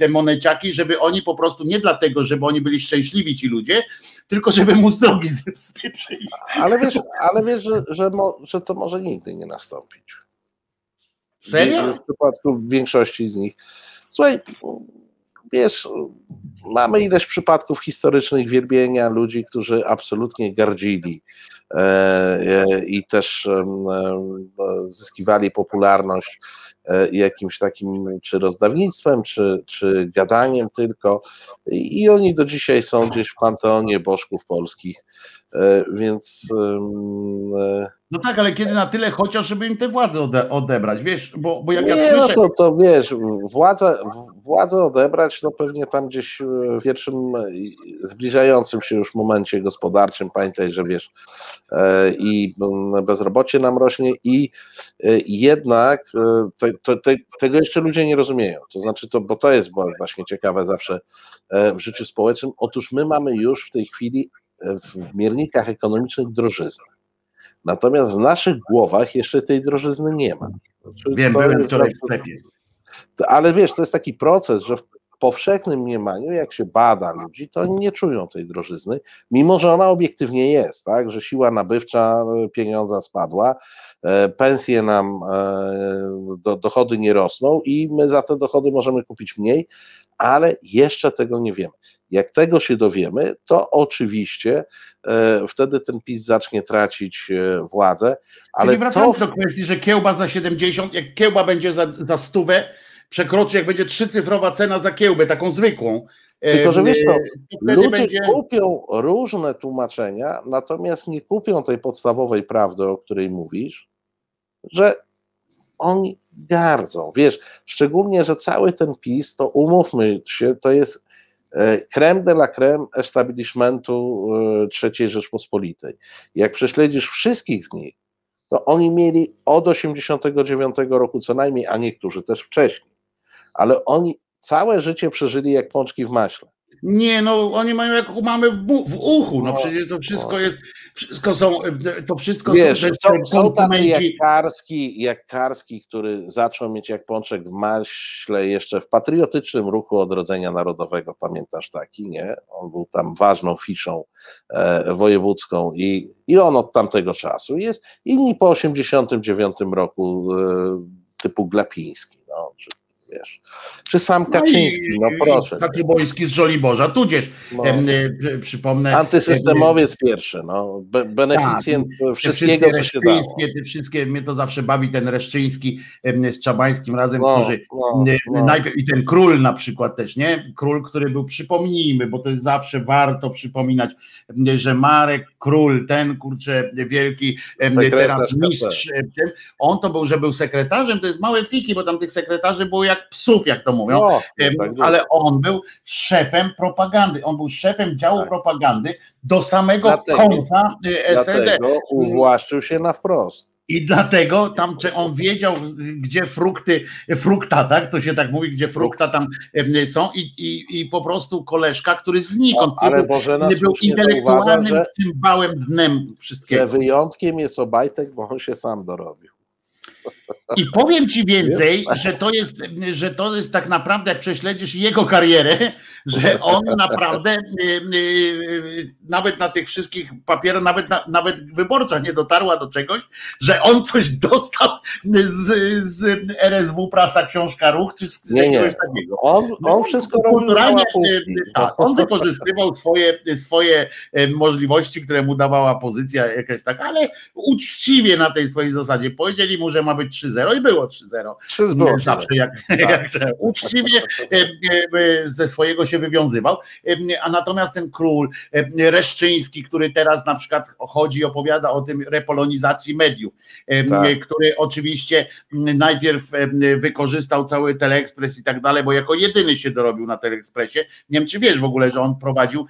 te moneciaki, żeby oni po prostu nie dlatego, żeby oni byli szczęśliwi ci ludzie, tylko żeby mu z drogi spieprzyli. Ale wiesz, ale wiesz że, że, mo, że to może nigdy nie nastąpić. Serio? W przypadku większości z nich. Słuchaj, wiesz, mamy ileś przypadków historycznych wielbienia ludzi, którzy absolutnie gardzili e, e, i też zyskiwali popularność e, jakimś takim czy rozdawnictwem, czy, czy gadaniem tylko. I oni do dzisiaj są gdzieś w panteonie bożków polskich, więc no tak, ale kiedy na tyle chociaż, żeby im tę władzę ode, odebrać, wiesz, bo, bo jak nie, ja słyszę... no to, to wiesz, władzę, władzę odebrać, to pewnie tam gdzieś w pierwszym zbliżającym się już momencie gospodarczym, pamiętaj, że wiesz, e, i bezrobocie nam rośnie i e, jednak e, te, tego jeszcze ludzie nie rozumieją, to znaczy to, bo to jest właśnie ciekawe zawsze w życiu społecznym, otóż my mamy już w tej chwili w miernikach ekonomicznych drożyznę. Natomiast w naszych głowach jeszcze tej drożyzny nie ma. Znaczy, Wiem, byłem wczoraj w sklepie. Ale wiesz, to jest taki proces, że w powszechnym mniemaniu, jak się bada ludzi, to oni nie czują tej drożyzny, mimo że ona obiektywnie jest, tak, że siła nabywcza e, pieniądza spadła, e, pensje nam, e, dochody nie rosną i my za te dochody możemy kupić mniej, ale jeszcze tego nie wiemy. Jak tego się dowiemy, to oczywiście wtedy ten PiS zacznie tracić władzę. Ale Czyli wracamy to... do kwestii, że kiełba za 70, jak kiełba będzie za, za stówę, przekroczy, jak będzie trzycyfrowa cena za kiełbę, taką zwykłą. Tylko, że wiesz, to, ludzie będzie... kupią różne tłumaczenia, natomiast nie kupią tej podstawowej prawdy, o której mówisz, że oni gardzą. Wiesz, szczególnie, że cały ten PiS, to umówmy się, to jest E, creme de la creme establishmentu e, III Rzeczpospolitej. Jak prześledzisz wszystkich z nich, to oni mieli od 89 roku co najmniej, a niektórzy też wcześniej, ale oni całe życie przeżyli jak pączki w maśle. Nie, no oni mają jak mamy w, w uchu, no, no przecież to wszystko no. jest, wszystko są, to wszystko Wiesz, są, są, są tacy jak Karski, jak Karski, który zaczął mieć jak pączek w maśle jeszcze w patriotycznym ruchu odrodzenia narodowego, pamiętasz taki, nie? On był tam ważną fiszą e, wojewódzką i, i on od tamtego czasu jest, inni po 89 roku e, typu Glapiński, no, czy wiesz. Czy sam no Kaczyński, no, i, no proszę. Tatyboński z Żoliborza, tudzież no. e, przypomnę. Antysystemowiec pierwszy, no, be, beneficjent tak, wszystkiego, co się dało. Te wszystkie, mnie to zawsze bawi ten Reszczyński z Czabańskim razem, no, którzy no, no, najpierw, i ten król na przykład też, nie? Król, który był, przypomnijmy, bo to jest zawsze warto przypominać, że Marek Król, ten kurczę wielki, Sekretarz teraz mistrz, ten, on to był, że był sekretarzem, to jest małe fiki, bo tam tych sekretarzy było jak psów, jak to mówią, no, tak ale on był szefem propagandy, on był szefem działu tak. propagandy do samego dlatego, końca SLD. Dlatego uwłaszczył się na wprost. I dlatego tam, czy on wiedział, gdzie frukty, frukta, tak? To się tak mówi, gdzie frukta tam są i, i, i po prostu koleżka, który znikąd, ale który Bożena był, był intelektualnym zauważa, cymbałem dnem wszystkiego. Że wyjątkiem jest Obajtek, bo on się sam dorobił. I powiem ci więcej, że to jest, że to jest tak naprawdę, jak prześledzisz jego karierę, że on naprawdę y, y, y, nawet na tych wszystkich papierach, nawet, nawet wyborcza nie dotarła do czegoś, że on coś dostał z, z RSW Prasa Książka Ruch, czy z, nie, czegoś takiego. On, no, on wszystko kulturalnie, tak, on wykorzystywał swoje, swoje możliwości, które mu dawała pozycja jakaś tak, ale uczciwie na tej swojej zasadzie. Powiedzieli mu, że ma być 3-0 i było 3-0. Zawsze jak, tak. jak uczciwie ze swojego się wywiązywał. A natomiast ten król Reszczyński, który teraz na przykład chodzi i opowiada o tym repolonizacji mediów, tak. który oczywiście najpierw wykorzystał cały Teleekspres i tak dalej, bo jako jedyny się dorobił na Teleekspresie. Nie wiem, czy wiesz w ogóle, że on prowadził,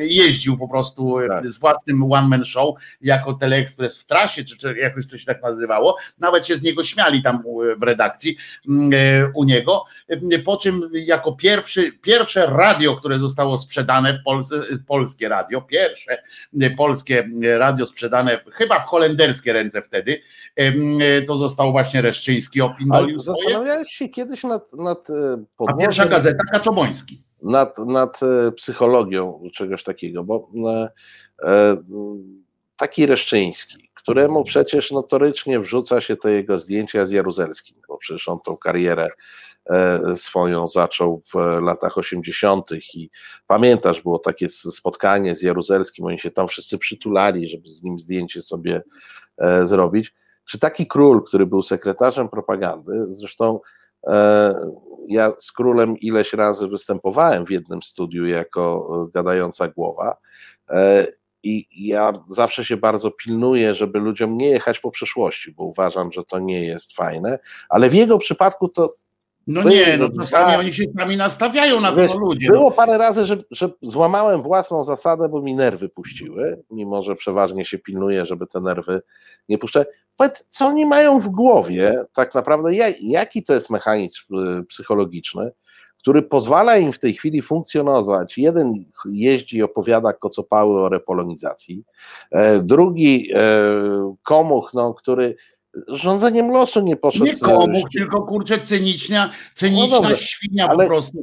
jeździł po prostu tak. z własnym one-man show jako Teleekspres w trasie, czy, czy jakoś to się tak nazywało. Nawet się z niego śmiali tam w redakcji u niego. Po czym jako pierwszy pierwsze radio, które zostało sprzedane w Polsce, polskie radio, pierwsze polskie radio sprzedane chyba w holenderskie ręce wtedy, to został właśnie Reszczyński, opindolił Zastanawiałeś się kiedyś nad, nad e, A pierwsza gazeta Kaczoboński. Nad, nad e, psychologią czegoś takiego, bo e, taki Reszczyński, któremu przecież notorycznie wrzuca się to jego zdjęcia z Jaruzelskim, bo przecież on tą karierę E, swoją zaczął w latach 80. i pamiętasz, było takie spotkanie z Jaruzelskim, oni się tam wszyscy przytulali, żeby z nim zdjęcie sobie e, zrobić. Czy taki król, który był sekretarzem propagandy, zresztą e, ja z królem ileś razy występowałem w jednym studiu jako gadająca głowa. I ja zawsze się bardzo pilnuję, żeby ludziom nie jechać po przeszłości, bo uważam, że to nie jest fajne, ale w jego przypadku to no nie, no czasami oni się sami nastawiają na to ludzie. No. Było no. parę razy, że, że złamałem własną zasadę, bo mi nerwy puściły, mimo że przeważnie się pilnuję, żeby te nerwy nie puszczać. Powiedz, co oni mają w głowie, tak naprawdę, jaki to jest mechanizm y, psychologiczny, który pozwala im w tej chwili funkcjonować. Jeden jeździ i opowiada kocopały o repolonizacji, e, drugi e, komuch, no, który rządzeniem losu nie poszedł. Nie komuch, tylko kurczę cyniczna, cyniczna no świnia ale, po prostu.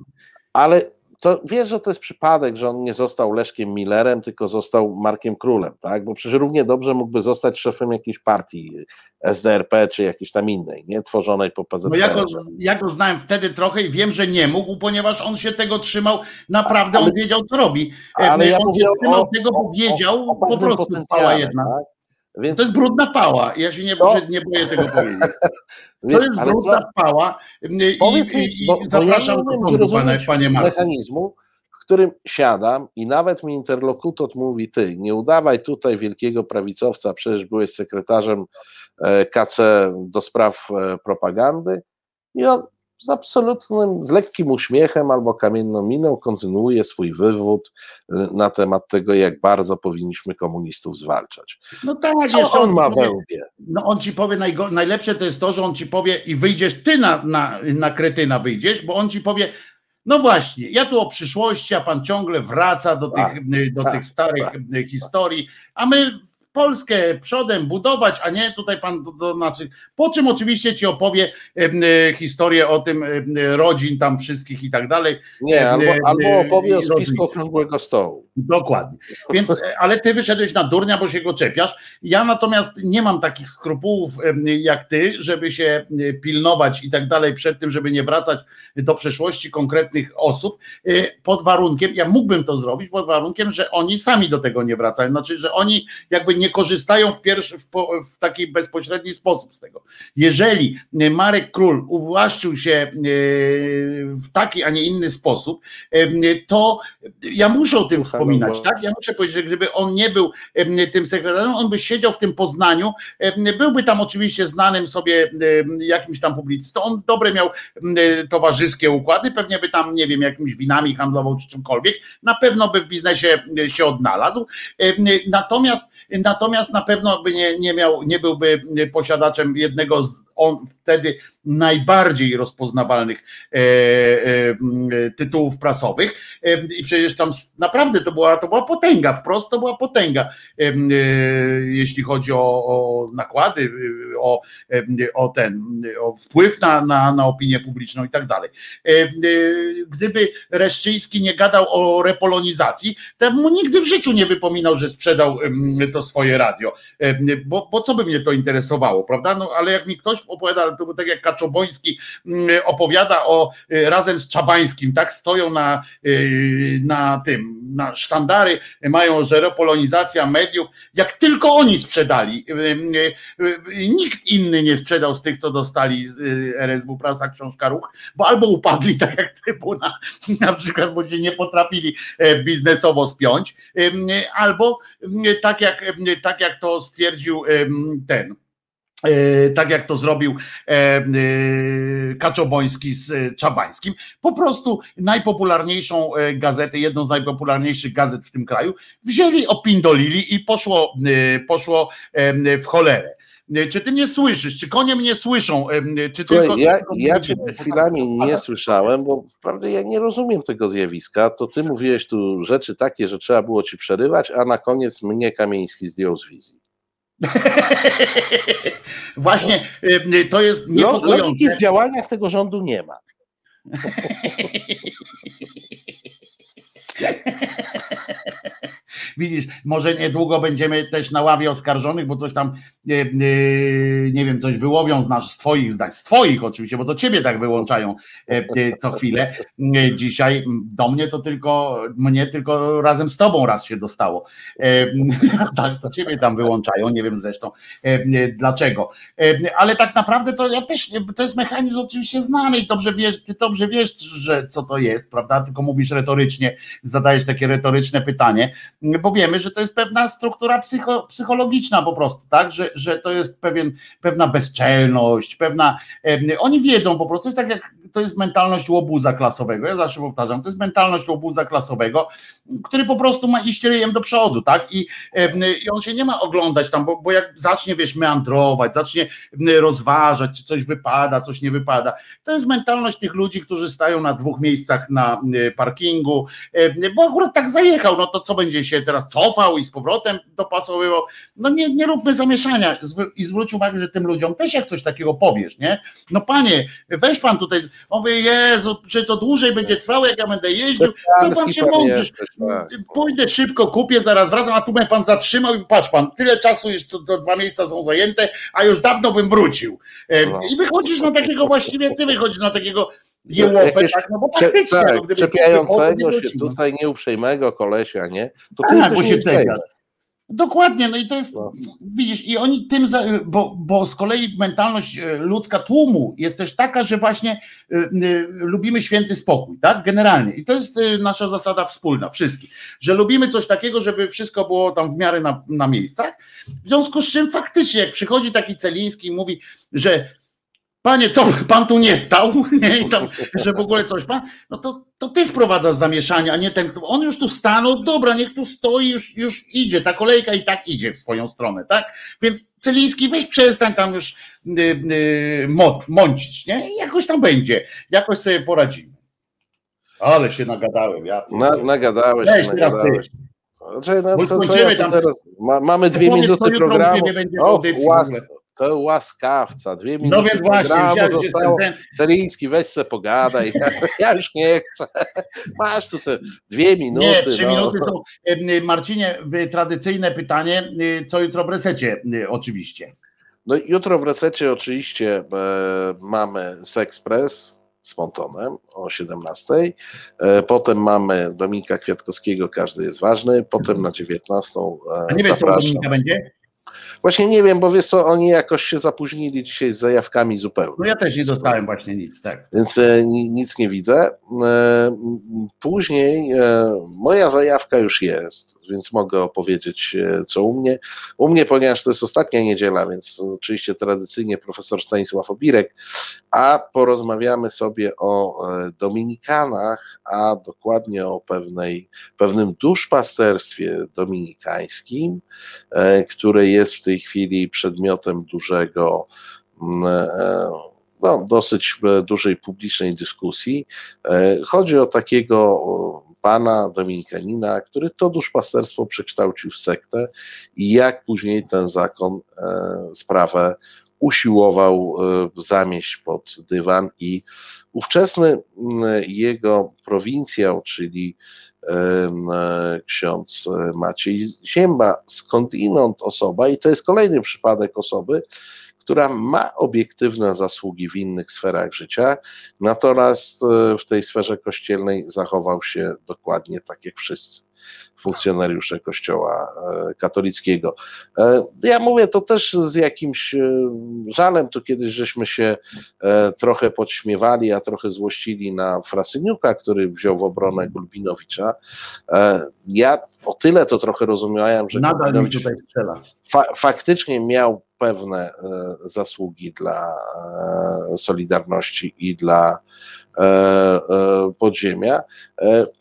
Ale to wiesz, że to jest przypadek, że on nie został Leszkiem Millerem, tylko został Markiem Królem, tak? Bo przecież równie dobrze mógłby zostać szefem jakiejś partii SDRP czy jakiejś tam innej, nie? Tworzonej po PZPR. No ja go, ja go znałem wtedy trochę i wiem, że nie mógł, ponieważ on się tego trzymał, naprawdę ale, on wiedział, co robi. Ale ja on się trzymał o, tego, bo wiedział, o, o po prostu spała jedna. Tak? Więc... To jest brudna pała. Ja się nie, no. nie boję tego powiedzieć. To jest brudna co? pała. I, Powiedz mi, i, bo, zapraszam bo ja do panie, panie mechanizmu, w którym siadam i nawet mi interlokutor mówi, ty, nie udawaj tutaj wielkiego prawicowca, przecież byłeś sekretarzem e, KC do spraw e, propagandy i on z absolutnym, z lekkim uśmiechem albo kamienną miną kontynuuje swój wywód y, na temat tego, jak bardzo powinniśmy komunistów zwalczać. No tak, Co on ma we łbie? No on ci powie, najlepsze to jest to, że on ci powie i wyjdziesz, ty na, na, na kretyna wyjdziesz, bo on ci powie, no właśnie, ja tu o przyszłości, a pan ciągle wraca do tych, tak, do tak, tych starych tak. historii, a my Polskę przodem budować, a nie tutaj pan do, do znaczy, po czym oczywiście ci opowie e, historię o tym e, rodzin tam wszystkich i tak dalej. Nie, e, albo, albo opowie o spisku okrągłego stołu. Dokładnie. Więc, ale ty wyszedłeś na durnia, bo się go czepiasz. Ja natomiast nie mam takich skrupułów jak ty, żeby się pilnować i tak dalej przed tym, żeby nie wracać do przeszłości konkretnych osób pod warunkiem, ja mógłbym to zrobić pod warunkiem, że oni sami do tego nie wracają. Znaczy, że oni jakby nie nie korzystają w, pierwszy, w, w taki bezpośredni sposób z tego. Jeżeli Marek Król uwłaszczył się e, w taki, a nie inny sposób, e, to ja muszę o tym wspominać, tak? Ja muszę powiedzieć, że gdyby on nie był e, tym sekretarzem, on by siedział w tym Poznaniu, byłby tam oczywiście znanym sobie jakimś tam publicystą, on dobre miał towarzyskie układy, pewnie by tam, nie wiem, jakimiś winami handlował czy czymkolwiek, na pewno by w biznesie się odnalazł, natomiast natomiast na pewno by nie, nie miał, nie byłby posiadaczem jednego z on wtedy najbardziej rozpoznawalnych e, e, tytułów prasowych e, i przecież tam naprawdę to była, to była potęga, wprost to była potęga, e, e, jeśli chodzi o, o nakłady, o, e, o ten, o wpływ na, na, na opinię publiczną i tak dalej. Gdyby Reszczyński nie gadał o repolonizacji, to mu nigdy w życiu nie wypominał, że sprzedał to swoje radio, bo, bo co by mnie to interesowało, prawda? No ale jak mi ktoś opowiada, to tak jak Kaczoboński mm, opowiada o y, razem z Czabańskim, tak? Stoją na, y, na tym, na sztandary, mają, że repolonizacja mediów, jak tylko oni sprzedali, y, nikt inny nie sprzedał z tych, co dostali z RSW Prasa Książka Ruch, bo albo upadli, tak jak Trybuna, na przykład, bo się nie potrafili e, biznesowo spiąć, albo tak jak, tak jak to stwierdził ten tak jak to zrobił e, e, Kaczoboński z Czabańskim. Po prostu najpopularniejszą gazetę, jedną z najpopularniejszych gazet w tym kraju, wzięli, opindolili i poszło, poszło w cholerę. Czy ty mnie słyszysz? Czy konie mnie słyszą? Czy Słuchaj, tylko, ja, ja cię chwilami nie słyszałem, bo naprawdę ja nie rozumiem tego zjawiska. To ty mówiłeś tu rzeczy takie, że trzeba było ci przerywać, a na koniec mnie Kamieński zdjął z wizji. Właśnie y, to jest niepokojące. Logiki w działaniach tego rządu nie ma. Widzisz, może niedługo będziemy też na ławie oskarżonych, bo coś tam, nie, e, nie wiem, coś wyłowią z nas, z twoich zdań, z twoich oczywiście, bo to ciebie tak wyłączają e, co chwilę. E, dzisiaj do mnie to tylko, mnie tylko razem z tobą raz się dostało. Tak, to ciebie tam wyłączają, nie wiem zresztą dlaczego. Ale tak naprawdę to ja też, to jest mechanizm oczywiście znany i dobrze wiesz, ty dobrze wiesz, że co to jest, prawda? Tylko mówisz retorycznie, zadajesz takie retoryczne pytanie, bo wiemy, że to jest pewna struktura psycho, psychologiczna po prostu, tak, że, że to jest pewien, pewna bezczelność, pewna, oni wiedzą po prostu, to jest tak jak, to jest mentalność łobuza klasowego, ja zawsze powtarzam, to jest mentalność łobuza klasowego, który po prostu ma iść ryjem do przodu, tak, i, i on się nie ma oglądać tam, bo, bo jak zacznie, wiesz, meandrować, zacznie rozważać, czy coś wypada, coś nie wypada, to jest mentalność tych ludzi, którzy stają na dwóch miejscach na parkingu, bo akurat tak zajechał, no to co będzie się teraz cofał i z powrotem dopasowywał. No nie, nie róbmy zamieszania i zwróć uwagę, że tym ludziom też jak coś takiego powiesz, nie? No panie, weź pan tutaj, on mówi, Jezu, czy to dłużej będzie trwało, jak ja będę jeździł, co pan się mądrzysz? Tak. Pójdę szybko, kupię, zaraz wracam, a tu mnie pan zatrzymał i patrz pan, tyle czasu już to, to dwa miejsca są zajęte, a już dawno bym wrócił. No. I wychodzisz na takiego właściwie, ty wychodzisz na takiego jełopę, tak, no bo faktycznie. Tak, no, czepiającego się tutaj nieuprzejmego kolesia, nie? To ty tak, bo się Dokładnie, no i to jest, no. widzisz, i oni tym, za, bo, bo z kolei mentalność e, ludzka tłumu jest też taka, że właśnie y, y, lubimy święty spokój, tak, generalnie. I to jest y, nasza zasada wspólna, wszystkich, że lubimy coś takiego, żeby wszystko było tam w miarę na, na miejscach. W związku z czym faktycznie, jak przychodzi taki Celiński i mówi, że Panie, co pan tu nie stał? Nie? I tam, że w ogóle coś pan, no to, to ty wprowadzasz zamieszanie, a nie ten, on już tu stanął, dobra, niech tu stoi, już, już idzie, ta kolejka i tak idzie w swoją stronę, tak? Więc Celiński, weź przestań tam już yy, yy, mącić, nie? I jakoś tam będzie, jakoś sobie poradzimy. Ale się nagadałem, ja. Na, nagadałeś, Weź, nagadałeś. Znaczy, no, co, co ja teraz? Ma, mamy dwie minuty programu. O, to łaskawca, dwie minuty. No więc właśnie, zostało. Ten... Celiński, weź se pogadaj. Ja już nie chcę. Masz tu te dwie minuty. Nie, trzy no. minuty są. Marcinie, tradycyjne pytanie, co jutro w resecie oczywiście. No jutro w resecie oczywiście e, mamy Sexpress z Pontonem o 17. E, potem mamy Dominika Kwiatkowskiego, każdy jest ważny. Potem na 19. E, A nie wiesz, co Dominika będzie? Właśnie nie wiem, bo wiesz co, oni jakoś się zapóźnili dzisiaj z zajawkami zupełnie. No ja też nie dostałem właśnie nic, tak. Więc e, nic nie widzę. E, później e, moja zajawka już jest, więc mogę opowiedzieć, e, co u mnie. U mnie, ponieważ to jest ostatnia niedziela, więc oczywiście tradycyjnie profesor Stanisław Obirek, a porozmawiamy sobie o e, Dominikanach, a dokładnie o pewnej, pewnym duszpasterstwie dominikańskim, które jest w tej chwili przedmiotem dużego mm, no, dosyć dużej publicznej dyskusji. Chodzi o takiego pana dominikanina, który to duszpasterstwo przekształcił w sektę i jak później ten zakon e, sprawę usiłował e, zamieść pod dywan. I ówczesny jego prowincjał, czyli e, ksiądz Maciej Zięba, skądinąd osoba, i to jest kolejny przypadek osoby, która ma obiektywne zasługi w innych sferach życia, natomiast e, w tej sferze kościelnej zachował się dokładnie tak jak wszyscy funkcjonariusze Kościoła e, katolickiego. E, ja mówię to też z jakimś żalem, tu kiedyś żeśmy się trochę podśmiewali, a trochę złościli na Frasyniuka, który wziął w obronę Gulbinowicza. Ja o tyle to trochę rozumiałem, że Nadal mi tutaj strzela. Fa faktycznie miał pewne e, zasługi dla e, Solidarności i dla e, podziemia.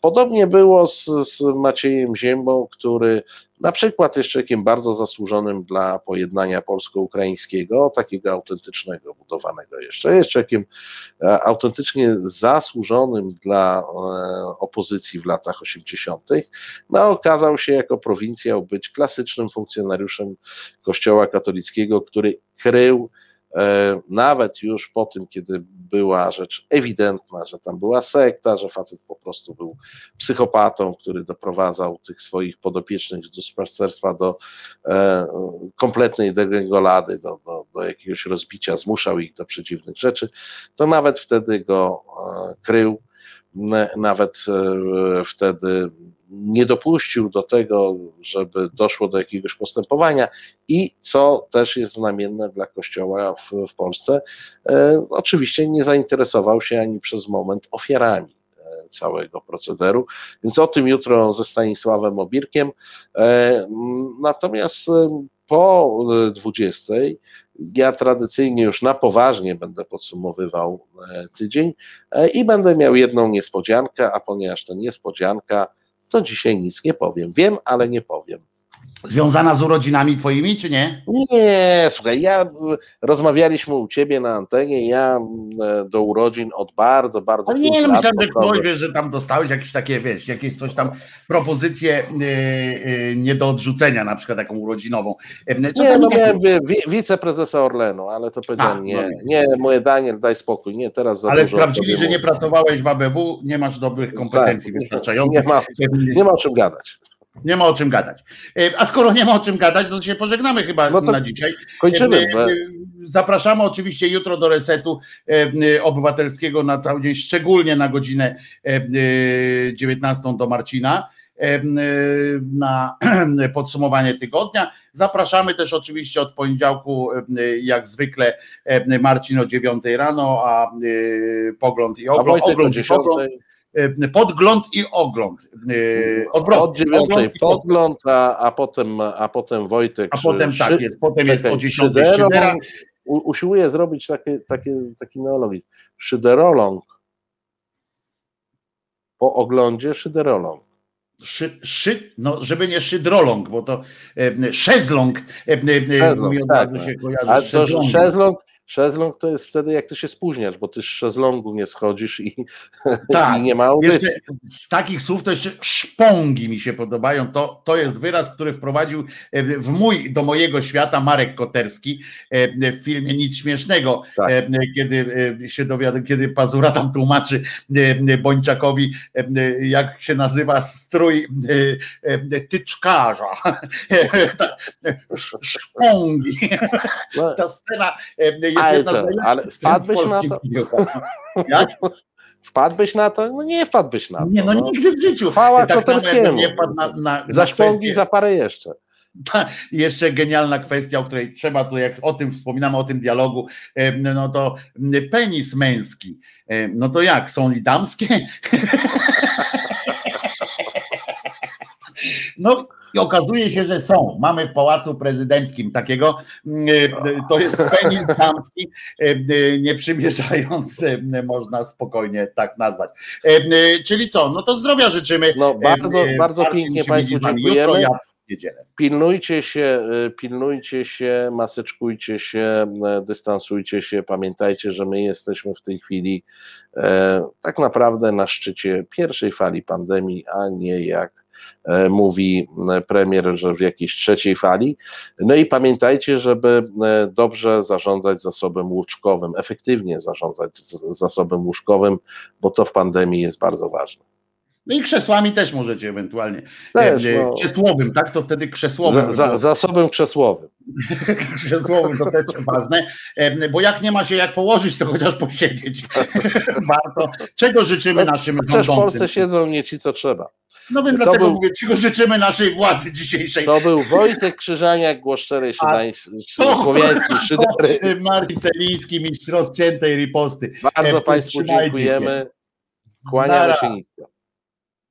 Podobnie było z, z Maciejem Ziębą, który na przykład jest człowiekiem bardzo zasłużonym dla pojednania polsko-ukraińskiego, takiego autentycznego, budowanego jeszcze. Jest człowiekiem autentycznie zasłużonym dla opozycji w latach 80., no okazał się jako prowincjał być klasycznym funkcjonariuszem Kościoła katolickiego, który krył e, nawet już po tym, kiedy była rzecz ewidentna, że tam była sekta, że facet po prostu był psychopatą, który doprowadzał tych swoich podopiecznych z duszpasterstwa do e, kompletnej degregolady, do, do, do jakiegoś rozbicia, zmuszał ich do przedziwnych rzeczy, to nawet wtedy go e, krył, nawet wtedy nie dopuścił do tego, żeby doszło do jakiegoś postępowania i co też jest znamienne dla Kościoła w, w Polsce, e, oczywiście nie zainteresował się ani przez moment ofiarami e, całego procederu, więc o tym jutro ze Stanisławem Obirkiem. E, natomiast e, po 20 ja tradycyjnie już na poważnie będę podsumowywał e, tydzień i będę miał jedną niespodziankę, a ponieważ to niespodzianka, to dzisiaj nic nie powiem. Wiem, ale nie powiem. Związana z urodzinami twoimi, czy nie? Nie, słuchaj, ja rozmawialiśmy u ciebie na antenie, ja e, do urodzin od bardzo, bardzo. Ale nie, no myślałem, że ktoś wiesz, że tam dostałeś jakieś takie, wiesz, jakieś coś tam propozycje yy, nie do odrzucenia, na przykład taką urodzinową. Czasami nie, no tak... miałem wiceprezesa Orlenu, ale to powiedziałem, nie, no. nie, moje Daniel, daj spokój, nie, teraz za Ale sprawdzili, że nie pracowałeś w ABW, nie masz dobrych kompetencji tak, wystarczających. Nie ma, nie ma o czym gadać. Nie ma o czym gadać. E, a skoro nie ma o czym gadać, to się pożegnamy chyba no na dzisiaj. Kończymy. E, e, zapraszamy oczywiście jutro do resetu obywatelskiego na cały dzień, szczególnie na godzinę 19 do Marcina na podsumowanie tygodnia. Zapraszamy też oczywiście od poniedziałku, jak zwykle, Marcin o 9 rano, a pogląd i ogląd. A ogląd i pogląd E, podgląd i ogląd. E, odwrotnie. Od dziewiątej podgląd, a, a, potem, a potem Wojtek. A potem szy, tak jest, potem jest o dziesiątej Szydera. Usiłuję zrobić taki, taki, taki neologizm. Szyderolong. Po oglądzie szyderolong. Szy, szy, no, żeby nie szydrolong, bo to e, szezlong, e, e, szezlong mi od tak, się kojarzy. A to szezlong, Szezlong to jest wtedy, jak ty się spóźniasz, bo ty z szezlongu nie schodzisz i, tak, i nie ma audycji. Z takich słów to jeszcze szpongi mi się podobają. To, to jest wyraz, który wprowadził e, w mój, do mojego świata Marek Koterski e, w filmie Nic Śmiesznego, tak. E, kiedy się dowiada, kiedy Pazura tam tłumaczy Bończakowi, jak się nazywa strój tyczkarza. Szpongi. No. Ta scena jest ale jedna z ale wpadłbyś na to? Jak? Wpadłbyś na to? No nie wpadłbyś na to. Nie, no, no. nigdy w życiu. Chwała tak Koterskiemu. Nie wpadł na, na, za szpongi, za parę jeszcze. Ta, jeszcze genialna kwestia, o której trzeba tu, jak o tym wspominamy, o tym dialogu, no to penis męski. No to jak, są i damskie? No i okazuje się, że są. Mamy w Pałacu Prezydenckim takiego, mm, to jest penis damski, nieprzymierzający, można spokojnie tak nazwać. Czyli co, no to zdrowia życzymy. No bardzo, bardzo pięknie Państwu dziękujemy. Jutro ja. Pilnujcie się, y, pilnujcie się, maseczkujcie się, y, dystansujcie się. Pamiętajcie, że my jesteśmy w tej chwili e, tak naprawdę na szczycie pierwszej fali pandemii, a nie jak mówi e, premier, że w jakiejś trzeciej fali. No i pamiętajcie, żeby dobrze zarządzać zasobem łóżkowym, efektywnie zarządzać zasobem łóżkowym, bo to w pandemii jest bardzo ważne. No i krzesłami też możecie ewentualnie. Też, e, no. Krzesłowym, tak? To wtedy krzesłowym. Za, za, zasobem krzesłowym. krzesłowym to też ważne, e, bo jak nie ma się jak położyć, to chociaż posiedzieć. Warto. Czego życzymy no, naszym rządzącym? w Polsce siedzą nie ci, co trzeba. No więc dlatego był, mówię, czego życzymy naszej władzy dzisiejszej. To był Wojtek Krzyżaniak, głos szczerej słowiańskiej szydery. Marcin Celiński, mistrz rozciętej riposty. Bardzo e, Państwu dziękujemy. Kłaniamy się nisko.